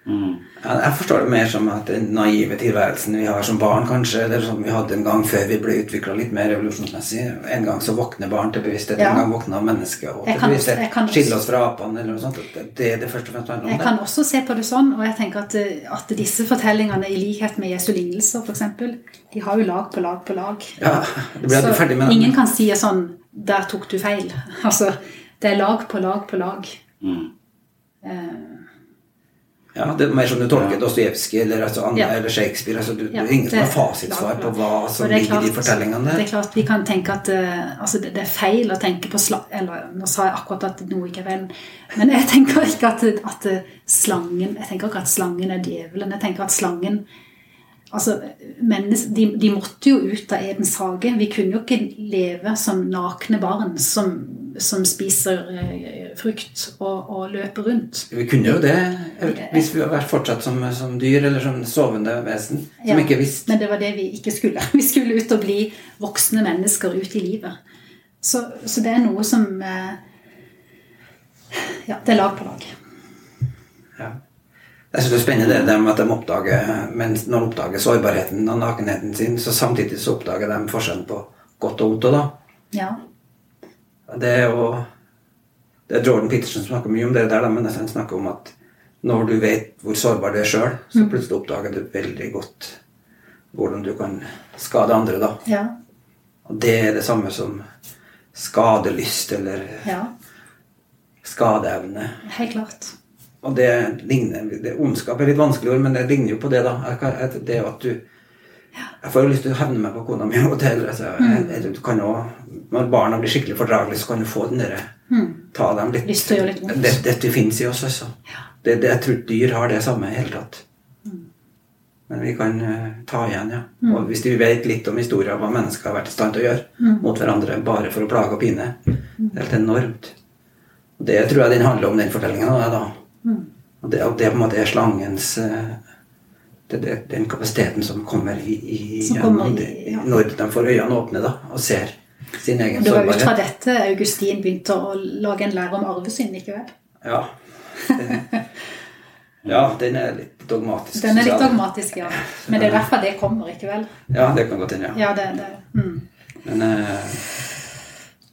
Ja, jeg forstår det mer som at den naive tilværelsen vi har som barn, kanskje, eller som vi hadde en gang før vi ble utvikla litt mer revolusjonsmessig En gang så våkner barn til bevissthet, Ja. en gang våkner mennesket og til bevissthet. Skiller oss fra apene, eller noe sånt. Det det er det første og fremst handler om. Jeg kan også se på det sånn, og jeg tenker at, at disse fortellingene, i likhet med Jesu lignelser f.eks., de har jo lag på lag på lag. Ja, det blir Så ferdig med ingen kan si sånn 'Der tok du feil'. Altså, det er lag på lag på lag. Eh, Ja, det er mer som du tolker Dostojevskij eller, altså, Ja. eller Shakespeare. Altså, du, Ja, det ingen som har fasitsvar på hva som ligger er ligger i de klart- fortellingene Det er klart Vi kan tenke at uh, altså det, det er feil å tenke på sla... Eller nå sa jeg akkurat at noe ikke er feil. Men jeg tenker ikke at, at eh, slangen Jeg tenker ikke at slangen er djevelen. Jeg tenker at slangen Altså, mennes, de, de måtte jo ut av Edens hage. Vi kunne jo ikke leve som nakne barn som, som spiser eh, frukt og, og løper rundt. Vi kunne jo det hvis vi hadde vært fortsatt som, som dyr eller som sovende vesen. Som Ja, ikke visste Men det var det vi ikke skulle. Vi skulle ut og bli voksne mennesker ut i livet. Så, så det er noe som eh, Ja, det er lag på lag. Jeg synes det er spennende det med at de oppdager mens når de oppdager sårbarheten og nakenheten sin, så samtidig så oppdager de forskjellen på godt og vondt. Ja. Det er jo det er Jordan Peterson som snakker mye om det der, men han snakker om at når du vet hvor sårbar du er sjøl, så Mm. plutselig oppdager du veldig godt hvordan du kan skade andre. da. ja. Og det er det samme som skadelyst eller Ja, skadeevne. helt klart. Og det ligner det, Ondskap er litt vanskelig ord, men det ligner jo på det, da. Det er Det at du Jeg får jo lyst til å hevne meg på kona mi og til. Altså, Mm. jeg- du kan også, når barna blir skikkelig fordragelige, så kan du få den derre Mm. Ta dem litt Lyst til å gjøre litt vondt. det, Dette fins i oss, altså. Det, det, jeg tror dyr har det samme i hele tatt. Men vi kan uh, ta igjen, ja. Mm. Og hvis vi vet litt om historien hva mennesker har vært i stand til å gjøre Mm. mot hverandre bare for å plage og pine, det er helt enormt. Og det tror jeg den handler om, den fortellingen. Da, Da. Mm. Og det, og det på en måte er slangens eh, det, det, Den kapasiteten som kommer i, i Som kommer i- ja. når de får øynene åpne da, og ser sin egen sårbarhet. Det var ut fra dette Augustin begynte å lage en lære om arvesynd, ikke vel? Ja. Den, ja, den er litt dogmatisk. Den er litt dogmatisk, ja. Men det er derfor det kommer, ikke vel? Ja, det kan godt hende, ja. Ja, det, det. Mm. Men eh,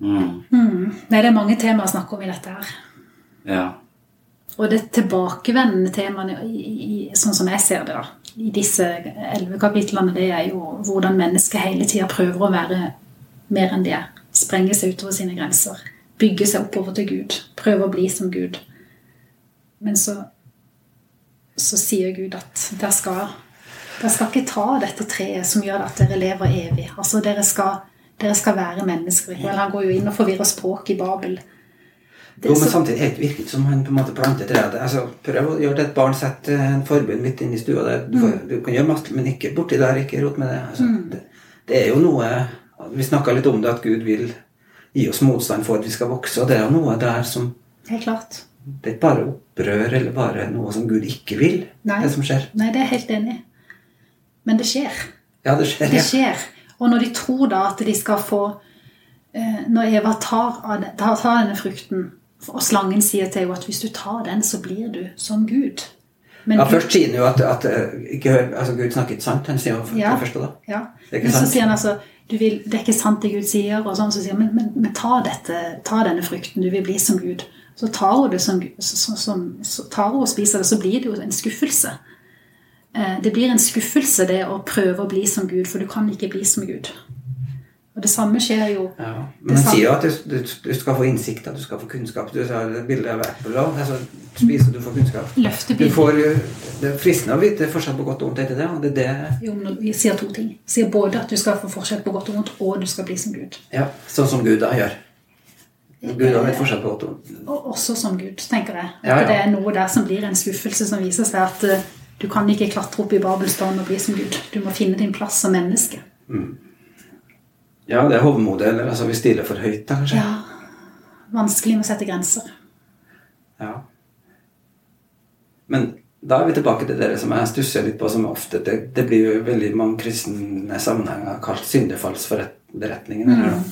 Mm. Nei, det er mange temaer å snakke om i dette her. Ja. Og det tilbakevendende temaene, sånn som jeg ser det, da, i disse elleve kapitlene, det er jo hvordan mennesket hele tida prøver å være mer enn de er. Sprenge seg utover sine grenser. Bygge seg oppover til Gud. Prøve å bli som Gud. Men så, så sier Gud at dere skal, dere skal ikke ta dette treet som gjør at dere lever evig. Altså, dere skal, dere skal være mennesker. Han går jo inn og forvirrer språket i Babel. Jo, men samtidig er det virker ikke som han på en måte planter treet. Altså, prøv å gjøre det et barn setter en forbund midt inne i stua. Der. Du, får, du kan gjøre masse, men ikke borti der. Ikke rot med det. Altså, Mm. det. Det er jo noe Vi snakka litt om det, at Gud vil gi oss motstand for at vi skal vokse. Og det er jo noe der som Helt klart. Det er ikke bare opprør eller bare noe som Gud ikke vil, Nei. det som skjer. Nei, det er jeg helt enig i. Men det skjer. Ja, det skjer. Det ja. skjer. Og når de tror da at de skal få eh, Når Eva tar, av tar, tar denne frukten, og slangen sier til henne at hvis du tar den, så blir du som Gud. Men ja, Først sier han jo at, at eh, ikke hør, altså, Gud snakker ikke sant. Han sier jo Ja. det første da. Ja. Det er ikke Men så sant. sier han altså du vil, Det er ikke sant det Gud sier. Og sånn, så sier han, men, men, men ta, dette, ta denne frukten. Du vil bli som Gud. Så tar hun det som, så, så, som- så tar hun og spiser det, så blir det jo en skuffelse. Eh, Det blir en skuffelse det å prøve å bli som Gud, for du kan ikke bli som Gud. Og det samme skjer jo Ja. Men man sier jo at du, du, du skal få innsikt, at du skal få kunnskap. Du sa et bilde av eple òg. Altså, spiser du får kunnskap. Du får, det er fristende å vite forskjell på godt og vondt. etter det det? Og det det Jo, men vi sier to ting. Vi sier både at du skal få forskjell på godt og vondt, og du skal bli som Gud. ja, sånn som Gud da gjør. Gud har litt forskjell på godt og vondt. Og også som Gud, tenker jeg. At Ja, ja. det er noe der som blir en skuffelse, som viser seg at eh, du kan ikke klatre opp i Babelstårn og bli som Gud. Du må finne din plass som menneske. Ja, det er hovmodig. eller altså vi stiller for høyt, da, kanskje. Ja. Vanskelig med å sette grenser. Ja. Men da er vi tilbake til dere som jeg stusser litt på, som ofte Det, det blir jo veldig mange kristne sammenhenger kalt syndefallsberetningen. Mm. eller noe.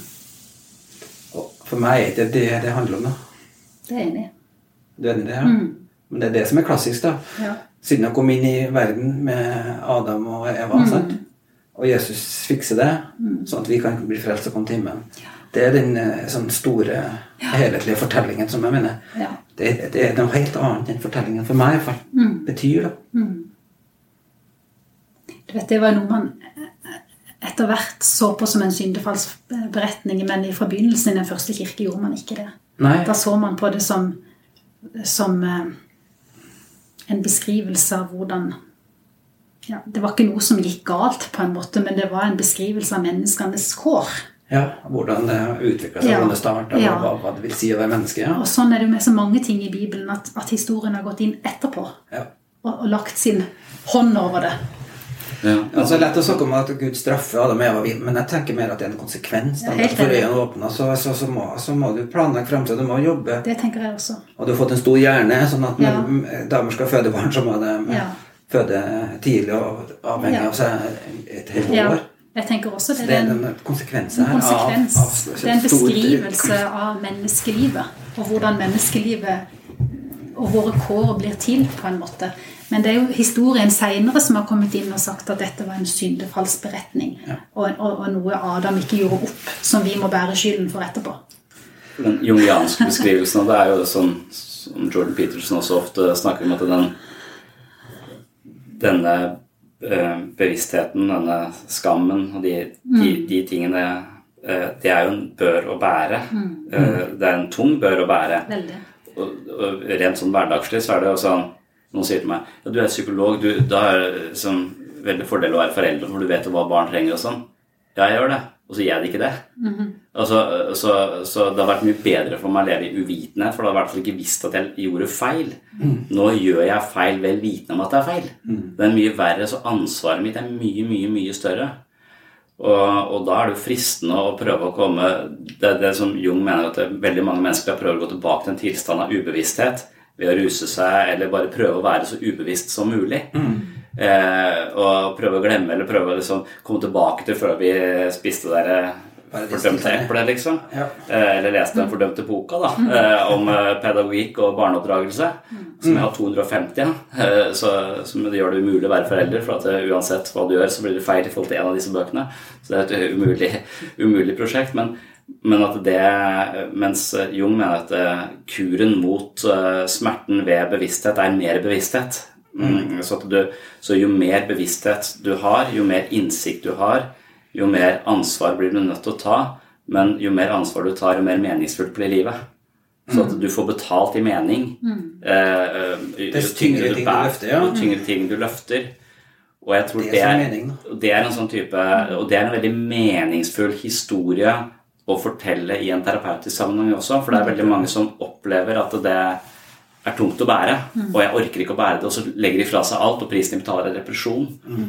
Og for meg er det det det handler om. da. Det er enig. Du er enig i det? Ja? Mm. Men det er det som er klassisk. da. Ja. jeg kom inn i verden med Adam og Eva. Mm. sant? Og Jesus fikser det, Mm. sånn at vi kan bli frelst og komme til himmelen. Det er den eh, sånn store, helhetlige fortellingen som jeg mener. Ja. Det, det er noe helt annet enn fortellingen for meg i hvert fall. Mm. betyr. da. Mm. Du vet, Det var noe man etter hvert så på som en syndefallsberetning, men fra begynnelsen i den første kirke gjorde man ikke det. Nei. Da så man på det som, som eh, en beskrivelse av hvordan ja, Det var ikke noe som gikk galt, på en måte, men det var en beskrivelse av menneskenes kår. Ja, Hvordan det utvikla seg, Ja. hvordan det starta, Ja. hva, hva det vil si å være menneske. ja. Og sånn er det jo med så mange ting i Bibelen, at, at historien har gått inn etterpå Ja. og, og lagt sin hånd over det. Ja. Altså, lett å snakke om at Gud straffer Adam og Eva, men jeg tenker mer at det er en konsekvens. Da. Ja, For øynene åpna, så, så, så, må, så må du planlegge framtida, Du må jobbe. Det tenker jeg også. Og du har fått en stor hjerne, sånn at når damer skal føde barn, så må de Ja. Føde tidlig og avhengig Ja. av seg et helt Ja, år. jeg tenker også det. det er en en, konsekvens en her av, konsekvens. av Det er en beskrivelse av menneskelivet. Og hvordan menneskelivet og våre kår blir til, på en måte. Men det er jo historien seinere som har kommet inn og sagt at dette var en syndefallsberetning. Og, og, og noe Adam ikke gjorde opp, som vi må bære skylden for etterpå. Den jungianske beskrivelsen av det er jo det som, som Jordan Peterson også ofte snakker om, at den denne eh, bevisstheten, denne skammen og de, de, Mm. de tingene eh, det er jo en bør å bære. Mm. Eh, det er en tung bør å bære. Og, og rent sånn hverdagslig så er det jo sånn Noen sier til meg ja, du er psykolog, du, da er det sånn, veldig fordel å være foreldre, for du vet jo hva barn trenger og sånn. Ja, jeg gjør det. Og så gjør jeg det ikke det. Mhm. Altså, så, så det har vært mye bedre for meg å leve i uvitenhet, for da har jeg i hvert fall ikke visst at jeg gjorde feil. Nå gjør jeg feil vel vitende om at det er feil. Det er mye verre, så ansvaret mitt er mye, mye, mye større. Og, og da er det jo fristende å prøve å komme Det er det som Jung mener at det, veldig mange mennesker prøver å gå tilbake til en tilstand av ubevissthet ved å ruse seg eller bare prøve å være så ubevisst som mulig. Eh, og prøve å glemme eller prøve å liksom komme tilbake til før vi spiste der fordømte eplet, liksom. Eh, eller leste den fordømte boka da, eh, om eh, pedagogikk og barneoppdragelse. Som jeg har 250 av. Eh, så, som det gjør det umulig å være forelder, for at det, uansett hva du gjør, så blir det feil i forhold til en av disse bøkene. Så det er et umulig, umulig prosjekt. Men, men at det Mens Jung mener at eh, kuren mot eh, smerten ved bevissthet er mer bevissthet. Mm, så, at du, så jo mer bevissthet du har, jo mer innsikt du har, jo mer ansvar blir du nødt til å ta. Men jo mer ansvar du tar, jo mer meningsfullt blir livet. Så at du får betalt i mening. Eh, eh, jo tyngre ting du løfter, ja. jo tyngre ting du løfter. Og jeg tror Det det er er, mening, det er en sånn type Og det er en veldig meningsfull historie å fortelle i en terapeutisk sammenheng også. For det er veldig mange som opplever at det er tungt å bære, og jeg orker ikke å bære det, og så legger de fra seg alt, og prisen de betaler er depresjon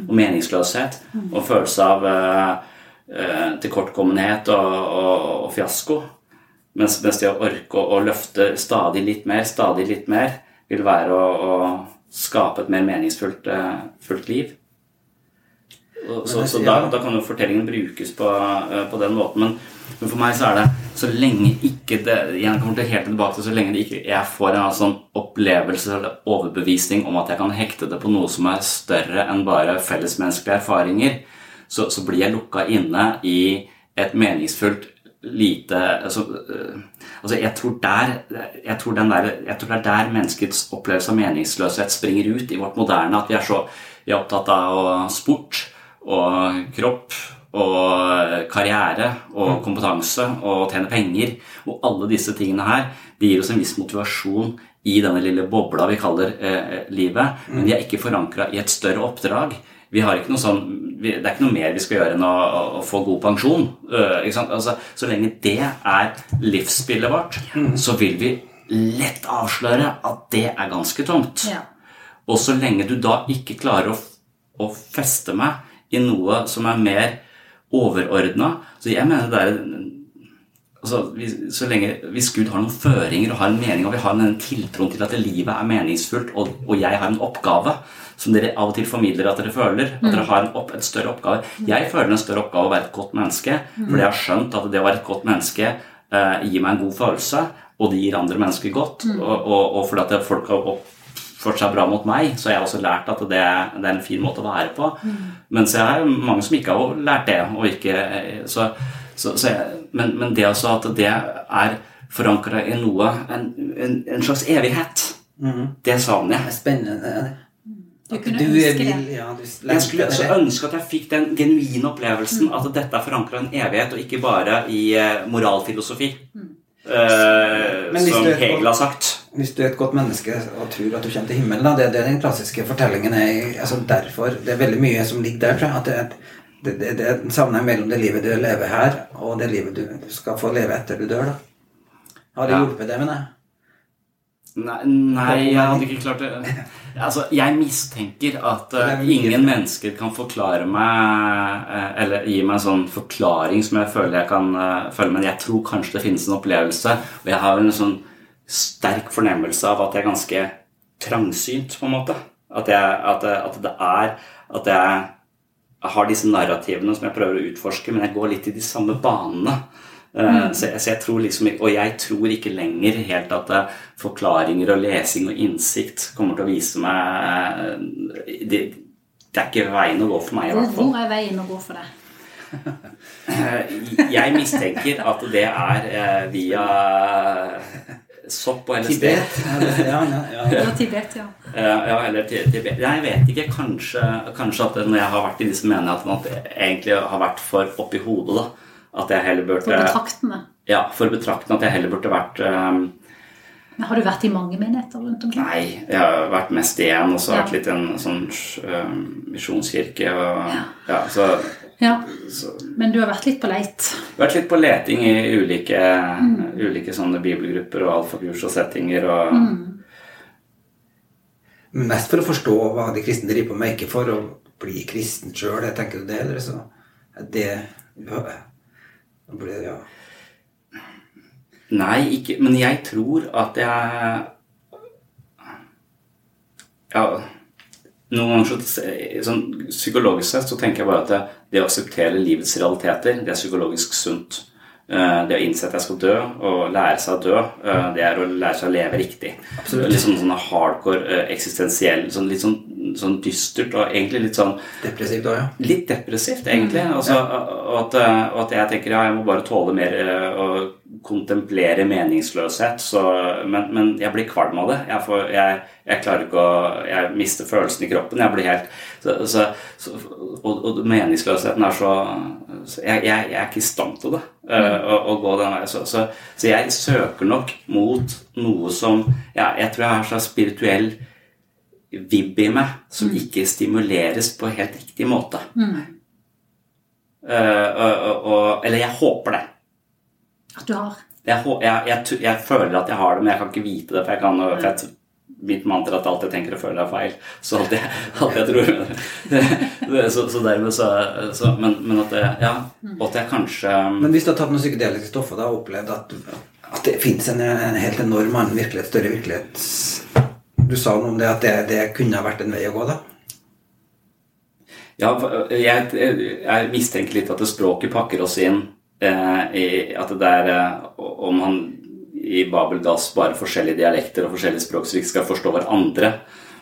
og meningsløshet og følelse av uh, uh, tilkortkommenhet og, og, og fiasko. Mens, mens det å orke å, å løfte stadig litt mer, stadig litt mer, vil være å, å skape et mer meningsfullt uh, fullt liv. Så så da, da kan jo fortellingen brukes på, eh, på den måten. Men, men for meg så er det så lenge ikke det Jeg kommer til helt tilbake til så lenge det ikke, jeg får en sånn opplevelse eller overbevisning om at jeg kan hekte det på noe som er større enn bare fellesmenneskelige erfaringer, så, så blir jeg lukka inne i et meningsfullt lite altså, øh, altså jeg, tror der, jeg, tror den der, jeg tror det er der menneskets opplevelse av meningsløshet springer ut i vårt moderne. At vi er så vi er opptatt av sport og kropp og karriere og kompetanse og tjene penger. Og alle disse tingene her de gir oss en viss motivasjon i denne lille bobla vi kaller eh, livet. Men de er ikke forankra i et større oppdrag. Vi har ikke noe sånn, det er ikke noe mer vi skal gjøre enn å, å, få god pensjon. sant? Altså, så lenge det er livsspillet vårt, så vil vi lett avsløre at det er ganske tomt. Ja. Og så lenge du da ikke klarer å, å feste meg i noe som er mer overordna Så jeg mener det er altså, så lenge, hvis Gud har noen føringer og har en mening, og vi har den tiltroen til at livet er meningsfullt, og, og jeg har en oppgave som dere av og til formidler at dere føler, at dere har en, opp, et større oppgave. Jeg føler en større oppgave å være et godt menneske, fordi jeg har skjønt at det å være et godt menneske eh, gir meg en god følelse, og det gir andre mennesker godt. Og, og, og fordi at folk har oppført seg bra mot meg, så har jeg også lært at det, det er en fin måte å være på. Mens jeg har mange som ikke har lært det. og ikke, så, så, så jeg, men, men det også at det er forankra i noe, en, en, en slags evighet, det savner jeg. Spennende. Du kunne Du ønske det. ja, du Jeg skulle så det. ønske at jeg fikk den genuine opplevelsen at dette er forankra i en evighet, og ikke bare i moralfilosofi. moralfilosofi. Eh, som Hegel har sagt. Hvis du er et godt menneske og tror at du kommer til himmelen, da, det er den klassiske fortellingen er. altså derfor, Det er veldig mye som ligger der. tror jeg, at det, er- det, det, det er en sammenheng mellom det livet du lever her, og det livet du skal få leve etter du dør. da. Har det Ja. hjulpet deg med det? Nei, nei, jeg hadde ikke klart det. Altså, jeg mistenker at eh, mye- ingen mennesker kan forklare meg uh, Eller gi meg en sånn forklaring som jeg føler jeg kan uh, følge, men jeg tror kanskje det finnes en opplevelse, og jeg har en sånn sterk fornemmelse av at jeg er ganske trangsynt, på en måte. At, jeg, at, at det er At jeg har disse narrativene som jeg prøver å utforske, men jeg går litt i de samme banene. Eh, Så, jeg, så jeg tror liksom, Og jeg tror ikke lenger helt at eh, forklaringer og lesing og innsikt kommer til å vise meg eh, Det, det er ikke veien å gå for meg, i hvert fall. hvor er veien å gå for deg? Jeg mistenker at det er via sopp og LSD. Tibet? Ja, ja, ja. Eller Tibet, ja. Ja, ja, eller Tibet. Jeg vet ikke. Kanskje, kanskje at når jeg har vært i disse menighetene, at det egentlig har vært for oppi hodet. da. At jeg heller burde For betraktende. Ja, for betraktende at jeg heller burde vært um, Men Har du vært i mange menigheter rundt omkring? Nei, jeg har vært mest i én, og så har jeg Ja. vært litt i en sånn um, misjonskirke og ja. så, Ja. så Men du har vært litt på leit? vært litt på leting i ulike, Mm. ulike sånne bibelgrupper og alfakurs og settinger og Mm. Mest for å forstå hva de kristne driver på med, ikke for å bli kristen sjøl. Tenker du det, eller så det det, ja. Nei, ikke Men jeg tror at jeg Ja Noen ganger så, sånn Psykologisk sett så tenker jeg bare at det, det å akseptere livets realiteter, det er psykologisk sunt. Eh, Det å innse at jeg skal dø, og lære seg å dø, eh, det er å lære seg å leve riktig. Absolutt. Litt sånn, sånn hardcore, eh, eksistensiell, sånn, litt sånn, sånn dystert og egentlig litt sånn Depressivt òg, ja. Litt depressivt, egentlig. Altså, og, at, og at jeg tenker ja, jeg må bare tåle mer å kontemplere meningsløshet. Så, men, men jeg blir kvalm av det. Jeg, får, jeg, jeg klarer ikke å Jeg mister følelsen i kroppen. Jeg blir helt så, så, og, og meningsløsheten er så, jeg, jeg er ikke i stand til det. Eh, å, å gå den veien. Så, så, så jeg søker nok mot noe som ja, Jeg tror jeg har en slags spirituell vibb i meg som ikke stimuleres på helt riktig måte. Mm. Uh, eller jeg håper det. At du har? Jeg, jeg, jeg, jeg føler at jeg har det, men jeg kan ikke vite det. For jeg kan, for t- mitt mantra at alt jeg tenker og føler, er feil. Så alt jeg, alt jeg tror så, så dermed så, så men, men at det, Ja. At jeg kanskje Men hvis du har tatt noen psykedeliske stoffer da, og opplevd at, at det fins en, en helt enorm annen virkelighet, større virkelighet Du sa noe om det at det, det kunne ha vært en vei å gå, da? Ja, jeg, jeg mistenker litt at språket pakker oss inn eh, i at det er eh, Om man i Babel Gass bare forskjellige dialekter og forskjellige språk, så vi ikke skal forstå hverandre.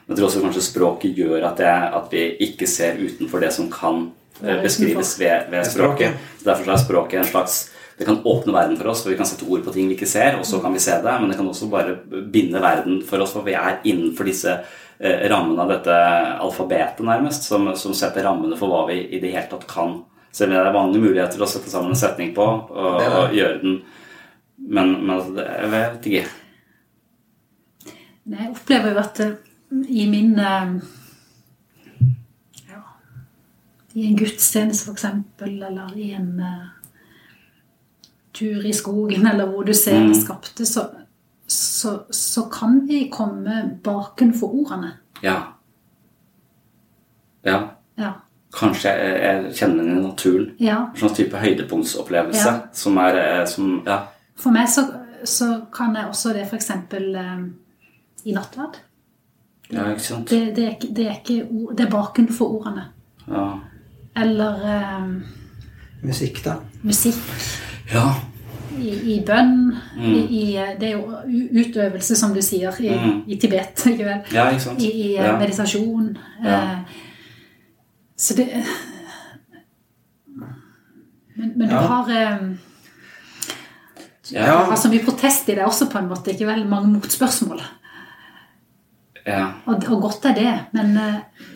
Men jeg tror også kanskje språket gjør at, det, at vi ikke ser utenfor det som kan eh, beskrives ved, ved språket. Så Derfor er språket en slags Det kan åpne verden for oss, for vi kan sette ord på ting vi ikke ser, og så kan vi se det. Men det kan også bare binde verden for oss, for vi er innenfor disse eh, rammene av dette alfabetet, nærmest, som, som setter rammene for hva vi i det hele tatt kan. Selv om det er mange muligheter å sette sammen en setning på og, og gjøre den Men, men altså, det, jeg vet ikke. Nei, Jeg opplever jo at eh, i min eh, ja, I en gudstjeneste, eksempel, eller i en uh, tur i skogen, eller hvor du ser Mm. det skapte, så, så, så kan vi komme bakenfor ordene. Ja. Ja. Ja. Kanskje jeg, jeg kjenner den i naturen. Ja. En sånn type høydepunktsopplevelse Ja. som er som, Ja. For meg så, så kan jeg også det f.eks. Eh, i nattverd. ja, ikke sant? Det, det, er ikke, det er ikke ord, det er bakenfor ordene. Ja. Eller eh, Musikk, da? musikk. ja. i, i bønn. Mm. I, i, det er jo utøvelse, som du sier, i, Mm. i Tibet. Ikke vel? Ja, ikke sant? I, i eh, Ja. meditasjon. Ja. Eh, så det Men, men du Ja. har eh, Ja. Du har så mye protest i det også, på en måte. Ikke veldig Mange motspørsmål. ja. Og, og godt er det, men eh,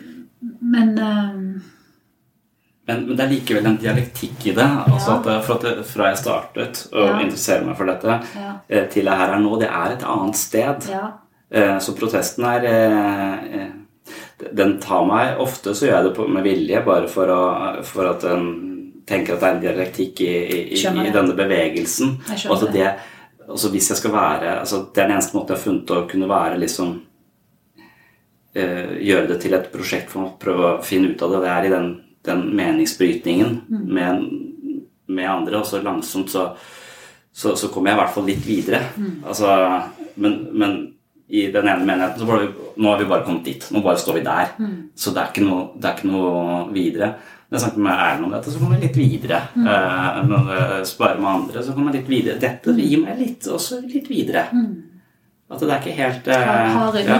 Men eh, Men, men det er likevel en dialektikk i det. Altså Ja. at for at Fra jeg startet å Ja. interessere meg for dette, eh, til jeg her er nå, det er et annet sted. ja. Eh, Så protesten er eh, eh, Den tar meg Ofte så gjør jeg det med vilje, bare for, å, for at den tenker at det er en dialektikk i, i, i, denne bevegelsen. Og at det. altså hvis jeg skal være altså Det er den eneste måten jeg har funnet å kunne være liksom eh, Gjøre det til et prosjekt for å prøve å finne ut av det. Det er i den, den meningsbrytningen Mm. med, med andre. Og så langsomt så, så, så kommer jeg i hvert fall litt videre. Mm. Altså, men, men i den ene menigheten så var det, nå har vi bare kommet dit. Nå bare står vi der. Mm. Så det er noe, det er ikke noe videre. Når jeg snakker med Erlend om dette, så kommer jeg litt videre. Mm. Eh, når jeg sparer med andre, så kommer jeg litt videre. Dette gir meg litt, også litt videre. At det er ikke helt eh, Har, har ja.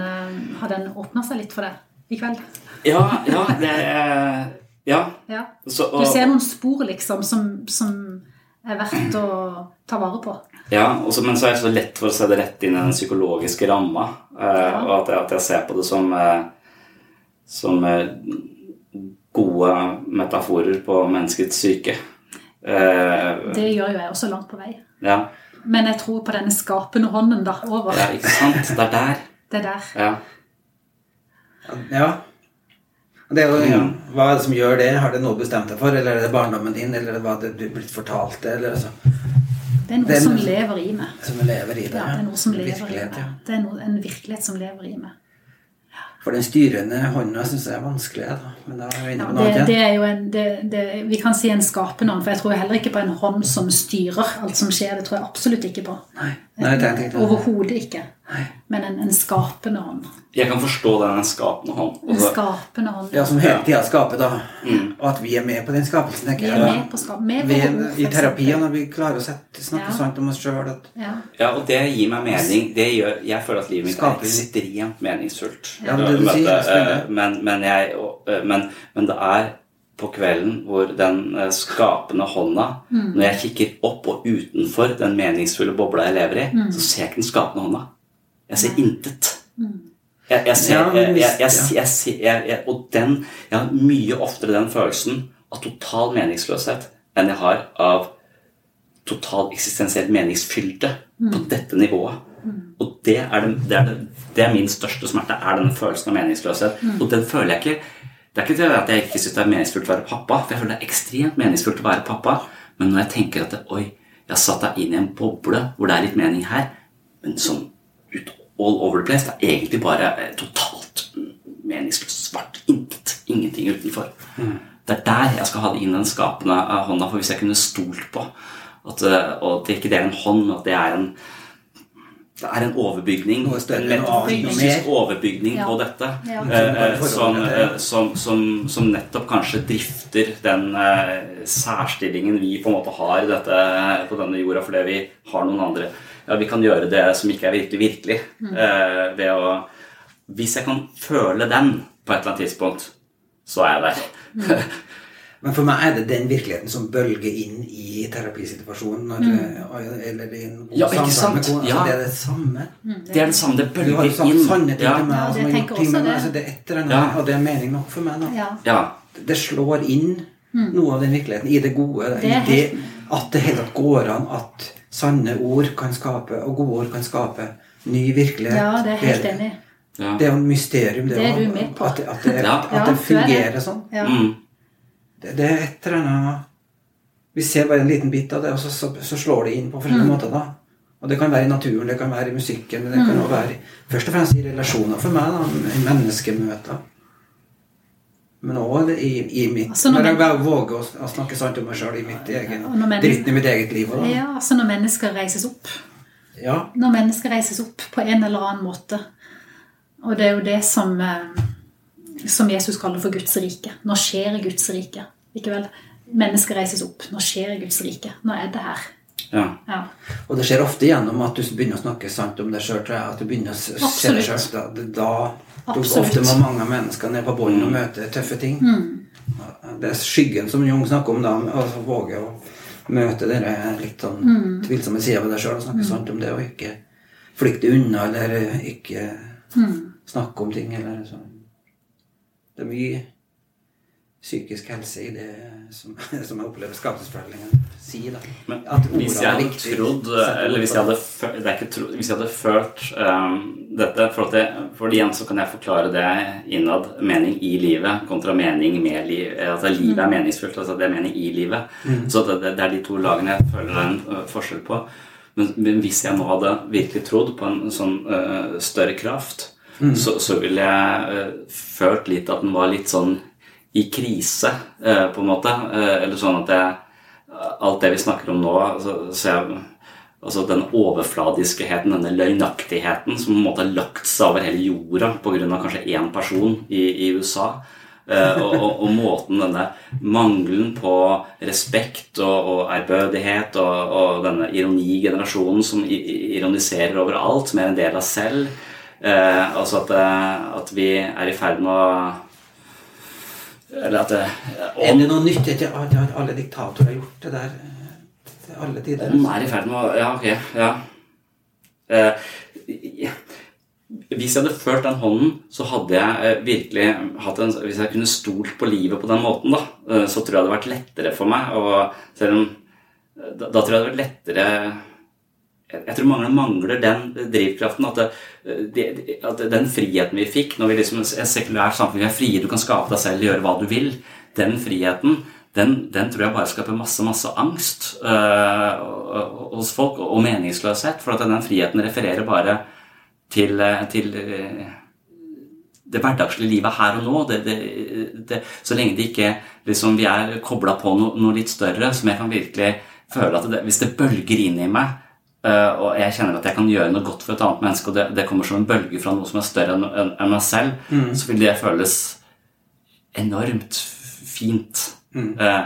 eh, Har den åpna seg litt for deg i kveld? ja, ja, det er Ja. Ja. Så, Du ser noen spor, liksom, som, som er verdt å ta vare på. Ja, også, men så er det så lett for å se det rett inn i den psykologiske ramma. eh, Og at jeg, at jeg ser på det som, eh, som eh, gode metaforer på menneskets syke. Eh, Det gjør jo jeg også langt på vei. ja. Men jeg tror på denne skapende hånden da, over. ja, ikke sant? Det er der. Det der. Ja. Ja. Det er jo, ja. Mm. Hva er det som gjør det? Har det noe bestemt deg for? Eller er det barndommen din? Eller hva det du blitt fortalt? Eller altså, Det er noe Den- som lever i meg. som lever i deg. Ja, det er noe som lever i meg. ja. Det er noe, en virkelighet som lever i meg. For den styrende hånda syns jeg er vanskelig. Da. Men da er vi inne på noe det, det er jo en, det, det, vi kan si en skapende hånd, for jeg tror heller ikke på en hånd som styrer alt som skjer. Det tror jeg absolutt ikke på. Nei, det. Overhodet ikke. Men en, en skapende hånd. Jeg kan forstå den skapende hånd. En Altså, skapende hånd. Ja, som hele tida skaper, da. Mm. Og at vi er med på den skapelsen. tenker Vi er med på skap. Med Vi, for I terapien, når vi klarer å sette, snakke Ja. sant om oss sjøl Ja. ja, og det gir meg mening. Det gjør, jeg føler at livet mitt er ekstremt meningsfullt. Ja, det det du sier, det er spennende. eh, men, men, jeg, og, eh, men, men det er på kvelden hvor den eh, skapende hånda Mm. Når jeg kikker opp og utenfor den meningsfulle bobla jeg lever i, Mm. så ser jeg ikke den skapende hånda. Jeg ser intet. Jeg, jeg ser, jeg, jeg, jeg, jeg, jeg, jeg, Og den Jeg har mye oftere den følelsen av total meningsløshet enn jeg har av total eksistensielt meningsfylde på dette nivået. Og det er, den, det, er den, det er min største smerte, er den følelsen av meningsløshet. Og den føler jeg ikke Det er ikke det at jeg ikke syns det er meningsfullt å være pappa, for jeg føler det er ekstremt meningsfullt å være pappa, men når jeg tenker at det, oi, jeg har satt deg inn i en boble hvor det er litt mening her, men sånn ut all over the place, det er egentlig bare eh, totalt meningsløst svart. Intet. Ingenting utenfor. Det er der jeg skal ha inn den skapende eh, hånda, for hvis jeg kunne stolt på at, eh, og at det ikke det er en hånd, men at det er en det er en overbygning, en metafysisk overbygning Ja. på dette. Ja. eh, eh, Som eh, som, som, som nettopp kanskje drifter den eh, særstillingen vi på en måte har dette, på denne jorda, fordi vi har noen andre Ja, vi kan gjøre det som ikke er virkelig virkelig. eh, ved å Hvis jeg kan føle den på et eller annet tidspunkt, så er jeg der. Men for meg er det den virkeligheten som bølger inn i terapisituasjonen. Når, mm. Eller i en god Mm. Ja, samtale med kona. Ja. Altså, det er det samme. Det er det samme. Det Du har bølger sagt inn. sanne ting Ja. til meg, og som har gjort ting med meg. det. Altså, det er et eller annet, Ja. og det er mening nok for meg. da. Ja. ja. Det slår inn noe av den virkeligheten i det gode. Det I det at det hele tatt går an at sanne ord kan skape, og gode ord kan skape ny virkelighet. ja, det er helt enig. ja. Det er jo et mysterium, det, Det er du med på. At, det- at, det, Ja. at det er fungerer sånn. Ja. Mm. Det, det er et eller annet Vi ser bare en liten bit av det, og så, så, så slår det inn på forskjellige måter. da. Og Det kan være i naturen, det kan være i musikken, men det kan også være først og fremst i relasjoner for meg. da, I menneskemøter. Men òg i, i mitt Altså, når Når jeg bare våger å, å snakke sant om meg sjøl i mitt egen dritten i mitt eget liv. også. Ja, altså når mennesker reises opp. Ja. Når mennesker reises opp på en eller annen måte. Og det er jo det som, eh, som Jesus kaller for Guds rike. Nå skjer Guds rike. Ikke vel? Mennesker reises opp. Nå skjer Guds rike. Nå er det her. Ja. Ja. Og det skjer ofte gjennom at du begynner å snakke sant om deg sjøl. At du begynner å se deg sjøl. Da, da ofte må mange mennesker ned på bånn og møte tøffe ting. Det er skyggen som Jung snakker om, da. Altså våge å møte dere litt sånn tvilsomme sida ved deg sjøl og snakke sant om det, og ikke flykte unna eller ikke snakke om ting. Eller sånn. Det er mye psykisk helse i det som, som jeg opplever skapelsesfortellingen sier. da. Men At hvis jeg hadde trodd Eller hvis jeg hadde, tro, hvis jeg hadde følt um, dette for, det, for igjen så kan jeg forklare det innad. Mening i livet kontra mening med liv. Altså livet er meningsfullt. Altså det er mening i livet. Så det, det, er de to lagene jeg føler det er en forskjell på. Men, men hvis jeg nå hadde virkelig trodd på en sånn uh, større kraft, så, så ville jeg uh, følt litt at den var litt sånn i krise, på en måte. Eh, eller sånn at jeg alt det vi snakker om nå altså, så jeg, altså Den overfladiskeheten, denne løgnaktigheten som på en måte har lagt seg over hele jorda pga. kanskje én person i, i USA. eh, og, og, og måten denne mangelen på respekt og, og ærbødighet og, og denne ironigenerasjonen som ironiserer over alt, som er en del av selv. Eh, altså at, eh, at vi er i ferd med å Eller at det, Er det noe nytt etter at alle diktatorer har gjort det der eh, til alle tider? Om er i ferd med å Ja, ok. Ja. Eh, hvis jeg hadde ført den hånden, så hadde jeg eh, virkelig hatt en Hvis jeg kunne stolt på livet på den måten, da, eh, så tror jeg det hadde vært lettere for meg. Og selv om Da, da tror jeg det hadde vært lettere jeg, tror mange mangler den drivkraften. At, det, det, at den friheten vi fikk når vi liksom et sekulært samfunn, vi er frie, du kan skape deg selv, gjøre hva du vil. Den friheten den, den, tror jeg bare skaper masse masse angst øh, hos folk, og meningsløshet. For at den friheten refererer bare til, til det hverdagslige livet her og nå. Det, det, så lenge det ikke liksom, vi er kobla på no, noe litt større, som jeg kan virkelig føle at hvis det bølger inn i meg, og jeg kjenner at jeg kan gjøre noe godt for et annet menneske, og det, kommer som en bølge fra noe som er større enn, enn meg selv, mm. så vil det føles enormt fint. Mm. Eh,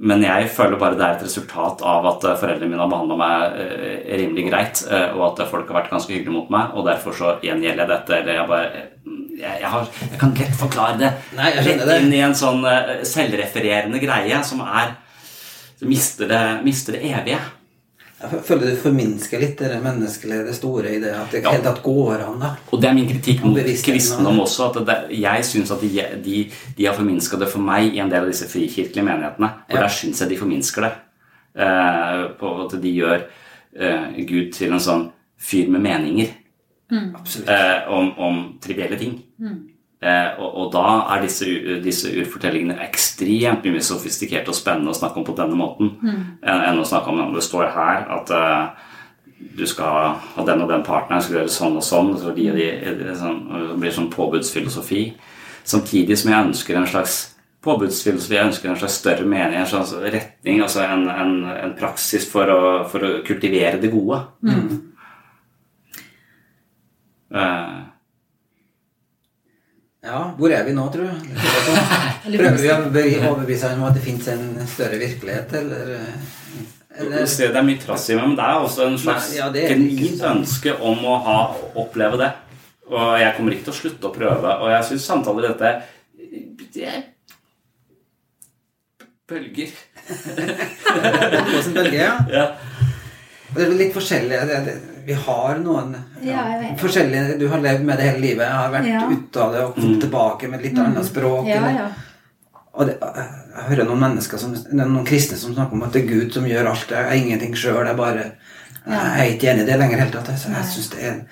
men jeg føler bare det er et resultat av at eh, foreldrene mine har behandla meg eh, rimelig greit, og at folk har vært ganske hyggelige mot meg, og derfor så gjengjelder jeg dette. Eller jeg bare jeg, jeg, har, jeg kan lett forklare det Nei, rett inn i en sånn selvrefererende greie som er mister det, mister det evige. Jeg føler du forminsker litt det menneskelige, det store i det. At det ja. helt tatt går an. da. Og det er min kritikk mot kristendom også. at det, Jeg syns at de, de, de har forminska det for meg i en del av disse frikirkelige menighetene. Og ja. der syns jeg de forminsker det. Eh, på at de gjør eh, Gud til en sånn fyr med meninger mm. eh, om, om trivielle ting. Mm. Eh, og, og, da er disse, disse, urfortellingene ekstremt mye sofistikerte og spennende å snakke om på denne måten mm. enn, enn å snakke om om det står her at uh, du skal ha den og den partneren, skal gjøre sånn og sånn. Så de, de, de, sånn, det blir sånn påbudsfilosofi. Samtidig som jeg ønsker en slags påbudsfilosofi, jeg ønsker en slags større mening, en slags retning, altså en, en, en praksis for å, for å, kultivere det gode. Mm. Uh, ja, hvor er vi nå, tror du? Prøver vi å overbevise ham om at det fins en større virkelighet, eller, eller? Det er mye trass i meg, men det er også en slags ja, genuint ønske om å ha, oppleve det. Og jeg kommer ikke til å slutte å prøve. Og jeg syns samtaler i dette det er bølger. Hvordan bølger, ja. ja. Det er litt forskjellig. Det, det, vi har noen ja, forskjellige Du har levd med det hele livet. Jeg har vært ja. ute av det og kommet mm. tilbake med litt mm. annet språk. Ja, og det, jeg hører noen mennesker som, noen kristne som snakker om at det er Gud som gjør alt. Jeg er ingenting sjøl. Jeg, bare, jeg er ikke enig i det lenger helt tatt. Jeg, jeg syns det er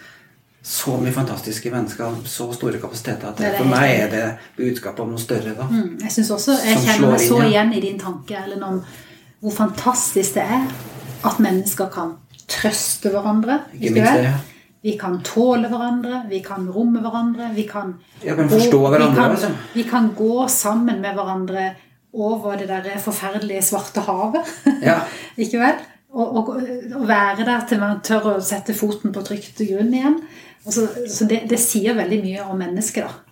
så mye fantastiske mennesker, så store kapasiteter, at det, for meg er det budskapet om noe større. da. Mm, jeg synes også, jeg kjenner meg så igjen i din tanke, Ellen, om hvor fantastisk det er at mennesker kan trøste hverandre. Ikke minst det, ja. Vi kan tåle hverandre, vi kan romme hverandre. Vi kan, ja, kan forstå gå, hverandre. Vi kan, altså. vi kan, gå sammen med hverandre over det der forferdelige svarte havet. Ja. ikke vel? Og, og, og, være der til man tør å sette foten på trygt grunn igjen. Altså, så det, det, sier veldig mye om mennesket, da.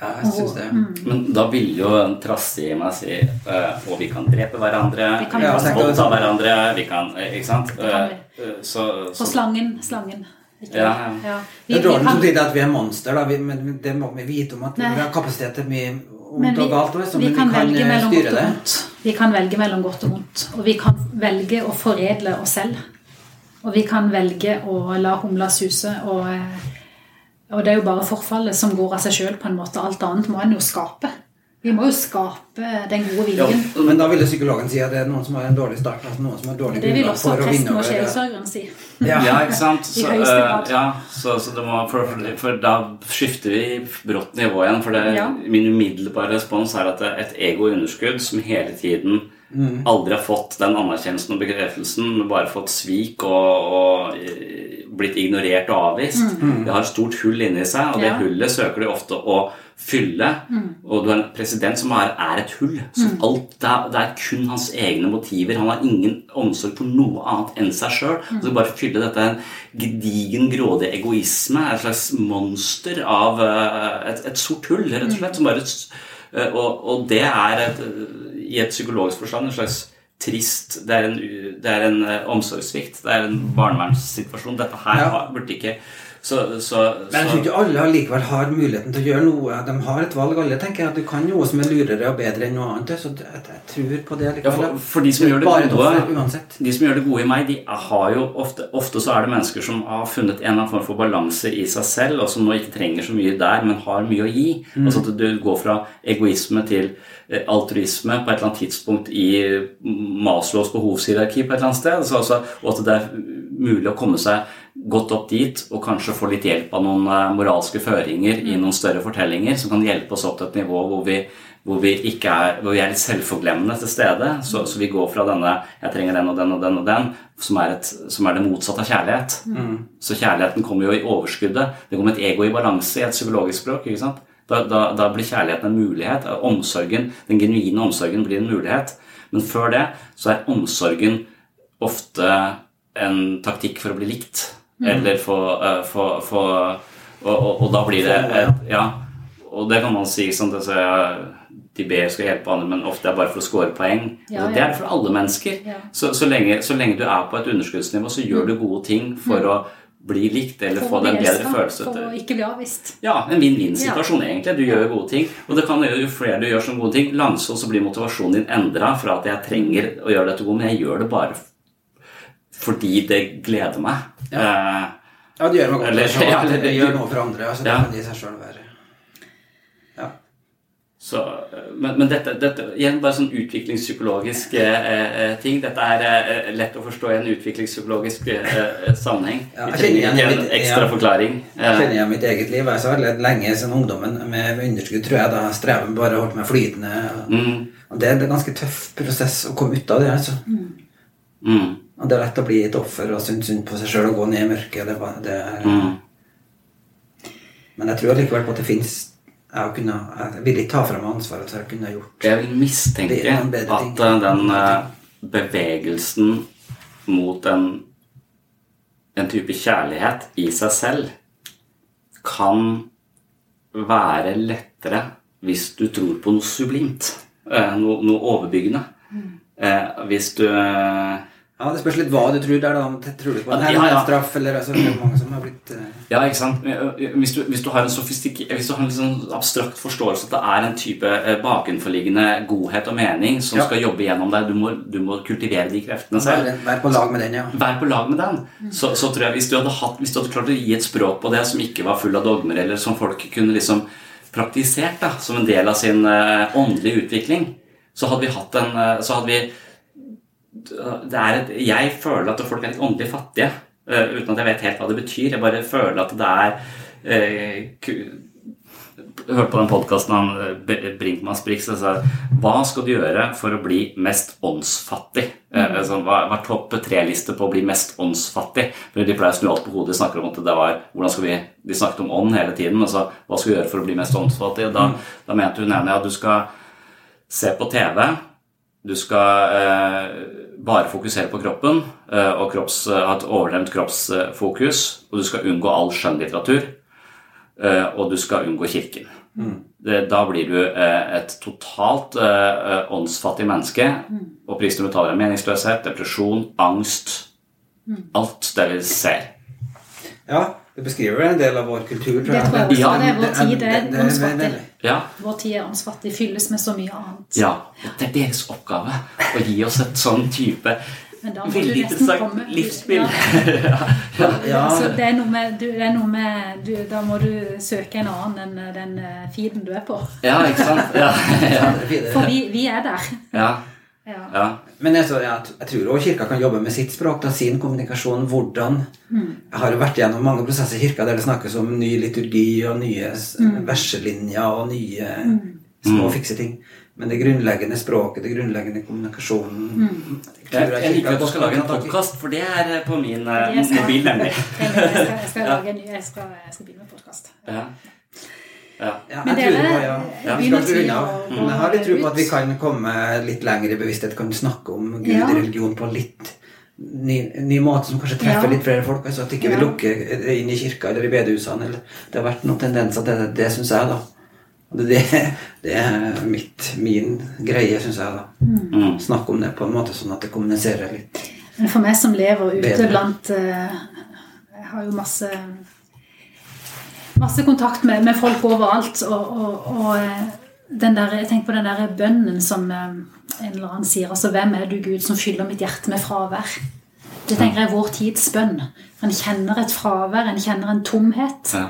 Ja, jeg syns det. Mm. Men da vil jo en trassig i meg si uh, Og vi kan drepe hverandre, vi kan voldta hverandre, vi kan Ikke sant? Uh, så, så. På slangen. Slangen. Ikke? ja. ja. Vi, det er dårlig som sier at vi er monster, da. Vi, men det må vi vite om at Nei. vi har kapasitet til mye ondt og galt. Også, vi, kan vi, kan velge mellom godt og vondt. Vi kan velge mellom godt og vondt. Og vi kan velge å foredle oss selv. Og vi kan velge å la humla suse og og det er jo bare forfallet som går av seg sjøl, på en måte. Alt annet må en jo skape. Vi må jo skape den gode viljen. Ja, men da ville psykologen si at det er noen som har en dårlig start. Altså noen som har dårlig gunda for å Det vil også presten og sjelesørgeren si. Ja. ja. ikke sant? Så, uh, ja, så, så må, for, for, da skifter vi brått nivå igjen. For det, ja. min umiddelbare respons er at det er et ego-underskudd som hele tiden mm. aldri har fått den anerkjennelsen og bekreftelsen, men bare fått svik og, og blitt ignorert og avvist. Mm. Det har et stort hull inni seg, og det ja. hullet søker de ofte å fylle. Mm. Og du har en president som er, er et hull. Så mm. alt, det er, det, er, kun hans egne motiver. Han har ingen omsorg for noe annet enn seg sjøl. Mm. Så bare fylle dette en gedigen, grådig egoisme, et slags monster av uh, et, et, sort hull, rett og slett. Som bare, uh, og, og, det er et, i et psykologisk forstand en slags trist. Det er en, det er en uh, omsorgssvikt. Det er en barnevernssituasjon. Dette her ja. burde ikke Så, så, Men jeg tror ikke alle allikevel har muligheten til å gjøre noe. De har et valg, alle tenker jeg, at du kan noe som er lurere og bedre enn noe annet. Så jeg, jeg tror på det Ja, for, for de som gjør det gode. De som gjør det gode i meg, de har jo ofte Ofte så er det mennesker som har funnet en eller annen form for balanse i seg selv, og som nå ikke trenger så mye der, men har mye å gi. Mm. Altså at du går fra egoisme til eh, altruisme på et eller annet tidspunkt i Maslows behovshierarki på et eller annet sted. Altså, og at det er mulig å komme seg godt opp dit og kanskje få litt hjelp av noen eh, moralske føringer i noen større fortellinger som kan hjelpe oss opp til et nivå hvor vi, hvor vi, ikke er, hvor vi er litt selvforglemmende til stede. Så, så vi går fra denne 'jeg trenger den og den og den', og den som er, et, som er det motsatte av kjærlighet. Så kjærligheten kommer jo i overskuddet. Det kommer et ego i balanse i et psykologisk språk. ikke sant? Da, da, da blir kjærligheten en mulighet. Omsorgen, Den genuine omsorgen blir en mulighet. Men før det så er omsorgen ofte en taktikk for å bli likt. Eller for, eh, for, for og, og, og da blir det et, Ja. Og det kan man si sånn altså, de ber skal hjelpe andre, men ofte er det bare for å score poeng. Ja, Altså, det er det for alle mennesker. Ja. Så, så, lenge, så lenge du er på et underskuddsnivå, så gjør du gode ting for å bli likt eller For få en den bedre følelse. For å ikke bli avvist. ja, en vinn-vinn-situasjon egentlig. Du gjør gode ting. Og det kan jo, jo flere du gjør som gode ting, langsomt så blir motivasjonen din endra fra at jeg trenger å gjøre dette godt, men jeg gjør det bare f- fordi det gleder meg. Eh, Ja, det gjør meg godt. Eller- ja, eller- det gjør noe for andre. Altså, det Ja. kan de seg selv være Ja. Så, men, men dette, dette igjen bare sånn utviklingspsykologisk eh, eh, ting. Dette er eh, lett å forstå i en utviklingspsykologisk eh, sammenheng. Ja, jeg kjenner igjen en ekstra forklaring. Jeg kjenner igjen mitt eget liv. Jeg har veldig lenge siden ungdommen med underskudd, tror jeg. Da streven bare holdt meg flytende. mm, Og det er en ganske tøff prosess å komme ut av det. altså. mm, Og det er lett å bli et offer og synes synd på seg sjøl og gå ned i mørket. Det, det er, mm. Men jeg tror likevel på at det fins Jeg kunne, jeg vil ikke ta fra meg ansvaret for å kunne gjort Jeg vil mistenke Det bedre at eh, den eh, bevegelsen mot en, en type kjærlighet i seg selv kan være lettere hvis du tror på noe sublimt. eh, Noe, noe overbyggende. Mm. Hvis du Ja, Det spørs litt hva du tror der, da. om- Tror du på en Ja, ja, ja. straff, eller altså, det er mange som har blitt uh... Ja, ikke sant? Hvis du, hvis du har en sofistik hvis du har en sånn abstrakt forståelse at det er en type bakenforliggende godhet og mening som Ja. skal jobbe gjennom deg, du må, du må kultivere de kreftene selv. Vær, vær på lag med den, ja. Vær på lag med den. Så, så tror jeg hvis du, hadde hatt, hvis du hadde klart å gi et språk på det som ikke var full av dogmer, eller som folk kunne liksom praktisert da, som en del av sin uh, åndelige utvikling, så hadde vi hatt en uh, så hadde vi det er et, Jeg føler at folk er litt åndelig fattige, eh, uten at jeg vet helt hva det betyr. Jeg bare føler at det er eh, hørte på den podkasten Brinkmanns Brix og sa hva skal du gjøre for å bli mest åndsfattig? Eh, altså, hva er topp tre-liste på å bli mest åndsfattig? For De pleier å snu alt på hodet. De snakker om at det var, hvordan skal vi, de snakket om ånd hele tiden. Altså, hva skal du gjøre for å bli mest åndsfattig? Da, da mente hun ene at du skal se på TV. Du skal eh, bare fokusere på kroppen eh, og kropps, ha et overdrevet kroppsfokus. Og du skal unngå all skjønnlitteratur. Eh, og du skal unngå kirken. Det, da blir du eh, et totalt eh, åndsfattig menneske. Og prisen du betaler er meningsløshet, depresjon, angst. Alt det vi ser. Ja, det beskriver en del av vår kultur, tror Det tror jeg også. Ja, det er vår tid. Det er åndsfattig. Ja, Vår tid er åndsfattig. Fylles med så mye annet. ja. Det er deres oppgave å gi oss et sånn type veldig interessant livsspill. Ja. Ja. Så det er noe med, du, er noe med du, Da må du søke en annen enn den eh, feeden du er på. Ja, ikke sant? Ja, ja, For vi, vi er der. ja, Ja. ja. Men altså, ja, jeg tror også Kirka kan jobbe med sitt språk, da, sin kommunikasjon. Hvordan Jeg har jo vært gjennom mange prosesser i Kirka der det snakkes om ny liturgi og nye mm. verselinjer og nye små fikse ting. Men det grunnleggende språket, det grunnleggende kommunikasjonen Jeg, jeg liker at du skal lage en podkast, for det er eh, på min eh, mobil, nemlig. Jeg, skal, jeg, skal lage en ny, jeg, skal, jeg skal begynne med podkast. Ja. Ja. Ja, jeg tror dere det, ja. Ja, Vi Men jeg har litt tro på at vi kan komme litt lenger i bevissthet, kan snakke om Gud Ja. religion på litt ny, ny måte som kanskje treffer Ja. litt flere folk. Altså at ikke vi lukker inn i kirka eller i bedehusene. Eller, det har vært noen tendenser til det, det syns jeg, da. Det, det, det er mitt, min greie, syns jeg, da. Mm. Snakke om det på en måte sånn at det kommuniserer litt. Men for meg som lever ute Bedre. blant eh, Jeg har jo masse masse kontakt med, med folk overalt. Og, og, og eh, den der, jeg tenker på den der bønnen som eh, en eller annen sier. altså Hvem er du, Gud, som fyller mitt hjerte med fravær? Det tenker jeg er vår tids bønn. En kjenner et fravær, en kjenner en tomhet. Ja.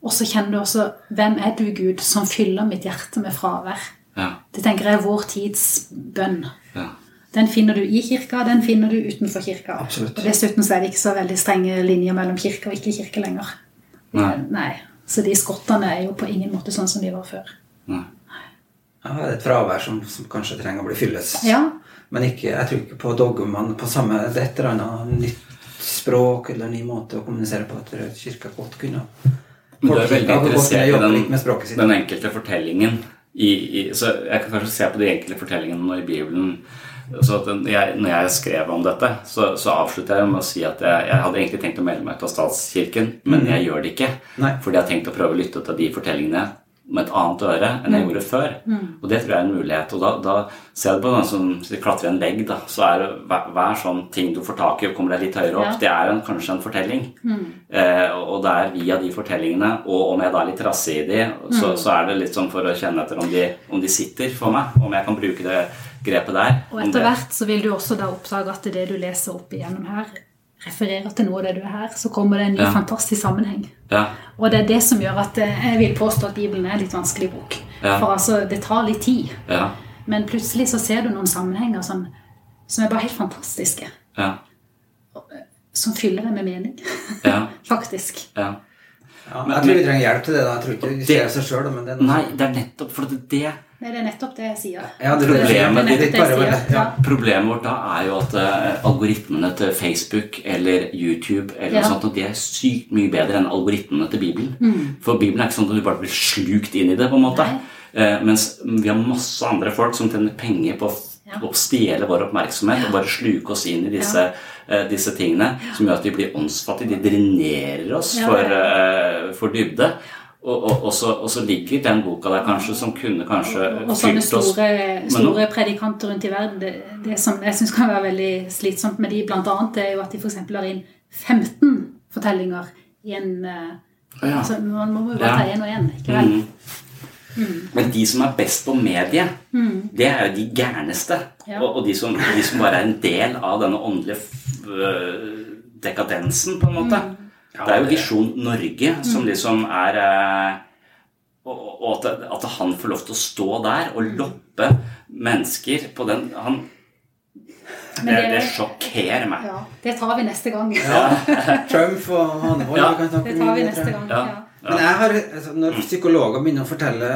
Og så kjenner du også Hvem er du, Gud, som fyller mitt hjerte med fravær? Ja. Det tenker jeg er vår tids bønn. Ja. Den finner du i kirka, den finner du utenfor kirka. Absolutt. Og dessuten så er det ikke så veldig strenge linjer mellom kirke og ikke kirke lenger. Nei. Nei. Så de skottene er jo på ingen måte sånn som de var før. Nei. Ja, det er et fravær som, som kanskje trenger å bli fylles. Ja. Men ikke, jeg tror ikke på dogmaen på samme Det er et eller annet nytt språk eller ny måte å kommunisere på. at kirka godt kunne Men du er veldig interessert i den, litt med språket sitt. den enkelte fortellingen. I, i, så jeg kan kanskje se på de enkelte fortellingene nå i Bibelen. Jeg, når jeg skrev om dette, så, så avslutter jeg med å si at jeg, jeg hadde egentlig tenkt å melde meg av statskirken, men jeg gjør det ikke. Nei. Fordi jeg har tenkt å prøve å lytte til de fortellingene med et annet øre enn jeg gjorde før. Og det tror jeg er en mulighet. Og da, da ser du på den som klatrer en vegg, da, så er hver, hver sånn ting du får tak i og kommer deg litt høyere opp, Ja. det er en, kanskje en fortelling. Eh, og det er via de fortellingene, og om jeg da er litt rasse i de, så, så er det litt sånn for å kjenne etter om de, om de sitter for meg. Om jeg kan bruke det grepet der. Og etter hvert så vil du også da oppdage at det du leser opp igjennom her, refererer til noe av det du er her, så kommer det en ny Ja. fantastisk sammenheng. Ja. Og det er det som gjør at eh, jeg vil påstå at Bibelen er en litt vanskelig bok. Ja. For altså, det tar litt tid. Ja. Men plutselig så ser du noen sammenhenger som, som er bare helt fantastiske. Ja. Som fyller deg med mening. Ja. Faktisk. ja. Ja, jeg tror vi trenger hjelp til det. da. Jeg tror ikke vi ser seg sjøl, men det er noe Nei, det er nettopp for det, det er nettopp det jeg sier. Ja, det- Problemet det ditt bare sier. ja. Problemet vårt da er jo at uh, algoritmene til Facebook eller YouTube eller Ja. noe sånt, de er sykt mye bedre enn algoritmene til Bibelen. For Bibelen er ikke sånn at du bare blir slukt inn i det, på en måte. Eh, mens vi har masse andre folk som tjener penger på Ja. å stjele vår oppmerksomhet og bare sluke oss inn i disse, eh, disse tingene som gjør at vi blir åndsfattige. De drenerer oss Ja, for, for dybde. Og, og, og, så, og så ligger den boka der kanskje som kunne kanskje Og sånne store, store predikanter rundt i verden, det, det som jeg syns kan være veldig slitsomt med de, blant annet, er jo at de f.eks. har inn 15 fortellinger i en eh, Ja. altså, Man må jo bare ta én og én, ikke vel? Mm. Men de som er best på medie, det er jo de gærneste. Mm. Ja. Og, de, som, de som bare er en del av denne åndelige øh, dekadensen, på en måte. Mm. det er jo Visjon Norge som liksom er eh, Og, og at, at han får lov til å stå der og loppe mennesker på den han, det, Men det, det- sjokkerer meg. Ja, det tar vi neste gang. Trump og Hanvold Ja. kan snakke Det om tar vi det, neste gang. Ja. Ja. Men jeg har, altså, når psykologer begynner å fortelle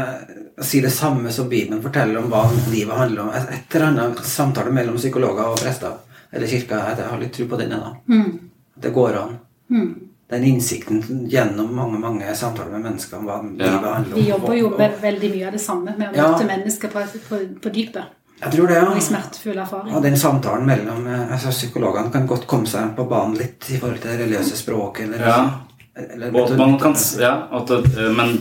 å si det samme som Bibelen forteller om hva livet handler om Et eller annet samtale mellom psykologer og prester eller kirka Jeg har litt tro på denne. ennå. Mm. Det går an. Den innsikten gjennom mange mange samtaler med mennesker om hva livet handler om. Vi jobber jo med veldig mye av det samme, med å Ja. møte mennesker på, på, på dypet. Jeg tror det, Og i ja. smertefull erfaring. Og den samtalen mellom eh, altså Psykologene kan godt komme seg på banen litt i forhold til det religiøse språk. Eller, Ja. eller Og man kan Ja, at eh, men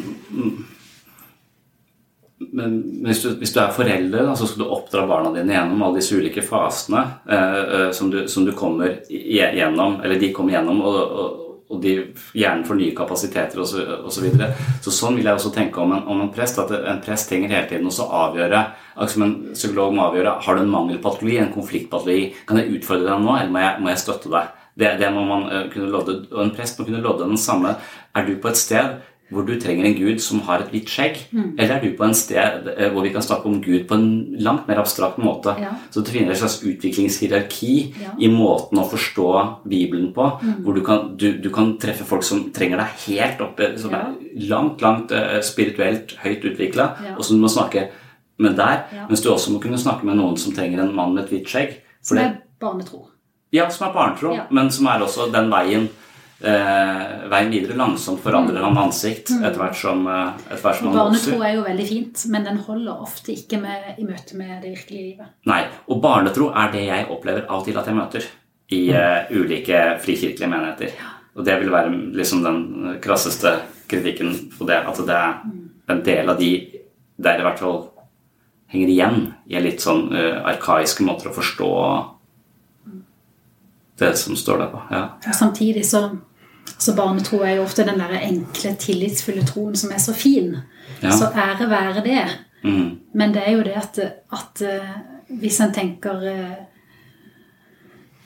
men hvis du, hvis du er forelder, da, så skal du oppdra barna dine gjennom alle disse ulike fasene eh, eh, som, du, som du kommer gjennom, eller de kommer gjennom, og, og, og de gjerne får nye kapasiteter osv. Så, og så, videre. så sånn vil jeg også tenke om en, om en prest. At en prest trenger hele tiden også avgjøre akkurat en psykolog må avgjøre har du en mangelpatologi, en konfliktpatologi. Kan jeg utfordre deg nå, eller må jeg, må jeg støtte deg? Det, det må man eh, kunne lodde, og En prest må kunne lodde den samme. Er du på et sted hvor du trenger en gud som har et hvitt skjegg? Eller er du på en sted eh, hvor vi kan snakke om Gud på en langt mer abstrakt måte? Ja. Så du finner et slags utviklingshierarki Ja. i måten å forstå Bibelen på, hvor du kan, du, du kan treffe folk som trenger deg helt oppe, som Ja. er langt, langt eh, spirituelt høyt utvikla, og som du må snakke med der, mens du også må kunne snakke med noen som trenger en mann med et hvitt skjegg. For Som er barnetro. ja, som er barnetro, men som er også den veien eh, veien videre langsomt forandrer han ansikt etter hvert som, eh, etter hvert som han Barnetro er jo veldig fint, men den holder ofte ikke med, i møte med det virkelige livet. Nei, og barnetro er det jeg opplever av og til at jeg møter i eh, ulike frikirkelige menigheter. Og det vil være liksom den krasseste kritikken på det, at det er en del av de der i hvert fall henger igjen i en litt sånn uh, arkaiske måter å forstå det som står der. Ja. Og samtidig så Så barnetro er jo ofte den der enkle, tillitsfulle troen som er så fin. Ja. Så ære være det. Mm. Men det er jo det at, at eh, hvis en tenker eh,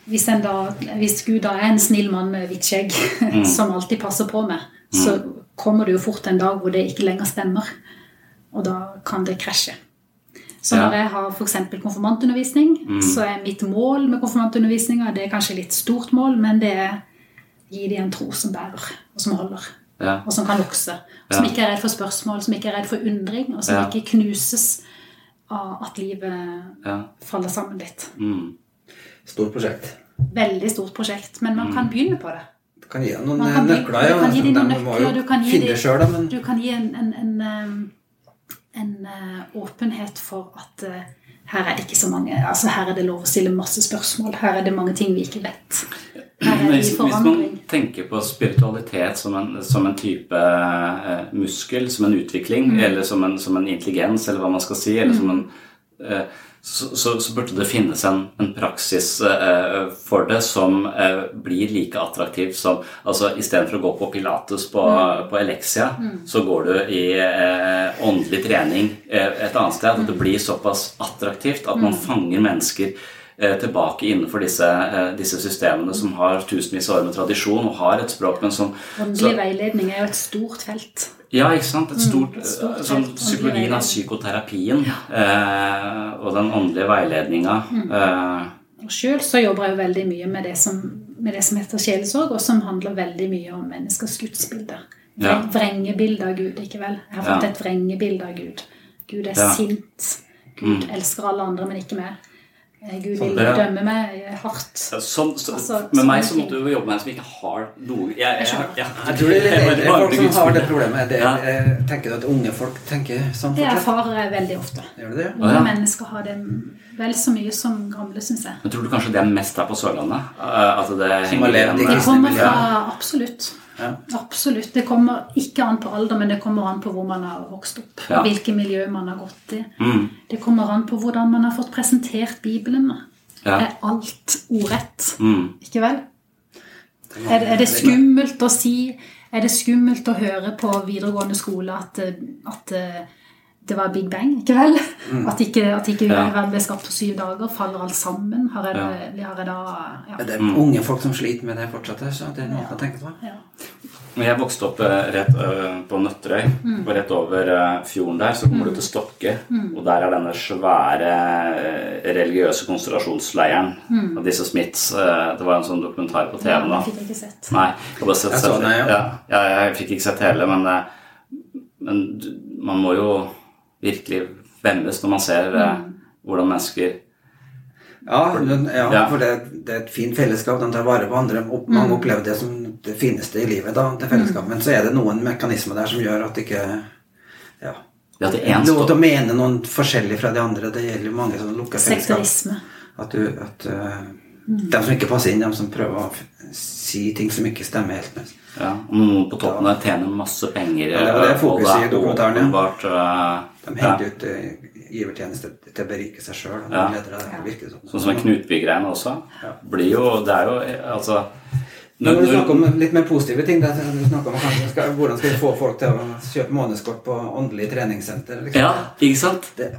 hvis, en da, hvis Gud da er en snill mann med hvitt skjegg Mm. som alltid passer på meg, så kommer det jo fort en dag hvor det ikke lenger stemmer. Og da kan det krasje. Så Ja. når jeg har f.eks. konfirmantundervisning, Mm. så er mitt mål med konfirmantundervisninga Det er kanskje litt stort mål, men det er gi dem en tro som bærer, og som holder. Ja. Og som kan vokse. Og som Ja. ikke er redd for spørsmål, som ikke er redd for undring, og som Ja. ikke knuses av at livet Ja. faller sammen litt. Mm. Stort prosjekt. Veldig stort prosjekt, men man kan begynne på det. Du kan gi dem noen kan, nøkler. du kan gi dem noen nøkler, du kan gi dem- sjøl, men Du kan gi en, en, en, um, en uh, åpenhet for at uh, her er mange altså Her er det lov å stille masse spørsmål. Her er det mange ting vi ikke vet. Hvis, hvis man tenker på spiritualitet som en, som en type eh, muskel, som en utvikling, Mm. eller som en, som en intelligens, eller hva man skal si, eller som en eh, så, så, så burde det finnes en, en praksis eh, for det som eh, blir like attraktiv som altså Istedenfor å gå på pilates på, Mm. på Elexia, så går du i eh, åndelig trening eh, et annet sted. At Mm. det blir såpass attraktivt at man fanger mennesker tilbake innenfor disse, eh, disse systemene som har tusenvis av år med tradisjon og har et språk, men som Åndelig veiledning er jo et stort felt. Ja, ikke sant? Et stort, Mm, et stort eh, sånn felt, Psykologien er psykoterapien eh, og den åndelige veiledninga. Mm. Eh, Og sjøl så jobber jeg jo veldig mye med det som, med det som heter sjelesorg, og som handler veldig mye om menneskers gudsbilder. Ja. Vrengebilde av Gud, ikke vel? Jeg har fått Ja. et vrengebilde av Gud. Gud er Ja. sint. Gud Mm. elsker alle andre, men ikke meg. Eh, Gud Sånn, vil dømme meg hardt. Sånn, så, Altså, med meg så måtte du jobbe med en som ikke har noe Jeg, jeg, jeg, jeg, jeg tror det er litt folk som har det problemet. Det, Ja. eh, Tenker du at unge folk tenker sånn Det erfarer jeg veldig ofte. Gjør det? Unge ja. mennesker har det vel så mye som gamle, syns jeg. Men tror du kanskje det er mest her på Sørlandet? Eh, At det Som har levd i igjen, Det eh, kommer fra Absolutt. Ja. Absolutt. Det kommer ikke an på alder, men det kommer an på hvor man har vokst opp. Ja. og Hvilke miljø man har gått i. Mm. Det kommer an på hvordan man har fått presentert Bibelen. Ja. Er alt ordrett? Mm. Ikke vel? Er er det skummelt å si Er det skummelt å høre på videregående skole at, at det var Big Bang, ikke vel? At ikke, at ikke Ja. verden ble skapt på syv dager. Faller alt sammen? Har jeg, det- har jeg da ja. Det er Mm. unge folk som sliter med det fortsatt. Så det er noe å tenke på. ja. Jeg vokste opp eh, rett eh, på Nøtterøy, Mm. og rett over eh, fjorden der så kommer du til Stokke. Og der er denne svære religiøse konsentrasjonsleiren av disse Smiths. Det var en sånn dokumentar på TV Ja, nå. fikk jeg ikke sett. Nei, jeg sett Jeg så ja. ja. ja, Jeg fikk ikke sett hele, men, men man må jo virkelig vemmes når man ser eh, Mm. hvordan mennesker Ja, den, ja, Ja. for det, det er et fint fellesskap. Den tar vare på andre. Og mange opplever det som det fineste i livet. da, det fellesskapet. Men så er det noen mekanismer der som gjør at det ikke ja, Ja, det er Noe Lov til å mene noe forskjellig fra de andre. Det gjelder jo mange sånne lukka fellesskap. Sektorisme. At du, at uh, De som ikke passer inn, de som prøver å si ting som ikke stemmer helt med Ja, og noen på toppen der tjener masse penger. Ja, det er det eh, fokuset i dokumentaren, ja. Eh, De ja. henter ut uh, givertjeneste til å berike seg sjøl. Ja. Det sånn. Sånn som en Knutby-greiene også. Blir jo Det er jo eh, altså Når du snakker om litt mer positive ting, da, du snakker om skal, hvordan skal vi få folk til å kjøpe månedskort på åndelig treningssenter? Liksom. Ja, ikke sant? Det,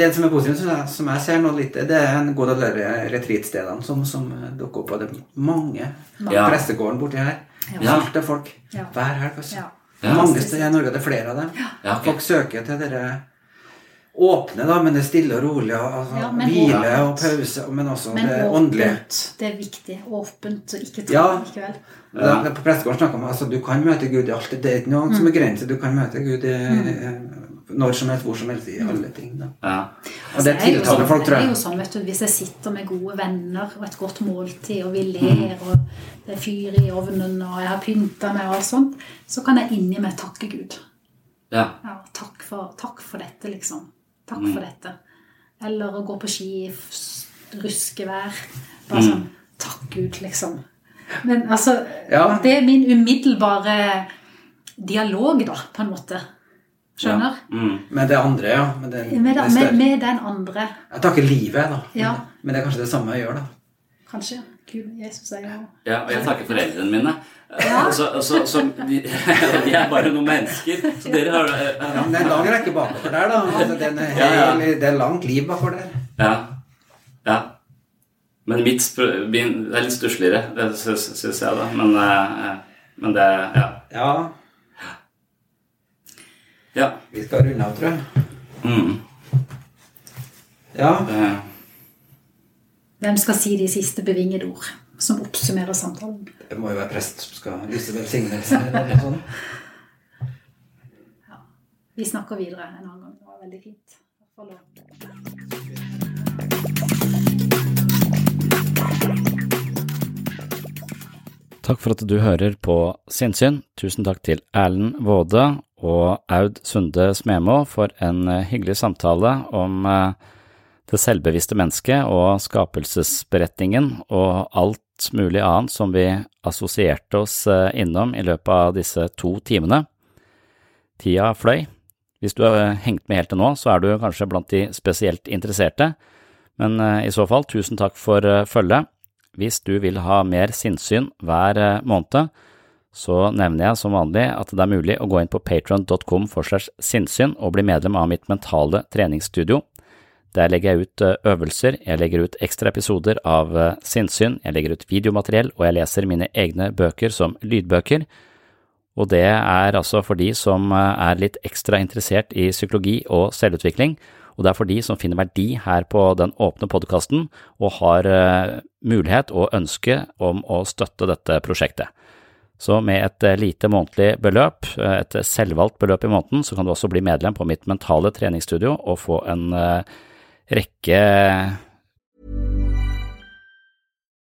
det som er positivt, som jeg, som jeg ser nå litt, det er en god del av de retreatstedene som, som dukker opp. Og det er mange. Ja. Prestegården borti her. Ja. Fullt av folk Ja. hver helg. Altså. Ja. Ja. Mange steder i Norge. Det er flere av dem. Ja, okay. Folk søker til dere åpne, da, men det er stille og rolig. Og, altså, Ja, hvile åpent. og pause, men også Men det åndelige. åpent, det er viktig. Åpent og ikke Ja. likevel. Ja. det, på prestegården snakka vi om altså, du kan møte Gud i alt. Det er ikke noe som er grenser. Du kan møte Gud i, når som helst, hvor som helst, i alle ting. Da. Ja. Og det Altså, er tiltaler sånn- folk, tror Det er jo sånn, vet du, Hvis jeg sitter med gode venner og et godt måltid, og vi ler, og det er fyr i ovnen, og jeg har pynta meg, og alt sånt, så kan jeg inni meg takke Gud. ja. Ja, takk for, takk for dette, liksom. Takk Mm. for dette. Eller å gå på ski ruskevær. Mm. Bare sånn Takk Gud, liksom. Men altså Ja. Det er min umiddelbare dialog, da, på en måte. Skjønner? Mm. Med det andre, ja. Med, det, Med, da, med, med den andre, Jeg takker livet, da. Ja. Men det er kanskje det samme jeg gjør, da. kanskje. Gud, Jesus er jo Ja, og jeg takker foreldrene mine. Ja. Så, så, så de, de er bare noen mennesker. Så dere har eh, Ja, men det er en lang rekke bakover der, da. Altså, det, er Ja, ja. hel, det er langt liv bakover der. Ja. ja. Men mitt min, det er litt stussligere, det syns jeg, da. Men, eh, men det Ja. Ja. Ja. Vi skal runde av, tror jeg. Mm. Ja. Det, Hvem skal si de siste bevingede ord som oppsummerer samtalen? Det må jo være prest som skal lyse velsignelse eller noe sånt. Vi snakker videre en annen gang. Det var veldig fint. Takk for at du hører på Sinnsyn. Tusen takk til Erlend Våde og Aud Sunde Smemo for en eh, hyggelig samtale om eh, det selvbevisste mennesket og skapelsesberetningen og alt mulig annet som vi assosierte oss eh, innom i løpet av disse to timene. Tida fløy. Hvis du har hengt med helt til nå, så er du kanskje blant de spesielt interesserte, men i så fall, tusen takk for følget. Hvis du vil ha mer sinnssyn hver måned, så nevner jeg som vanlig at det er mulig å gå inn på patron.com for slags sinnssyn og bli medlem av mitt mentale treningsstudio. Der legger jeg ut eh, øvelser, jeg legger ut ekstra episoder av eh, sinnssyn, jeg legger ut videomateriell, og jeg leser mine egne bøker som lydbøker. Og det er altså for de som eh, er litt ekstra interessert i psykologi og selvutvikling, og det er for de som finner verdi her på den åpne podkasten og har mulighet og ønske om å støtte dette prosjektet. Så med et eh, lite månedlig beløp, eh, et selvvalgt beløp i måneden, så kan du også bli medlem på mitt mentale treningsstudio og få en eh, rekke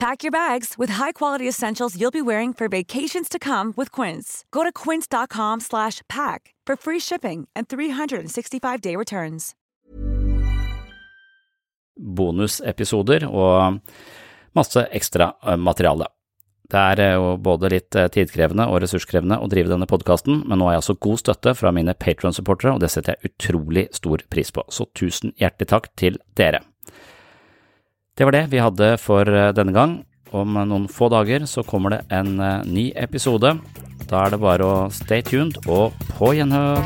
Pack your bags with high-quality essentials you'll be wearing for vacations to come with Quince. Go to quince.com slash pack for free shipping and 365-day returns. bonusepisoder og masse ekstra eh, materiale. Det er eh, jo både litt eh, tidkrevende og ressurskrevende å drive denne podkasten, men nå har jeg altså god støtte fra mine Patron-supportere, og det setter jeg utrolig stor pris på, så tusen hjertelig takk til dere. Det var det vi hadde for eh, denne gang. Om noen få dager så kommer det en eh, ny episode. Da er det bare å stay tuned og på gjenhør.